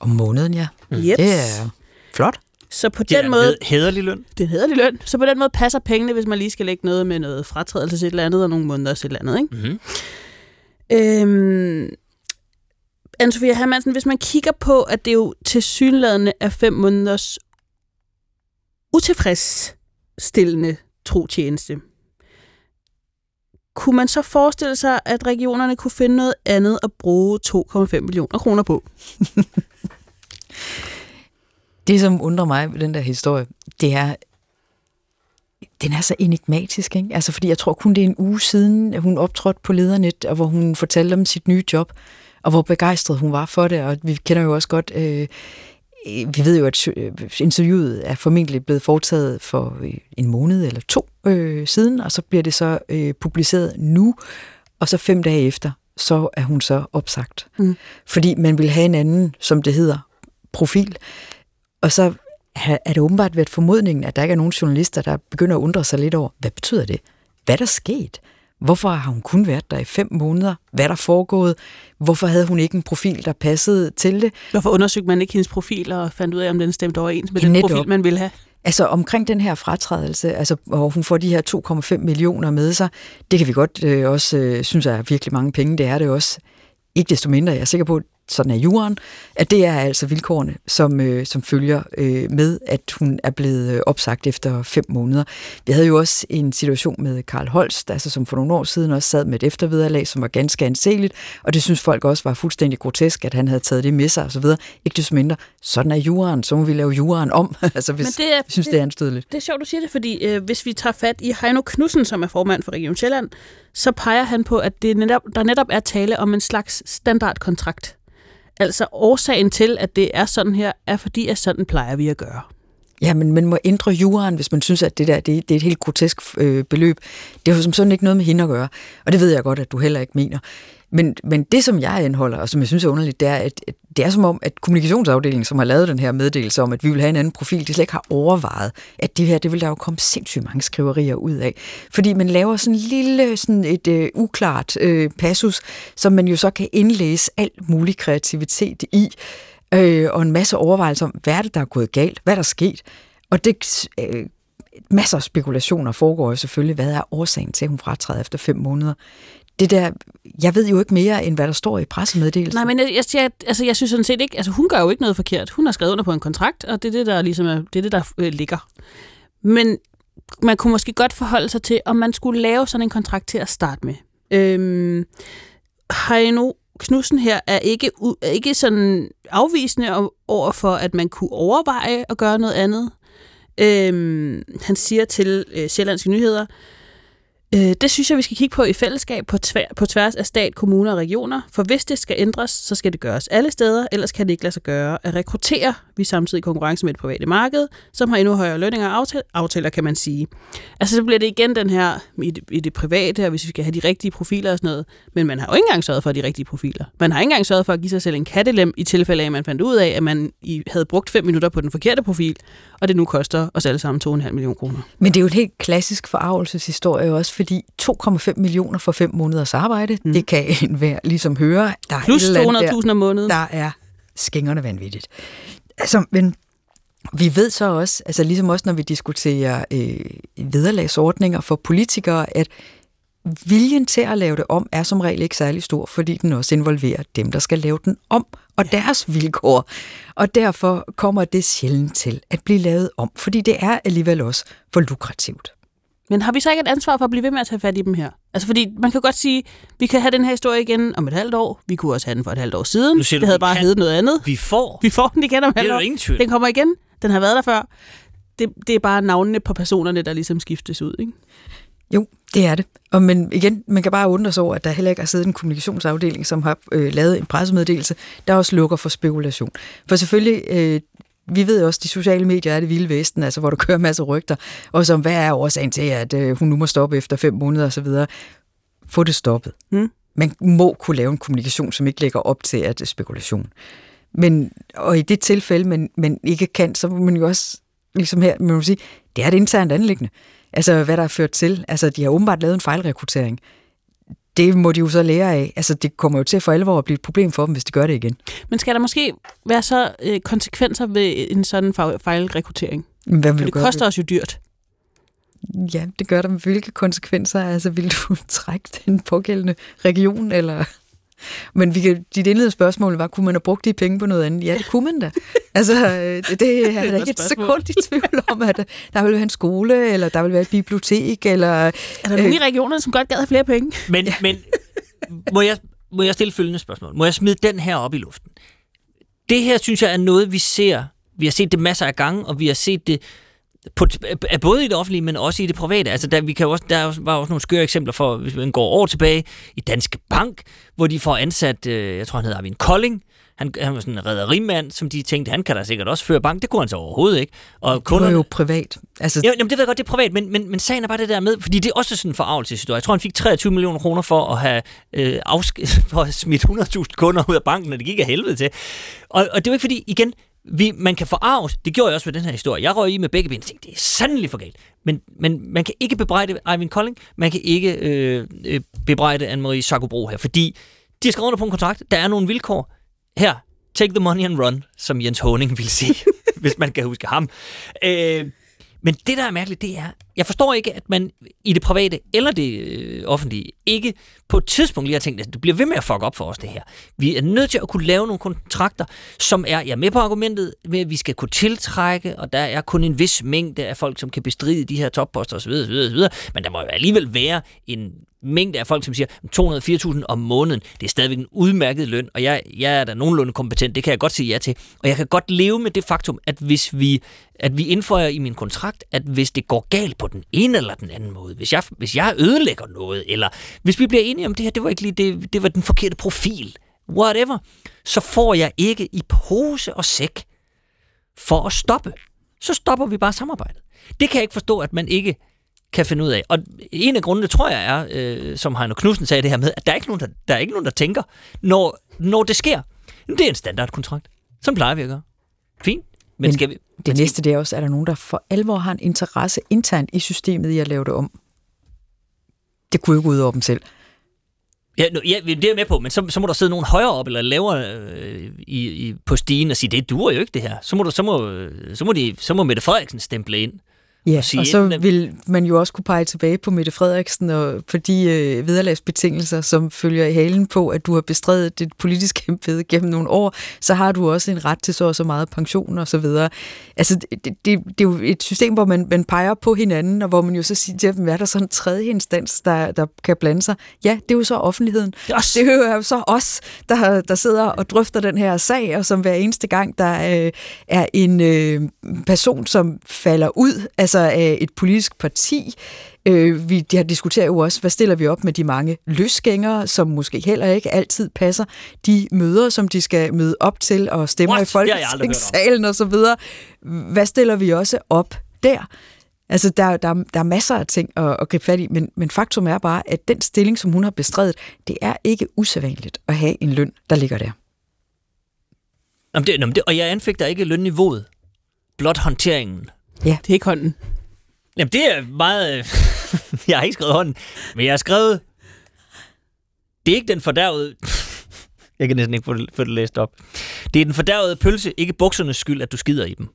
Om måneden, ja. Mm. Yep. Det er flot. Så på Det er den måde, hederlig løn. det er en hederlig løn, så på den måde passer pengene, hvis man lige skal lægge noget med noget fratrædelse til et eller andet, og nogle måneder til et eller andet. Ikke? Mm-hmm. Øhm, Anne-Sophia Hermansen, hvis man kigger på, at det jo til synlædende er fem måneders utilfredsstillende trotjeneste, kunne man så forestille sig, at regionerne kunne finde noget andet at bruge 2,5 millioner kroner på? [laughs] Det, som undrer mig ved den der historie, det er, den er så enigmatisk, ikke? Altså, fordi jeg tror kun, det er en uge siden, at hun optrådte på Ledernet, og hvor hun fortalte om sit nye job, og hvor begejstret hun var for det, og vi kender jo også godt, øh, vi ved jo, at øh, interviewet er formentlig blevet foretaget for øh, en måned eller to øh, siden, og så bliver det så øh, publiceret nu, og så fem dage efter, så er hun så opsagt. Mm. Fordi man vil have en anden, som det hedder, profil. Og så er det åbenbart været formodningen, at der ikke er nogen journalister, der begynder at undre sig lidt over, hvad betyder det? Hvad er der sket? Hvorfor har hun kun været der i fem måneder? Hvad er der foregået? Hvorfor havde hun ikke en profil, der passede til det? Hvorfor undersøgte man ikke hendes profil og fandt ud af, om den stemte overens med den Netop. profil, man ville have? Altså omkring den her fratrædelse, altså, hvor hun får de her 2,5 millioner med sig, det kan vi godt øh, også øh, synes er virkelig mange penge. Det er det også. Ikke desto mindre, jeg er sikker på, at sådan er jorden, at det er altså vilkårene, som, øh, som følger øh, med, at hun er blevet øh, opsagt efter fem måneder. Vi havde jo også en situation med Karl Holst, altså som for nogle år siden også sad med et eftervederlag, som var ganske anseligt, og det synes folk også var fuldstændig grotesk, at han havde taget det med sig osv. Ikke desto mindre, sådan er jorden, så må vi lave jorden om, [laughs] altså hvis Men det er- vi synes, det er anstødeligt. Det er sjovt, du siger det, fordi øh, hvis vi tager fat i Heino Knudsen, som er formand for Region Sjælland, så peger han på, at det netop, der netop er tale om en slags standardkontrakt. Altså årsagen til, at det er sådan her, er fordi, at sådan plejer vi at gøre. Ja, men man må ændre juraen, hvis man synes, at det der det, det er et helt grotesk øh, beløb. Det har jo som sådan ikke noget med hende at gøre, og det ved jeg godt, at du heller ikke mener. Men, men det, som jeg indholder, og som jeg synes er underligt, det er, at det er som om, at kommunikationsafdelingen, som har lavet den her meddelelse om, at vi vil have en anden profil, de slet ikke har overvejet, at det her, det vil der jo komme sindssygt mange skriverier ud af. Fordi man laver sådan en lille, sådan et øh, uklart øh, passus, som man jo så kan indlæse alt mulig kreativitet i, øh, og en masse overvejelser om, hvad er det, der er gået galt, hvad er der sket. Og det, øh, masser af spekulationer foregår jo selvfølgelig, hvad er årsagen til, at hun fratræder efter fem måneder. Det der, jeg ved jo ikke mere, end hvad der står i pressemeddelelsen. Nej, men jeg, jeg, altså, jeg synes sådan set ikke, altså hun gør jo ikke noget forkert. Hun har skrevet under på en kontrakt, og det er det, der ligesom er, det er det, der øh, ligger. Men man kunne måske godt forholde sig til, om man skulle lave sådan en kontrakt til at starte med. Øhm, Heino Knudsen her er ikke, er ikke sådan afvisende over for, at man kunne overveje at gøre noget andet. Øhm, han siger til øh, Sjællandske Nyheder, Øh, det synes jeg, vi skal kigge på i fællesskab på, tvær, på tværs af stat, kommuner og regioner. For hvis det skal ændres, så skal det gøres alle steder, ellers kan det ikke lade sig gøre at rekruttere. Vi samtidig konkurrence med det private marked, som har endnu højere lønninger og aftaler, aftaler, kan man sige. Altså så bliver det igen den her i det, i det private, og hvis vi skal have de rigtige profiler og sådan noget. Men man har jo ikke engang sørget for de rigtige profiler. Man har ikke engang sørget for at give sig selv en kattelem i tilfælde af, at man fandt ud af, at man i, havde brugt fem minutter på den forkerte profil, og det nu koster os alle sammen 2,5 millioner kroner. Men det er jo en helt klassisk forarvelseshistorie også, fordi 2,5 millioner for fem måneders arbejde, mm. det kan enhver ligesom høre. Der er Plus et eller andet der- 200.000 om måneden. der er skængerne vanvittigt. Altså, men vi ved så også, altså ligesom også når vi diskuterer øh, vederlagsordninger for politikere, at viljen til at lave det om er som regel ikke særlig stor, fordi den også involverer dem, der skal lave den om, og deres vilkår. Og derfor kommer det sjældent til at blive lavet om, fordi det er alligevel også for lukrativt. Men har vi så ikke et ansvar for at blive ved med at tage fat i dem her? Altså fordi man kan godt sige, vi kan have den her historie igen om et halvt år. Vi kunne også have den for et halvt år siden. Nu siger det du, havde bare kan. heddet noget andet. Vi får. Vi får den igen om et Det er halvt år. ingen tvivl. Den kommer igen. Den har været der før. Det, det er bare navnene på personerne, der ligesom skiftes ud, ikke? Jo, det er det. Og men igen, man kan bare undre sig over, at der heller ikke har siddet en kommunikationsafdeling, som har øh, lavet en pressemeddelelse, der også lukker for spekulation. For selvfølgelig, øh, vi ved også, at de sociale medier er det vilde vesten, altså hvor der kører masser rygter, og som hvad er årsagen til, at øh, hun nu må stoppe efter fem måneder osv. Få det stoppet. Mm. Man må kunne lave en kommunikation, som ikke lægger op til, at spekulation. Men, og i det tilfælde, man, man ikke kan, så må man jo også, ligesom her, man må sige, det er et internt anlæggende. Altså, hvad der er ført til. Altså, de har åbenbart lavet en fejlrekruttering. Det må de jo så lære af. Altså, det kommer jo til for alvor at blive et problem for dem, hvis de gør det igen. Men skal der måske være så øh, konsekvenser ved en sådan fej- fejlrekruttering? Hvad vil du det gøre koster os jo dyrt. Ja, det gør der. Hvilke konsekvenser? Altså, vil du [laughs] trække den pågældende region, eller... Men vi kan, dit indledende spørgsmål var, kunne man have brugt de penge på noget andet? Ja, det kunne man da. [laughs] Altså, øh, det, det er der ikke et sekund i tvivl om, at der vil være en skole, eller der vil være et bibliotek, eller... Er der nogen i regionerne, som godt gad have flere penge? Men, ja. men må, jeg, må jeg stille følgende spørgsmål? Må jeg smide den her op i luften? Det her, synes jeg, er noget, vi ser. Vi har set det masser af gange, og vi har set det på, er både i det offentlige, men også i det private. Altså, der, vi kan også, der var også nogle skøre eksempler for, hvis man går år tilbage, i Danske Bank, hvor de får ansat, øh, jeg tror han hedder Arvin Kolding, han, han var sådan en rædderimand, som de tænkte, han kan da sikkert også føre bank. Det kunne han så overhovedet ikke. Og Det var jo privat. Altså, Ja, jamen, det ved jeg godt, det er privat, men, men, men sagen er bare det der med, fordi det er også sådan en forarvelseshistorie. Jeg tror, han fik 23 millioner kroner for at have øh, afsk- [laughs] for at smidt 100.000 kunder ud af banken, og det gik af helvede til. Og, og det er jo ikke fordi, igen, vi, man kan forarves. Det gjorde jeg også med den her historie. Jeg røg i med begge ben og tænkte, det er sandelig for galt. Men, men man kan ikke bebrejde Ivan Kolding, man kan ikke øh, øh, bebrejde Anne-Marie Sakobro her, fordi de har skrevet under på en kontrakt. Der er nogle vilkår. Her, take the money and run, som Jens Honing vil sige, [laughs] hvis man kan huske ham. Øh, men det, der er mærkeligt, det er, jeg forstår ikke, at man i det private eller det øh, offentlige ikke på et tidspunkt lige har tænkt, at det bliver ved med at fuck op for os, det her. Vi er nødt til at kunne lave nogle kontrakter, som er, jeg er med på argumentet, med at vi skal kunne tiltrække, og der er kun en vis mængde af folk, som kan bestride de her topposter osv., osv., osv. Men der må jo alligevel være en mængde af folk, som siger, 204.000 om måneden, det er stadigvæk en udmærket løn, og jeg, jeg er da nogenlunde kompetent, det kan jeg godt sige ja til. Og jeg kan godt leve med det faktum, at hvis vi, at vi indføjer i min kontrakt, at hvis det går galt på den ene eller den anden måde, hvis jeg, hvis jeg ødelægger noget, eller hvis vi bliver enige om det her, det var ikke lige det, det var den forkerte profil, whatever, så får jeg ikke i pose og sæk for at stoppe. Så stopper vi bare samarbejdet. Det kan jeg ikke forstå, at man ikke kan finde ud af. Og en af grundene, tror jeg, er, øh, som Heino Knudsen sagde det her med, at der er ikke nogen, der, der, er ikke nogen, der tænker, når, når det sker. Jamen, det er en standardkontrakt. Sådan plejer vi at gøre. Fint. Men, Men skal vi... det næste det er også, er der nogen, der for alvor har en interesse internt i systemet i at lave det om? Det kunne jo ikke ud over dem selv. Ja, nu, ja, det er jeg med på, men så, så må der sidde nogen højere op eller lavere øh, i, i, på stigen og sige, det duer jo ikke det her. Så må, du, så må, så må, de, så må Mette Frederiksen stemple ind. Ja, og sige, og så vil man jo også kunne pege tilbage på Mette Frederiksen og på de øh, vederlagsbetingelser, som følger i halen på, at du har bestredet dit politiske embede gennem nogle år, så har du også en ret til så og så meget pension og så videre. Altså, det, det, det er jo et system, hvor man, man peger på hinanden, og hvor man jo så siger til dem, er der så en tredje instans, der, der kan blande sig? Ja, det er jo så offentligheden. Yes. Det er jo så os, der, der sidder og drøfter den her sag, og som hver eneste gang, der øh, er en øh, person, som falder ud altså af et politisk parti. Øh, vi de har diskuteret jo også, hvad stiller vi op med de mange løsgængere, som måske heller ikke altid passer de møder, som de skal møde op til og stemmer What? i folketingssalen og så videre. Hvad stiller vi også op der? Altså, der, der, der er masser af ting at, at gribe fat i, men, men faktum er bare, at den stilling, som hun har bestredet, det er ikke usædvanligt at have en løn, der ligger der. Jamen, det, jamen, det, og jeg anfægter ikke lønniveauet. Blot håndteringen. Det er ikke hånden. Jamen, det er meget... Øh, [laughs] jeg har ikke skrevet hånden, men jeg har skrevet... Det er ikke den fordærvede... [laughs] jeg kan næsten ikke få det, få det læst op. Det er den fordærvede pølse, ikke buksernes skyld, at du skider i dem.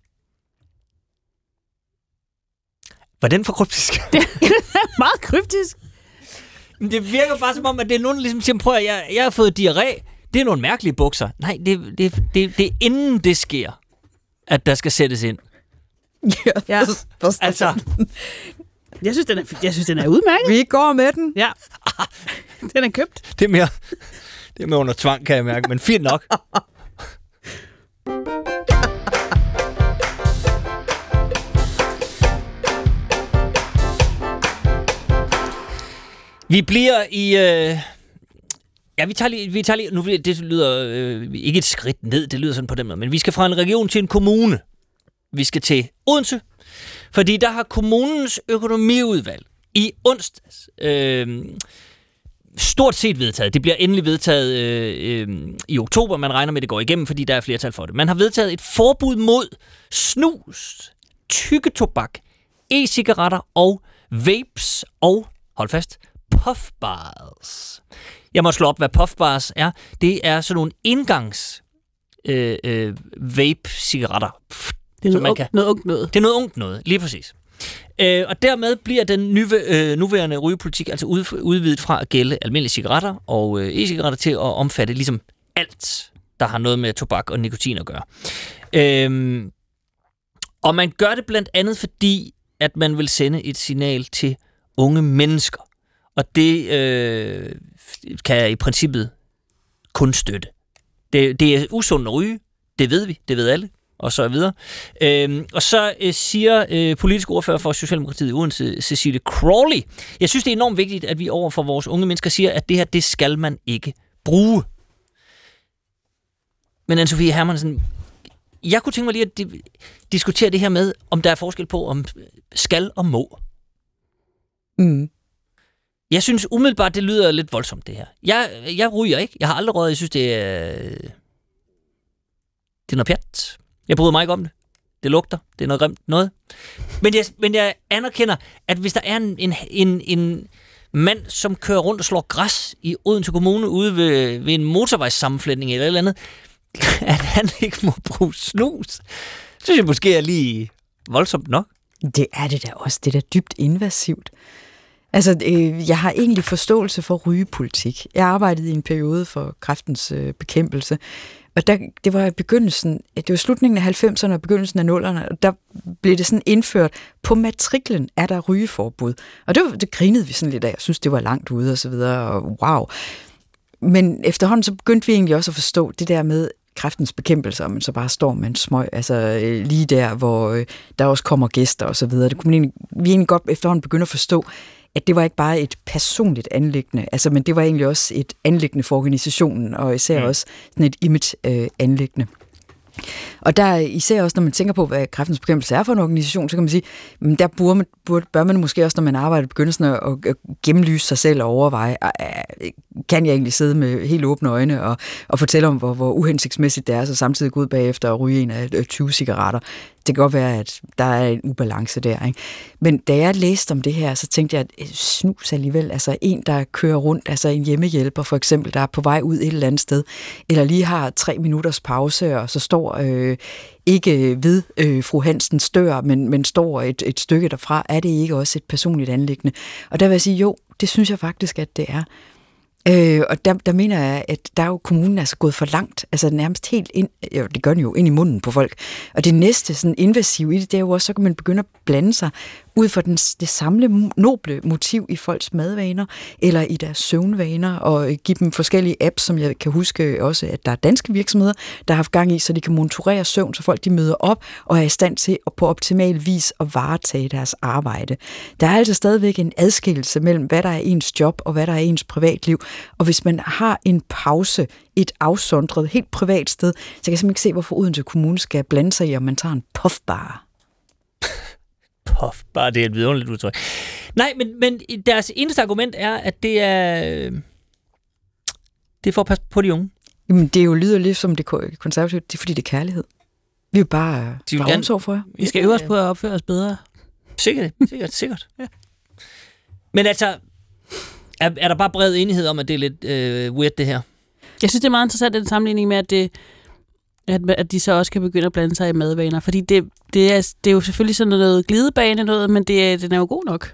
Var den for kryptisk? [laughs] Meget kryptisk. Men det virker bare som om, at det er nogen, der ligesom siger, prøv at jeg, jeg har fået diarré. Det er nogle mærkelige bukser. Nej, det, det, det, det er inden det sker, at der skal sættes ind. Ja, [laughs] Ja. Altså, Jeg synes, den er, jeg synes, den er udmærket. Vi går med den. Ja. [laughs] Den er købt. det er mere, det er mere under tvang, kan jeg mærke, men fint nok. Vi bliver i... Øh... Ja, vi tager lige... Vi tager lige nu, det lyder øh, ikke et skridt ned, det lyder sådan på den måde, men vi skal fra en region til en kommune. Vi skal til Odense, fordi der har kommunens økonomiudvalg i onsdags øh, stort set vedtaget. Det bliver endelig vedtaget øh, øh, i oktober. Man regner med, at det går igennem, fordi der er flertal for det. Man har vedtaget et forbud mod snus, tykketobak, e-cigaretter og vapes og, hold fast, puffbars. Jeg må slå op, hvad puffbars er. Det er sådan nogle indgangs øh, øh, vape-cigaretter. Det er Som man noget, kan- noget ungt noget. Det er noget ungt noget, lige præcis. Øh, og dermed bliver den nye, øh, nuværende rygepolitik altså ud, udvidet fra at gælde almindelige cigaretter og øh, e-cigaretter til at omfatte ligesom alt, der har noget med tobak og nikotin at gøre. Øh, og man gør det blandt andet fordi, at man vil sende et signal til unge mennesker. Og det øh, kan jeg i princippet kun støtte. Det, det er usundt at ryge, det ved vi, det ved alle, og så videre. Øhm, og så øh, siger øh, politisk ordfører for Socialdemokratiet i Odense, Cecilie Crawley, jeg synes, det er enormt vigtigt, at vi over for vores unge mennesker siger, at det her, det skal man ikke bruge. Men Anne-Sophie Hermansen, jeg kunne tænke mig lige at di- diskutere det her med, om der er forskel på, om skal og må. Mm. Jeg synes umiddelbart, det lyder lidt voldsomt, det her. Jeg, jeg ryger ikke. Jeg har aldrig røget. Jeg synes, det er... Det er noget pjat. Jeg bryder mig ikke om det. Det lugter. Det er noget grimt noget. Men jeg, men jeg anerkender, at hvis der er en, en, en, en mand, som kører rundt og slår græs i Odense Kommune ude ved, ved en motorvejssammenflætning eller et eller andet, [laughs] at han ikke må bruge snus, synes jeg måske er lige voldsomt nok. Det er det da også. Det er da dybt invasivt. Altså, øh, jeg har egentlig forståelse for rygepolitik. Jeg arbejdede i en periode for kræftens øh, bekæmpelse, og der, det var i begyndelsen, det var slutningen af 90'erne og begyndelsen af 0'erne, og der blev det sådan indført, på matriklen er der rygeforbud. Og det, var, det grinede vi sådan lidt af, jeg synes, det var langt ude og så videre, og wow. Men efterhånden så begyndte vi egentlig også at forstå det der med kræftens bekæmpelse, og man så bare står med en smøg, altså øh, lige der, hvor øh, der også kommer gæster og så videre. Det kunne man egentlig, vi egentlig godt efterhånden begynde at forstå, at det var ikke bare et personligt anlæggende, altså, men det var egentlig også et anlæggende for organisationen, og især mm. også sådan et image-anlæggende. Og der især også, når man tænker på, hvad kræftens bekæmpelse er for en organisation, så kan man sige, men der burde burde, bør man måske også, når man arbejder i begyndelsen, at, at gennemlyse sig selv og overveje, "Ah, kan jeg egentlig sidde med helt åbne øjne og, og fortælle om, hvor, hvor uhensigtsmæssigt det er, så samtidig gå ud bagefter og ryge en af øh, 20 cigaretter. Det kan godt være, at der er en ubalance der. Ikke? Men da jeg læste om det her, så tænkte jeg, at øh, snus alligevel, altså en, der kører rundt, altså en hjemmehjælper for eksempel, der er på vej ud et eller andet sted, eller lige har tre minutters pause, og så står øh, ikke ved øh, fru Hansens dør, men, men står et, et stykke derfra, er det ikke også et personligt anlæggende? Og der vil jeg sige, jo, det synes jeg faktisk, at det er. Øh, og der, der mener jeg, at der er jo kommunen altså gået for langt, altså nærmest helt ind, jo, det gør den jo, ind i munden på folk. Og det næste sådan invasive i det, det er jo også, så kan man begynde at blande sig ud fra den, det samlede noble motiv i folks madvaner, eller i deres søvnvaner, og øh, give dem forskellige apps, som jeg kan huske øh, også, at der er danske virksomheder, der har haft gang i, så de kan monitorere søvn, så folk de møder op og er i stand til at på optimal vis at varetage deres arbejde. Der er altså stadigvæk en adskillelse mellem, hvad der er ens job og hvad der er ens privatliv, og hvis man har en pause, et afsondret, helt privat sted, så kan jeg simpelthen ikke se, hvorfor Odense Kommune skal blande sig i, om man tager en puffbar. Puff, bare det er et vidunderligt udtryk. Nej, men, men deres eneste argument er, at det er... øh, Det er for at passe på de unge. Jamen, det er jo lyder lidt som det ko- konservative, det er fordi, det er kærlighed. Vi vil bare De vil bare omsorg for jer. Vi skal øve os på at opføre os bedre. Sikkert, sikkert, sikkert. ja. Men altså, er, er der bare bred enighed om, at det er lidt øh, weird, det her? Jeg synes, det er meget interessant, den sammenligning med, at det, At, at de så også kan begynde at blande sig i madvaner. Fordi det, det, er, det er jo selvfølgelig sådan noget glidebane noget, men det er, den er jo god nok.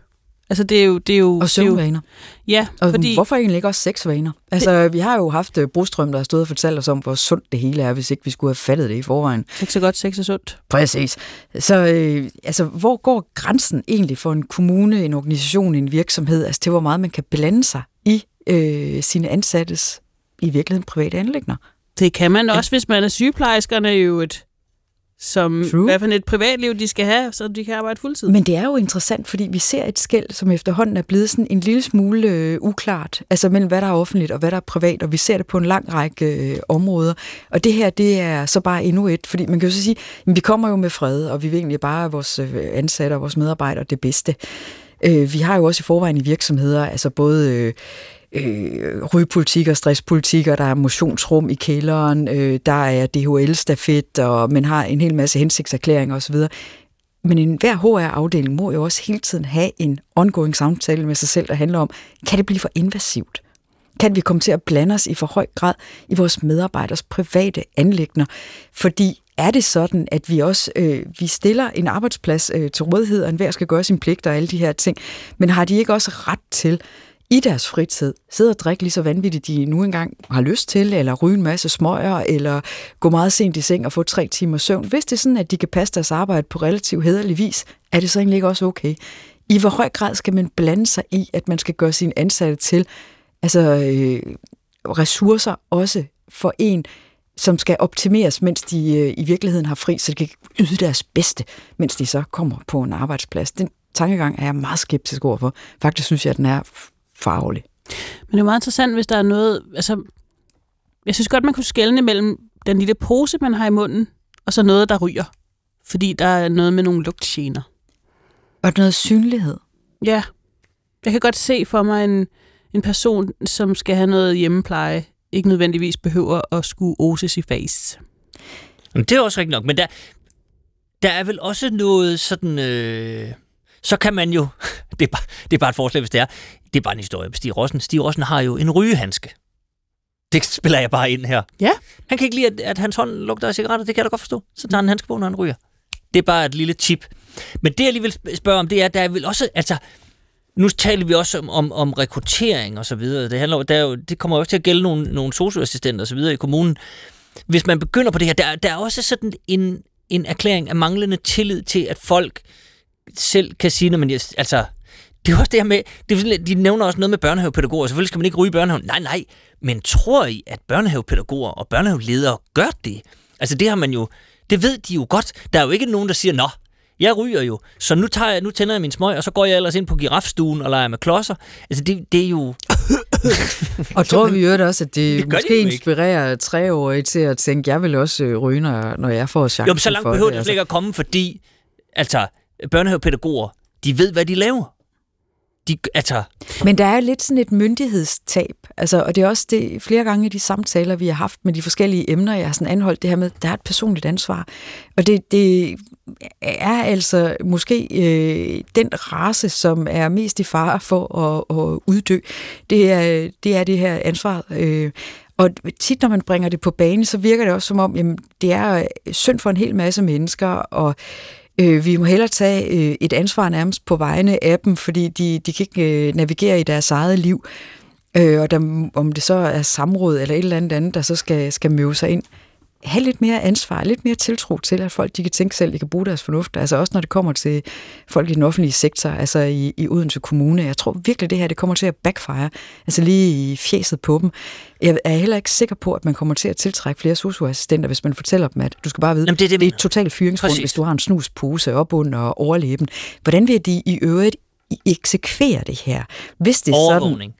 Altså det er jo... Det er jo Og det er søvnvaner. Ja, Og fordi... hvorfor egentlig ikke også sexvaner? Altså, vi har jo haft øh, Brostrøm, der har stået og fortalt os om, hvor sundt det hele er, hvis ikke vi skulle have fattet det i forvejen. Sex er godt, sex er sundt. Præcis. Så øh, altså, hvor går grænsen egentlig for en kommune, en organisation, en virksomhed, altså til hvor meget man kan blande sig i øh, sine ansattes i virkeligheden private anlægner? Det kan man også, hvis man er sygeplejerskerne jo et som True. hvad for et privatliv de skal have, så de kan arbejde fuldtid. Men det er jo interessant, fordi vi ser et skæld, som efterhånden er blevet sådan en lille smule øh, uklart, altså mellem hvad der er offentligt og hvad der er privat, og vi ser det på en lang række øh, områder. Og det her, det er så bare endnu et, fordi man kan jo så sige, at vi kommer jo med fred, og vi vil egentlig bare vores øh, ansatte og vores medarbejdere det bedste. Øh, vi har jo også i forvejen i virksomheder, altså både... Øh, øh, rygepolitikker, stresspolitikker, der er motionsrum i kælderen, øh, der er DHL-stafet, og man har en hel masse hensigtserklæringer osv. Men en hver HR-afdeling må jo også hele tiden have en ongoing samtale med sig selv, der handler om, kan det blive for invasivt? Kan vi komme til at blande os i for høj grad i vores medarbejders private anlægner? Fordi er det sådan, at vi også øh, vi stiller en arbejdsplads øh, til rådighed, og enhver skal gøre sin pligt og alle de her ting, men har de ikke også ret til i deres fritid sidde og drikke lige så vanvittigt, de nu engang har lyst til, eller ryge en masse smøger, eller gå meget sent i seng og få tre timer søvn. Hvis det er sådan, at de kan passe deres arbejde på relativt hederlig vis, er det så egentlig ikke også okay? I hvor høj grad skal man blande sig i, at man skal gøre sine ansatte til altså, øh, ressourcer også for en, som skal optimeres, mens de øh, i virkeligheden har fri, så de kan yde deres bedste, mens de så kommer på en arbejdsplads. Den tankegang er jeg meget skeptisk overfor. Faktisk synes jeg, at den er farlig. Men det er meget interessant, hvis der er noget... Altså, jeg synes godt, man kunne skelne mellem den lille pose, man har i munden, og så noget, der ryger. Fordi der er noget med nogle lugtgener. Og noget synlighed. Ja. Jeg kan godt se for mig en, en person, som skal have noget hjemmepleje, ikke nødvendigvis behøver at skulle oses i face. Men det er også rigtigt nok, men der, der er vel også noget sådan... Øh, så kan man jo... [laughs] Det er, bare, det er bare et forslag, hvis det er. Det er bare en historie med Stig Rossen. Stig Rossen har jo en rygehandske. Det spiller jeg bare ind her. Ja. Han kan ikke lide, at, at hans hånd lugter af cigaretter. Det kan jeg da godt forstå. Så tager han en handske på, når han ryger. Det er bare et lille tip. Men det, jeg lige vil spørge om, det er, at der er vel også... Altså, nu taler vi også om, om, om rekruttering og så videre. Det, handler, der er jo, det kommer jo også til at gælde nogle, nogle socioassistenter og så videre i kommunen. Hvis man begynder på det her, der, der er også sådan en, en erklæring af manglende tillid til, at folk selv kan sige, men jeg, altså, det er også det her med, det de nævner også noget med børnehavepædagoger. Selvfølgelig skal man ikke ryge i børnehaven. Nej, nej. Men tror I, at børnehavepædagoger og børnehaveledere gør det? Altså det har man jo, det ved de jo godt. Der er jo ikke nogen, der siger, nå, jeg ryger jo, så nu, tager jeg, nu tænder jeg min smøg, og så går jeg ellers ind på girafstuen og leger med klodser. Altså det, det er jo... [laughs] og tror vi jo også, at det, Det måske ikke. inspirerer treårige til at tænke, jeg vil også øh, ryge, når, når jeg får chancen Jo, men så langt for behøver det. det slet ikke at komme, fordi altså, børnehavepædagoger, de ved, hvad de laver. De, altså, Men der er lidt sådan et myndighedstab, altså, og det er også det, flere gange i de samtaler, vi har haft med de forskellige emner, jeg har sådan anholdt det her med, der er et personligt ansvar. Og det, det er altså måske øh, den race, som er mest i fare for at, at uddø. Det er, det er det her ansvar. Øh, og tit, når man bringer det på banen, så virker det også som om, jamen, det er øh, synd for en hel masse mennesker, og Øh, vi må hellere tage øh, et ansvar nærmest på vegne af dem, fordi de, de kan ikke øh, navigere i deres eget liv. Øh, og der, om det så er samråd eller et eller andet andet, der så skal, skal møde sig ind. Ha' lidt mere ansvar, lidt mere tiltro til, at folk de kan tænke selv, de kan bruge deres fornuft. Altså også når det kommer til folk i den offentlige sektor, altså i, i Odense Kommune. Jeg tror virkelig, det her det kommer til at backfire, altså lige i fjeset på dem. Jeg er heller ikke sikker på, at man kommer til at tiltrække flere socioassistenter, hvis man fortæller dem, at du skal bare vide, Jamen, det er det, det er et totalt fyringsgrund, Præcis. hvis du har en snuspose op under overlæben. Hvordan vil de i øvrigt eksekvere det her? Hvis det er sådan,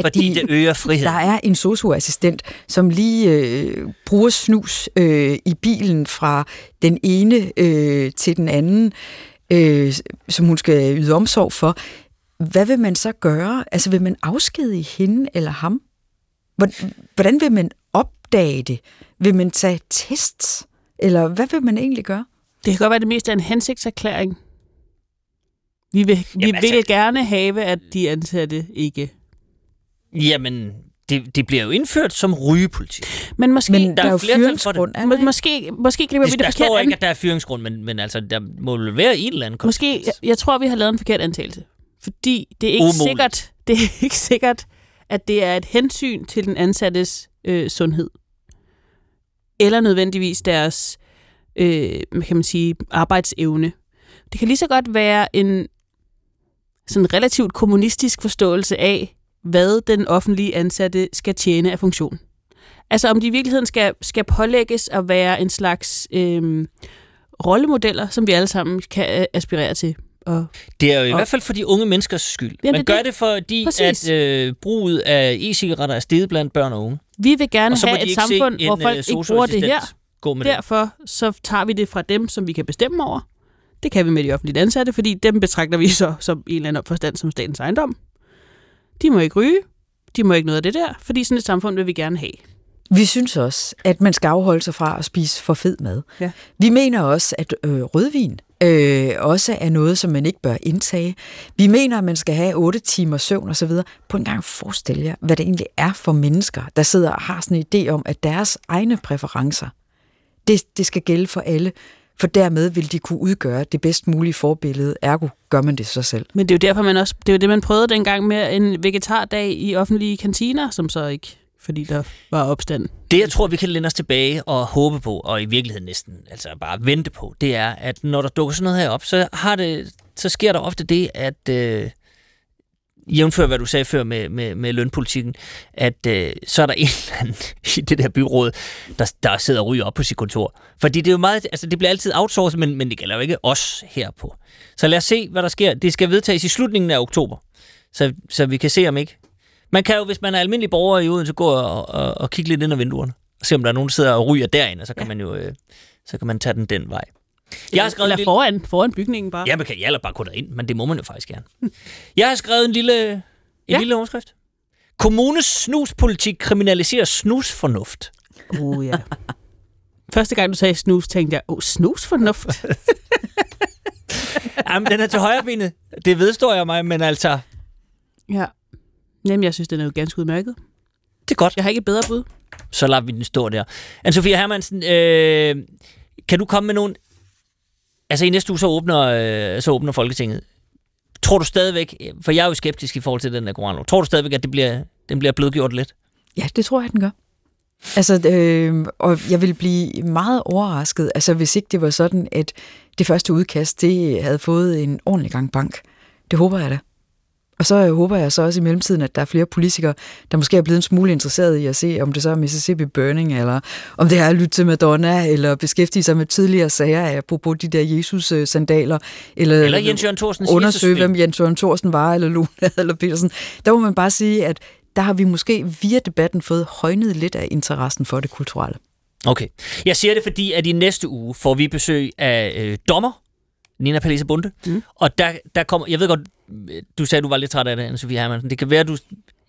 Fordi de- det øger friheden. der er en socioassistent, som lige øh, bruger snus øh, i bilen fra den ene øh, til den anden, øh, som hun skal yde omsorg for. Hvad vil man så gøre? Altså vil man afskedige hende eller ham? Hvor- Hvordan vil man opdage det? Vil man tage tests? Eller hvad vil man egentlig gøre? Det kan godt være, det mest er en hensigtserklæring. Vi vil, vi Jamen, altså- vil gerne have, at de ansatte ikke... Jamen, det, det bliver jo indført som rygepolitik. Men måske, Men der, der er jo flertal for det. fyringsgrund. er der må, måske, måske griber vi Det, der forkert står an. ikke, at der er fyringsgrund, men, men altså, der må vel være en eller anden Måske, jeg, jeg tror, vi har lavet en forkert antagelse. Fordi det er ikke Umuligt. sikkert, [laughs] det er ikke sikkert, at det er et hensyn til den ansattes øh, sundhed. Eller nødvendigvis deres, øh, kan man sige, arbejdsevne. Det kan lige så godt være en sådan relativt kommunistisk forståelse af, hvad den offentlige ansatte skal tjene af funktion. Altså om de i virkeligheden skal, skal pålægges at være en slags øh, rollemodeller, som vi alle sammen kan øh, aspirere til. Og Det er jo i Og- hvert fald for de unge menneskers skyld. Ja, Man det gør det, fordi, Præcis. at øh, bruget af e-cigaretter er steget blandt børn og unge. vi vil gerne have et samfund, hvor en, folk øh, ikke bruger det her. Gå med. Derfor så tager vi det fra dem, som vi kan bestemme over. Det kan vi med de offentlige ansatte, fordi dem betragter vi så som en eller anden forstand som statens ejendom. De må ikke ryge. De må ikke noget af det der, fordi sådan et samfund vil vi gerne have. Vi synes også, at man skal afholde sig fra at spise for fed mad. Ja. Vi mener også, at øh, rødvin øh, også er noget, som man ikke bør indtage. Vi mener, at man skal have 8 timer søvn osv. På en gang forestil jer, hvad det egentlig er for mennesker, der sidder og har sådan en idé om, at deres egne præferencer, det, det skal gælde for alle. For dermed vil de kunne udgøre det bedst mulige forbillede. Ergo gør man det så selv. Men det er jo derfor, man også, det er jo det, man prøvede dengang med en vegetardag i offentlige kantiner, som så ikke, fordi der var opstand. Det, jeg tror, vi kan læne os tilbage og håbe på, og i virkeligheden næsten altså bare vente på, det er, at når der dukker sådan noget her op, så, har det, så sker der ofte det, at øh, jævnfør hvad du sagde før med, med, med lønpolitikken, at øh, så er der en eller anden [laughs] i det der byråd, der, der sidder og ryger op på sit kontor. Fordi det er jo meget, altså det bliver altid outsourcet, men, men det gælder jo ikke os her på. Så lad os se, hvad der sker. Det skal vedtages i slutningen af oktober, så, så vi kan se om ikke. Man kan jo, hvis man er almindelig borger i Odense, gå og, og, og kigge lidt ind ad vinduerne, og se om der er nogen, der sidder og ryger derinde, og så kan ja. man jo øh, så kan man tage den den vej. Jeg har skrevet en lille... foran, foran bygningen bare. Ja, man kan eller bare gå derind, men det må man jo faktisk gerne. [laughs] Jeg har skrevet en lille, en ja. Lille overskrift. Kommunes snuspolitik kriminaliserer snusfornuft. Oh, ja. [laughs] Første gang, du sagde snus, tænkte jeg, åh, oh, snus fornuft. [laughs] Jamen, den er til højrebenet. Det vedstår jeg mig, men altså, ja. Jamen, jeg synes, den er jo ganske udmærket. det er godt. Jeg har ikke et bedre bud. Så lader vi den stå der. Anne-Sophia Hermansen, øh, kan du komme med nogen... Altså i næste uge, så åbner, øh, så åbner Folketinget. Tror du stadigvæk, for jeg er jo skeptisk i forhold til den der koranlov, tror du stadigvæk, at det bliver, den bliver blødgjort lidt? Ja, det tror jeg, den gør. Altså, øh, og jeg vil blive meget overrasket, altså hvis ikke det var sådan, at det første udkast, det havde fået en ordentlig gang bank. Det håber jeg da. Og så håber jeg så også i mellemtiden, at der er flere politikere, der måske er blevet en smule interesseret i at se, om det så er Mississippi Burning, eller om det er at lytte til Madonna, eller beskæftige sig med tidligere sager, apropos de der Jesus-sandaler, eller, Eller Jens Jørgen Thorsens undersøge, Jesus-film. hvem Jens Jørgen Thorsen var, eller Luna, [laughs] eller Petersen. Der må man bare sige, at der har vi måske via debatten fået højnet lidt af interessen for det kulturelle. Okay. Jeg siger det, fordi at i næste uge får vi besøg af øh, dommer, Nina Palisa Bunde. Mm. Og der, der kommer, jeg ved godt, du sagde, du var lidt træt af det, Anne-Sophie Hermansen. Det kan være, du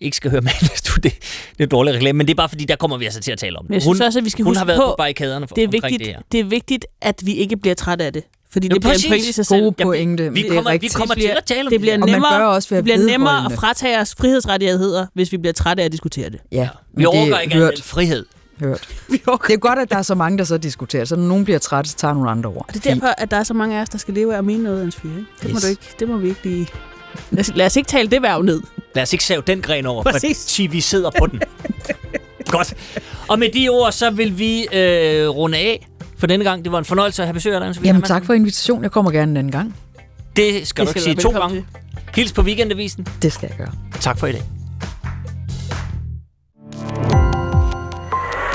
ikke skal høre med [laughs] næste uge. Det, det er dårlig reklame, men det er bare fordi, der kommer vi altså til at tale om det. Men jeg synes også, at vi skal hun huske har været på, på barrikaderne for, det er, omkring vigtigt, det her. det er vigtigt, at vi ikke bliver trætte af det. Fordi Jo, det bliver præcis. en pointe i sig selv. Gode pointe. Vi det er kommer, vi kommer Det til bliver- at tale om Det bliver her. Og man nemmere, bør også være det bliver nemmere at fratage os frihedsrettigheder, hvis vi bliver trætte af at diskutere det. Ja, Vi det overgår er ikke andet end frihed. Hørt. [laughs] Det er godt, at der er så mange, der så diskuterer. Så når nogen bliver trætte, så tager nogle andre over. Og det er derfor, at der er så mange af os, der skal leve af at mene noget, Hans Fie. Det, må Yes. du ikke, det må vi ikke lige... Lad os, lad os ikke tale det værv ned. Lad os ikke save den gren over, Præcis. for vi sidder på den. [laughs] Godt. Og med de ord, så vil vi øh, runde af for denne gang. Det var en fornøjelse at have besøg af dig, Jamen tak for invitationen. Jeg kommer gerne en anden gang. Det skal Det du ikke sige to gange. Hils på weekendavisen. Det skal jeg gøre. Tak for i dag.